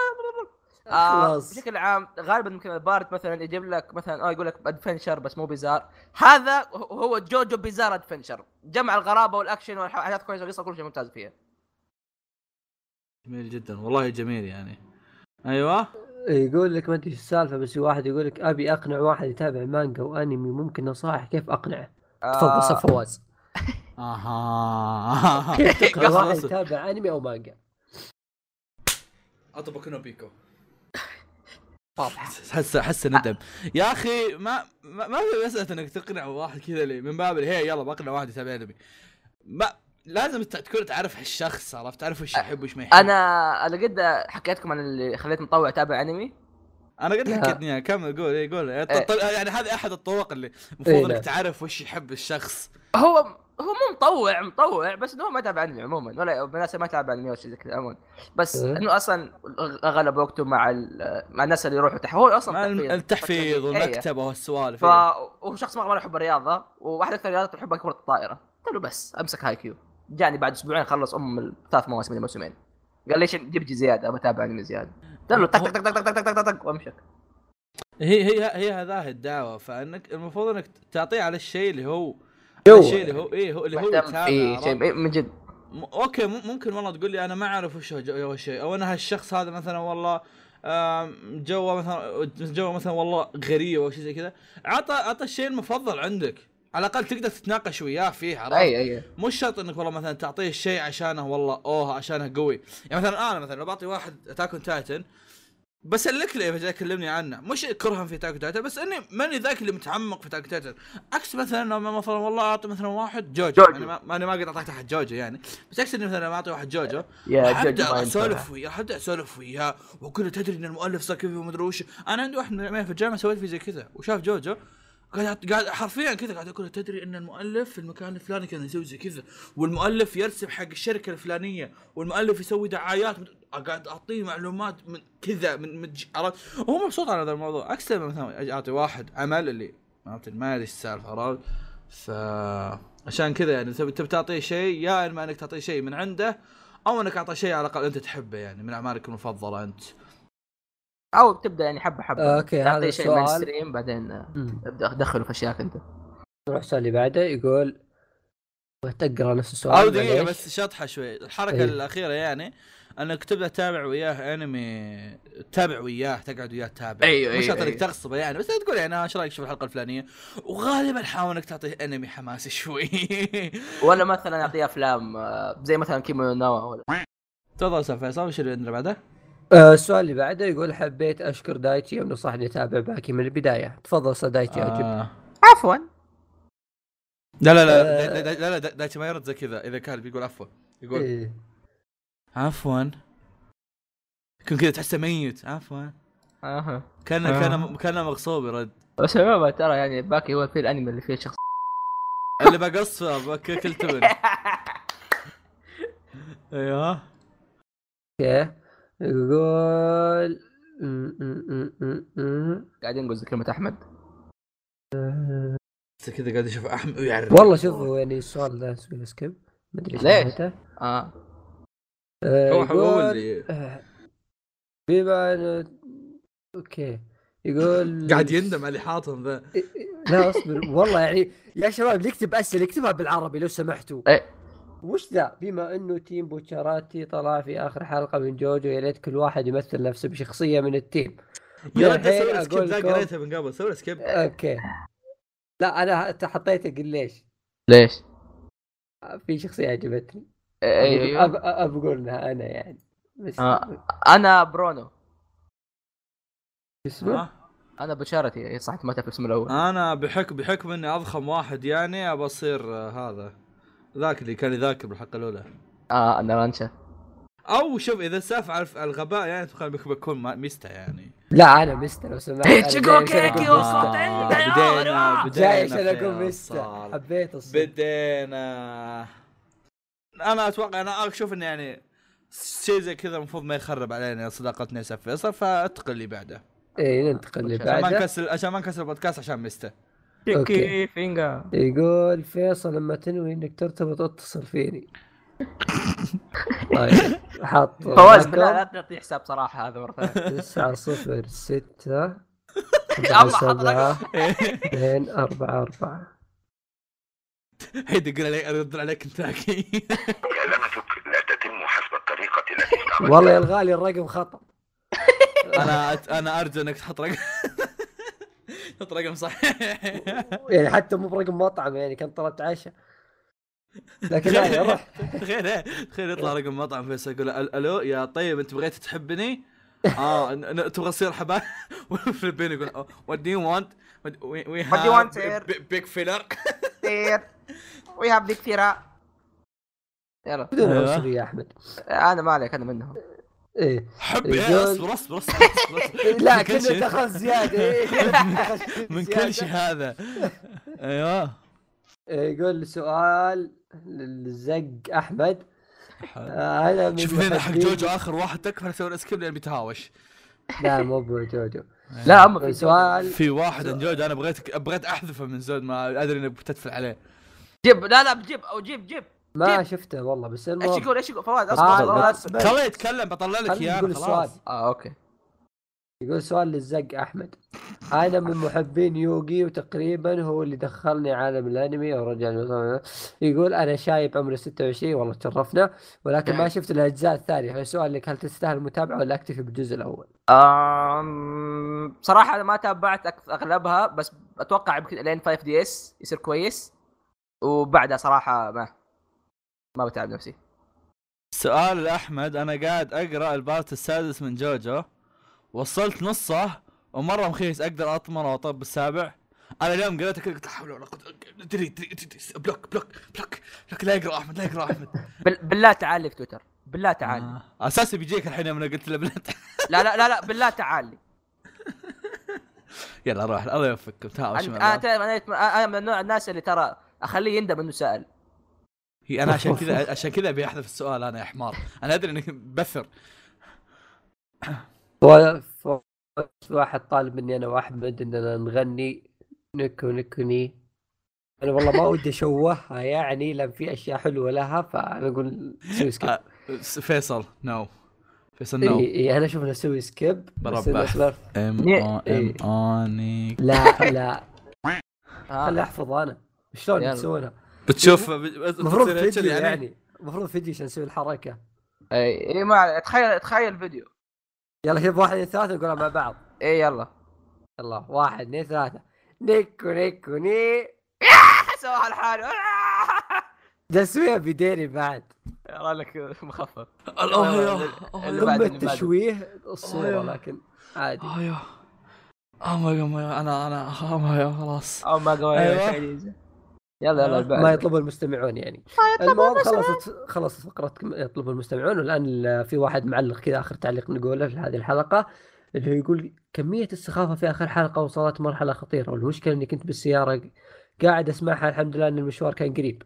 آه بشكل عام غالبا ممكن ال part مثلا يجيب لك مثلا آه يقول لك adventure بس مو bizarre هذا هو JoJo Bizarre Adventure جمع الغرابة والاكشن والحاجات كويسة والقصة كل شيء ممتاز فيها. جميل جدا. والله جميل يعني. أيوه. يقول لك ما أدري السالفة بس واحد يقول لك أبي أقنع واحد يتابع مانجا وأنمي ممكن نصائح كيف أقنعه؟ آه. تفضل صف فواز. أها. واحد يتابع أنمي أو مانجا. اطبق بيكو. واضحه حس حس ندم. يا أخي ما ما, ما في مساله أنك تقنع واحد كذا من باب هي يلا بقنع واحد يتابع أنمي. ما لازم تكون تعرف الشخص عرفت؟ تعرف وش يحب وش ما يحب. أنا أنا قد حكيتكم عن اللي خليت مطوع أتابع أنمي. أنا قد حكيت اياها كمل قول اي قول. إيه. يعني هذه أحد الطرق اللي المفروض إيه انك تعرف وش يحب الشخص. هو هو مو مطوع مطوع بس هو ما تابع أنمي عموما ولا بناسه ما تابع عني ولا كذا عموما. بس إيه. إنه أصلا أغلب وقته مع مع الناس اللي يروحوا تحت. هو أصلا مع التحفيظ إيه. والمكتبة والسوالف فهو إيه. شخص مره يحب الرياضة واحد أكثر الرياضات يحبها كرة الطائرة. قلت له بس أمسك هاي كيو. جاني بعد أسبوعين خلص أم الثلاث مواسم اللي موسمين قال ليش جيب زيادة؟ بتابع أنمي زيادة. قلت له طق طق طق طق طق طق طق وامشك هي هي هي هذا الدعوة فإنك المفروض إنك تعطيه على الشيء اللي هو الشيء اللي هو إيه هو اللي هو يتابع إيه شيء من جد. okay ممكن والله تقول لي أنا ما أعرف وش هو الشيء. أو أنا هالشخص هذا مثلا والله جو مثلا جو مثلا والله غريب أو شيء زي كذا. عطى عطى الشيء المفضل عندك. على الأقل تقدر تتناقش وياه فيه عرفت؟ اي أي. مش شرط إنك والله مثلا تعطيه الشيء عشانه والله أوه عشانه قوي. يعني مثلا أنا مثلا لو بعطي واحد Attack Titan بسلك له اذا كلمني عنه. مش كرها في Attack Titan بس إني ماني ذاك اللي متعمق في Attack Titan عكس مثلا لما مثلا والله أعطي مثلا واحد جوجو, جوجو. يعني ماني ما قد اعطيت احد جوجو يعني. بس عكس إني مثلا لما أعطي واحد جوجو ابدا أسولف وياه ابدا أسولف وياه واقول تدري إن المؤلف صار كذا ومدري وش. أنا عندي واحد من في الجامعة سويت فيه زي كذا وشاف جوجو قاعد قاعد حرفيا كذا قاعد أقول تدري إن المؤلف في المكان الفلاني كان يسوي زي كذا. والمؤلف يرسم حق الشركة الفلانية والمؤلف يسوي دعايات. قاعد أعطيه معلومات من كذا من, من عرفت؟ وهو مبسوط على هذا الموضوع. عكس لما مثلا أعطي واحد عمل اللي ما أدري إيش السالفة عرفت؟ ف عشان كذا يعني تبي تعطيه شيء يا إما إنك تعطيه شيء من عنده أو إنك اعطيه شيء على الأقل أنت تحبه يعني من أعمالك المفضلة أنت. أو تبدأ يعني حبة حبة. okay هذا شيء من stream بعدين ابدا دخله في اشياء أنت. نروح السؤال اللي بعده يقول تقرا نفس السؤال أو دقيقة بس شطحة شوي. الحركة إيه؟ الأخيرة يعني انك تبدا تتابع وياه أنمي تتابع وياه تقعد وياه تتابع أيوه مش أيوه إنك أيوه. تغصبه يعني بس تقول يعني إيش رأيك تشوف الحلقة الفلانية وغالبا حاول إنك تعطيه أنمي حماسي شوي ولا مثلا أعطيه أفلام آه، زي مثلا كيمو نوا ولا تفضل أستاذ فيصل وش اللي عندنا بعده؟ آه السؤال اللي بعده يقول حبيت أشكر دايتشي ونصحني اتابع باكي من البداية تفضل أستاذ دايتشي آه. عفوا لا لا لا آه. لا لا لا دايتشي ما يرد زي كذا إذا كان بيقول عفوا يقول إيه. عفوا. يكون كذا تحسه ميت. عفوا. أها. كان آه. كان كان مغصوب يرد. بس عموما ترى يعني باكي هو في الأنمي اللي فيه شخص. اللي بقص كل تبن. أيوه. okay. يقول قاعدين نقول كلمة أحمد. بس كذا قاعد أشوف أحمد. ويعرف. والله شوفوا يعني السؤال ذا skip. ما أدري إيش ليش؟ آه آه، هو هو يقول اللي آه، بما إنه okay. يقول قاعد يندم على اللي حاطهم ذا. لا اصبر. والله يعني يا شباب نكتب أسئلة اكتبها بالعربي لو سمحتوا. وش ذا؟ بما إنه team بوتشاراتي طلع في آخر حلقة من جوجو يا ريت كل واحد يمثل نفسه بشخصية من ال team. يا رجال سوي skip ذا قريتها من قبل. سوي skip أوكي. لا أنا حطيته قل ليش؟ ليش؟ في شخصية عجبتني. أيوه. أب... أنا يعني. بس آه. أنا برونو. اسمه؟ آه. أنا بوتشاراتي. إيه، صح ما تعرف اسمه الأول. أنا بحكم بحكم اني أضخم واحد يعني أبى أصير آه، هذا. ذاك اللي كان يذاكر بالحلقة الأولى. آه أنا رانشا أو شوف إذا سالفه على الغباء يعني أتوقع بك- بكون ميستا يعني. لا أنا مستر لو سمحت. بدينا بدينا عشان أقول فيصل. مستر حبيت الصوت بدينا. أنا أتوقع أنا أشوف إنه يعني شيء زي كذا المفروض ما يخرب علينا صداقتنا يا فيصل فأنتقل اللي بعده. إيه ننتقل اللي بعده. عشان ما نكسر عشان ما نكسر البودكاست عشان ميسته. يقول فيصل لما تنوي إنك ترتبط اتصل فيني. طيب حط فواز لا تعطي حساب صراحة هذا مرة ثانية 9 0 6 7 7 2 4 4 هيدجر علي ارد على كنتاكي لمستك لا تتم حسب الطريقة التي استعملتها. والله يا الغالي الرقم خطأ. أنا أنا أرجو أنك تحط رقم. تحط رقم صحيح. يعني حتى مو برقم مطعم يعني كان طلبت عشاء لكن لا روح. تخيل تخيل يطلع رقم مطعم فيصل يقول ألو يا طيب أنت بغيت تحبني؟ آه تبغى تصير حبايب؟ والفلبين يقول وات دو يو وانت؟ يو هاف بيج فيلر كثير وي هاف بيج فيرا يلا. بدون أيوة. عنصرية يا أحمد. أنا ما عليك أنا منهم. إيه. حب إيه، اصبر اصبر اصبر اصبر لا كنا. دخل زيادة. إيه. من. كل شيء هذا. أيوه. يقول سؤال للزق أحمد. آه، أنا من شوف هنا حق جوجو آخر واحد تكفى أسوي skip لأن بيتهاوش. لا مو ابو جوجو لا أما في سؤال في واحد عن جوجو أنا بغيت بغيت أحذفه من زود ما أدري انك بتدفل عليه. جيب لا لا بجيب أو جيب جيب ما جيب. شفته والله بس إيش يقول إيش يقول؟ فواز آه، أصبر خليه يتكلم بطلع لك اياه نقول السؤال. خلاص. آه okay. يقول سؤال للزق أحمد. أنا من محبين يوغي وتقريبا هو اللي دخلني عالم الأنمي أو رجع يقول أنا شايب عمري 26 والله تشرفنا ولكن ما شفت الأجزاء الثانية. السؤال لك هل تستاهل المتابعة ولا أكتفي بالجزء الأول؟ أم... بصراحة أنا ما تابعت أغلبها بس أتوقع يمكن لين 5D's يصير كويس. وبعدها صراحة ما ما بتعب نفسي. سؤال لأحمد أنا قاعد أقرأ البارت السادس من جوجو. وصلت نصه ومرة مخيس أقدر اطمر واطب السابع. أنا اليوم قريته كذا قلت لا حول ولا قوة دري دري دري- بلوك بلوك بلوك بلوك. لا يقرأ أحمد لا يقرأ أحمد. بال... بالله تعال لي في تويتر. بالله تعال. آه. أساسي بيجيك الحين يوم أنا قلت له بلاد لا لا لا لا بالله تعال يلا روح الله يوفقكم. تعالوا أنت- شو أنا أنا من نوع الناس اللي ترى أخليه يندم إنه سأل. هي أنا عشان كذا عشان كذا أبي أحذف السؤال أنا يا حمار. أنا أدري إنك بثر. واحد طالب مني أنا واحمد اننا نغني. nico nico nii. أنا والله ما ودي اشوهها يعني لأن في أشياء حلوة لها فأنا أقول سوي skip فيصل no بس انه اي اي أنا أشوف نسوي skip بس ام إيه. ام إيه. اني لا لا. آه. خلي احفظ أنا. شلون. تسوونها؟ بتشوف المفروض فيديو يعني. المفروض فيديو عشان نسوي الحركة. اي اي ما. تخيل تخيل فيديو يلا شوف واحد اثنين ثلاثة نقولها مع بعض. اي يلا. يلا واحد اثنين ثلاثة. nico nico nii. سواها الحال تسويها بيديني بعد يلا لك مخفف الله بعد- ثم اللي بعد. التشويه الصورة. لكن عادي آه يا أه ما يا ما أنا أنا أه ما يا خلاص أو ما قوي أيوة. يلا يلا. البعد. ما يطلب المستمعون يعني المهم خلصت خلصت فقرة يطلب المستمعون والآن ال- في واحد معلق كذا آخر تعليق نقوله في هذه الحلقة اللي هو يقول كمية السخافة في آخر حلقة وصلت مرحلة خطيرة والمشكلة إني كنت بالسيارة قاعد أسمعها الحمد لله إن المشوار كان قريب.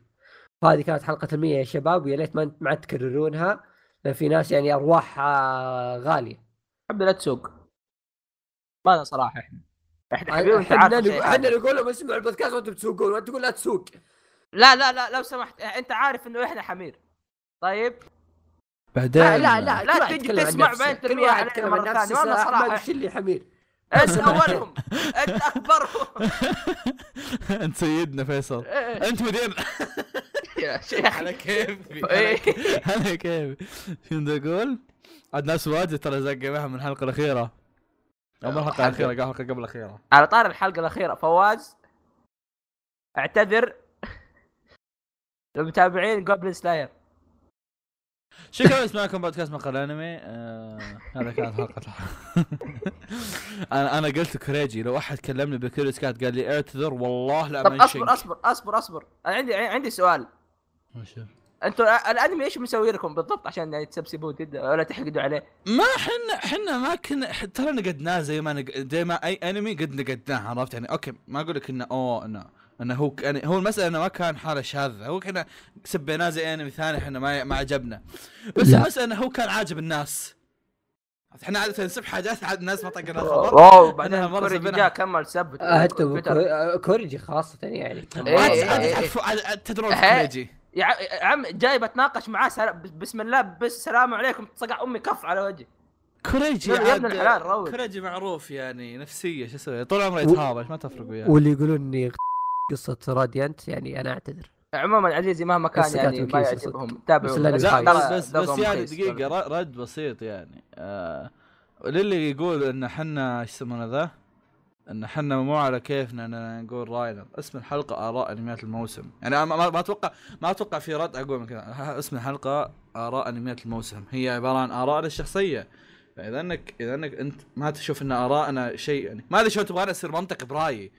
هذه كانت حلقة المية يا شباب ويا ليت ما ما عاد تكررونها لأن في ناس يعني ارواحها غالية. الحمد لله تسوق ما أنا صراحة إحنا إحنا إحنا. نقول لهم اسمعوا البودكاست وأنتم تسوقون وأنت تقول لا تسوق. لا لا لا لو سمحت أنت عارف إنه إحنا حمير طيب بعدين لا لا لا تجي تسمع. بعدين عن مرة نفسه. ثانية. والله صراحة. وش اللي حمير؟ انت أولهم أنت أكبرهم أنت سيدنا فيصل إيه. أنت مدير يا شيخ. على كيفي. إيه. على كيفي. شو بدي أقول؟ عاد ناس واجد ترى زق معهم من الحلقة الأخيرة. أو من الحلقة الأخيرة قبل الحلقة قبل الأخيرة. على طار الحلقة الأخيرة فواز اعتذر. للمتابعين Goblin Slayer شكرا لسماعكم بودكاست مقهى انمي آه هذا كانت حلقة. أنا أنا قلت كوريجي لو أحد كلمني ب Curious Cat قال لي اعتذر والله لا طب أصبر أصبر أصبر أصبر. أنا عندي عندي سؤال؟ أنتوا الانمي إيش مسوي لكم بالضبط عشان يعني تسبسبوا ولا تحقدوا عليه؟ ما حنا حنا ما كنا ترى نقدناه زي ما نق... زي ما أي انمي قد نقدناه عرفت يعني okay ما أقول لك انه أوه انه إنه هو كان هو المسألة إنه ما كان حاله شاذه هو كنا سبيناه زي انمي ثاني إحنا ما ما عجبنا بس لا. المسألة إنه هو كان عاجب الناس إحنا عادة نسب حاجات عاد الناس ما طقنا خبر اوه بعدين كوريجي. جاء كمل سب آه، حتى. كو- كوريجي خاصة يعني تدرون إيه. كريجي يا عم جاي بتناقش معاه سل... بسم الله بس السلام عليكم صقع أمي كف على وجهي. كوريجي يا ابن الحلال، روج. كوريجي معروف يعني نفسية شو أسوي طول عمره يتهاوش ما تفرق وياه. واللي يقولون إني قصة راديانت يعني أنا أعتذر. عموما عزيزي مهما كان بس يعني ما يعجبهم. تابعوا. بس بس بس يعني ر- رد بسيط يعني. آه للي يقول إن إحنا إيش يسمونه ذا؟ إن إحنا مو على كيفنا إننا نقول رأينا، اسم الحلقة آراء أنميات الموسم، يعني ما, ما, أتوقع ما أتوقع في رد اقوى من كذا، اسم الحلقة آراء أنميات الموسم، هي عبارة عن ارائنا الشخصية. فإذا انك إذا إنك أنت ما تشوف إن ارائنا شيء يعني ما أدري شلون تبغاني أصير منطقي برأيي.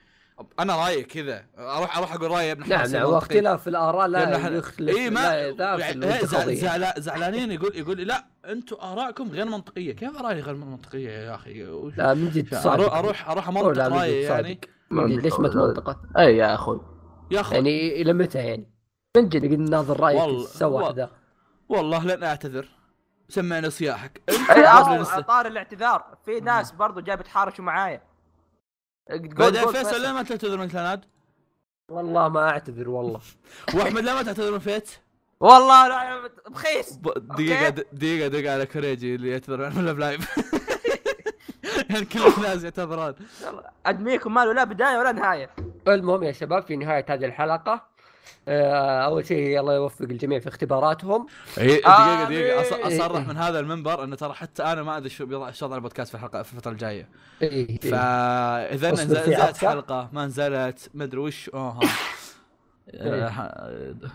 أنا رأيي كذا. أروح أروح أقول رأيي يا ابن نعم حلال، نعم منطقي. واختلاف الآراء لا إحنا- يخلف اي ما يعني زع- القضية. زعلا- زعلانين يقول يقول لا أنتم آرائكم غير منطقية. كيف آرائي غير منطقية يا أخي؟ وش- لا من جد صادق أروح أروح امنطق رأيي يعني. من ليش ما تمنطقه؟ أي يا أخوي. يا أخي يعني إلى متى يعني؟ من جد نناظر رأيك والله- سوا والله. واحدة والله لن أعتذر. سمعني صياحك. طار الاعتذار. في ناس برضو جاي بتحارشوا معايا. بعدين فيصل ليه ما تعتذر من كلاناد؟ والله ما أعتذر والله. وأحمد ليه ما تعتذر من فيت؟ والله لا يا بخيس دقيقة دقيقة دقيقة على كوريجي اللي يعتذر من ال live يعني كل الناس يعتذرون ادميكم ما له لا بداية ولا نهاية. المهم يا شباب في نهاية هذه الحلقة. أول شيء الله يوفق الجميع في اختباراتهم. اي أص- آمين. أصرح من هذا المنبر إنه ترى حتى أنا ما أدري شو بيضع شو البودكاست في الحلقة في الفترة الجاية. إيه، إيه. فإذا نزلت. حلقة ما نزلت ما أدري وش أوه. آه، ح-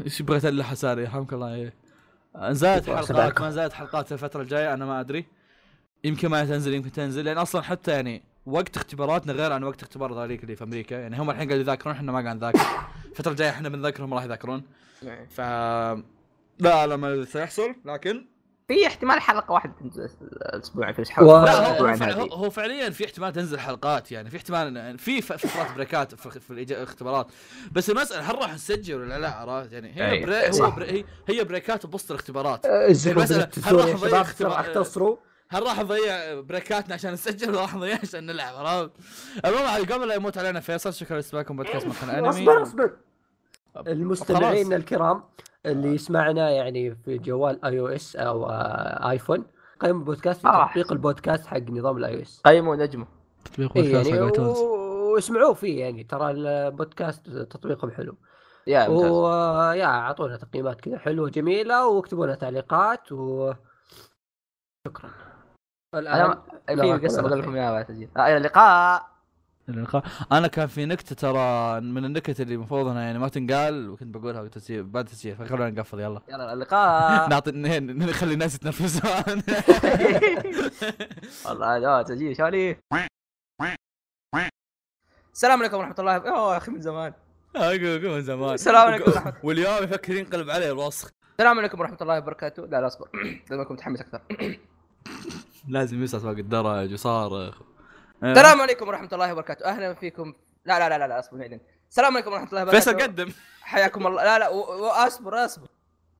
إيش بغيت اللحى ساري يرحمك الله إيه. نزلت حلقات. ما نزلت حلقات في الفترة الجاية أنا ما أدري. يمكن ما تنزل يمكن تنزل. لأن أصلا حتى يعني وقت اختباراتنا غير عن وقت اختبار ذلك اللي في أمريكا. يعني هم الحين قاعدين يذاكرون إحنا ما قاعد نذاكر. الفترة الجاية إحنا بنذاكر هم راح يذاكرون. ف لا لا ما سيحصل لكن في احتمال حلقة واحدة تنزل الأسبوع في و- حلقه لا هو, هو, هو, فعليا في احتمال تنزل حلقات يعني في احتمال في فترات breakات في, الاختبارات بس المسألة هل راح نسجل ولا لا عرفت؟ يعني هي break هو. break هي, هي breakات بوسط الاختبارات المسألة، بدأت هل راح نضيع اختبار- راح تصروا هل راح نضيع بريكاتنا عشان نسجل ولا راح نضيع عشان نلعب عرفت؟ المهم على قبل لا يموت علينا فيصل. شكرا لاستماعكم بودكاست مقهى الأنمي. أصبر أصبر. المستمعين الكرام اللي يسمعنا يعني في جوال iOS أو آه، ايفون قيموا البودكاست في آه. تطبيق البودكاست حق نظام ال iOS قيموا نجمه. تطبيق إيه بودكاست يعني حق iTunes واسمعوه فيه يعني ترى البودكاست تطبيقهم حلو. يا ويا أعطونا تقييمات كذا حلوة جميلة واكتبوا لنا تعليقات و شكرا. الآن في قصة بقول. لكم إياها بعد تسجيل. آه، إلى اللقاء. اللقاء. أنا كان في نكتة ترى من النكت اللي المفروض إنها يعني ما تنقال وكنت بقولها بعد التسجيل فخلونا نقفل يلا. يلا اللقاء. نعطي نخلي الناس يتنفسون والله لا تسجيل. شالي السلام عليكم ورحمة الله. يا أخي من زمان. أقول من زمان. السلام عليكم واليوم يفكر ينقلب عليه الوسخ السلام عليكم ورحمة الله وبركاته. لا لا أصبر. لازم اكون متحمس أكثر. لازم يسعى فوق الدرج وصارخ. السلام عليكم ورحمة الله وبركاته. أهلا فيكم. لا لا لا لا, لا أصبر السلام عليكم ورحمة الله وبركاته. فيصل قدم حياكم الله. لا لا واصبر أصبر.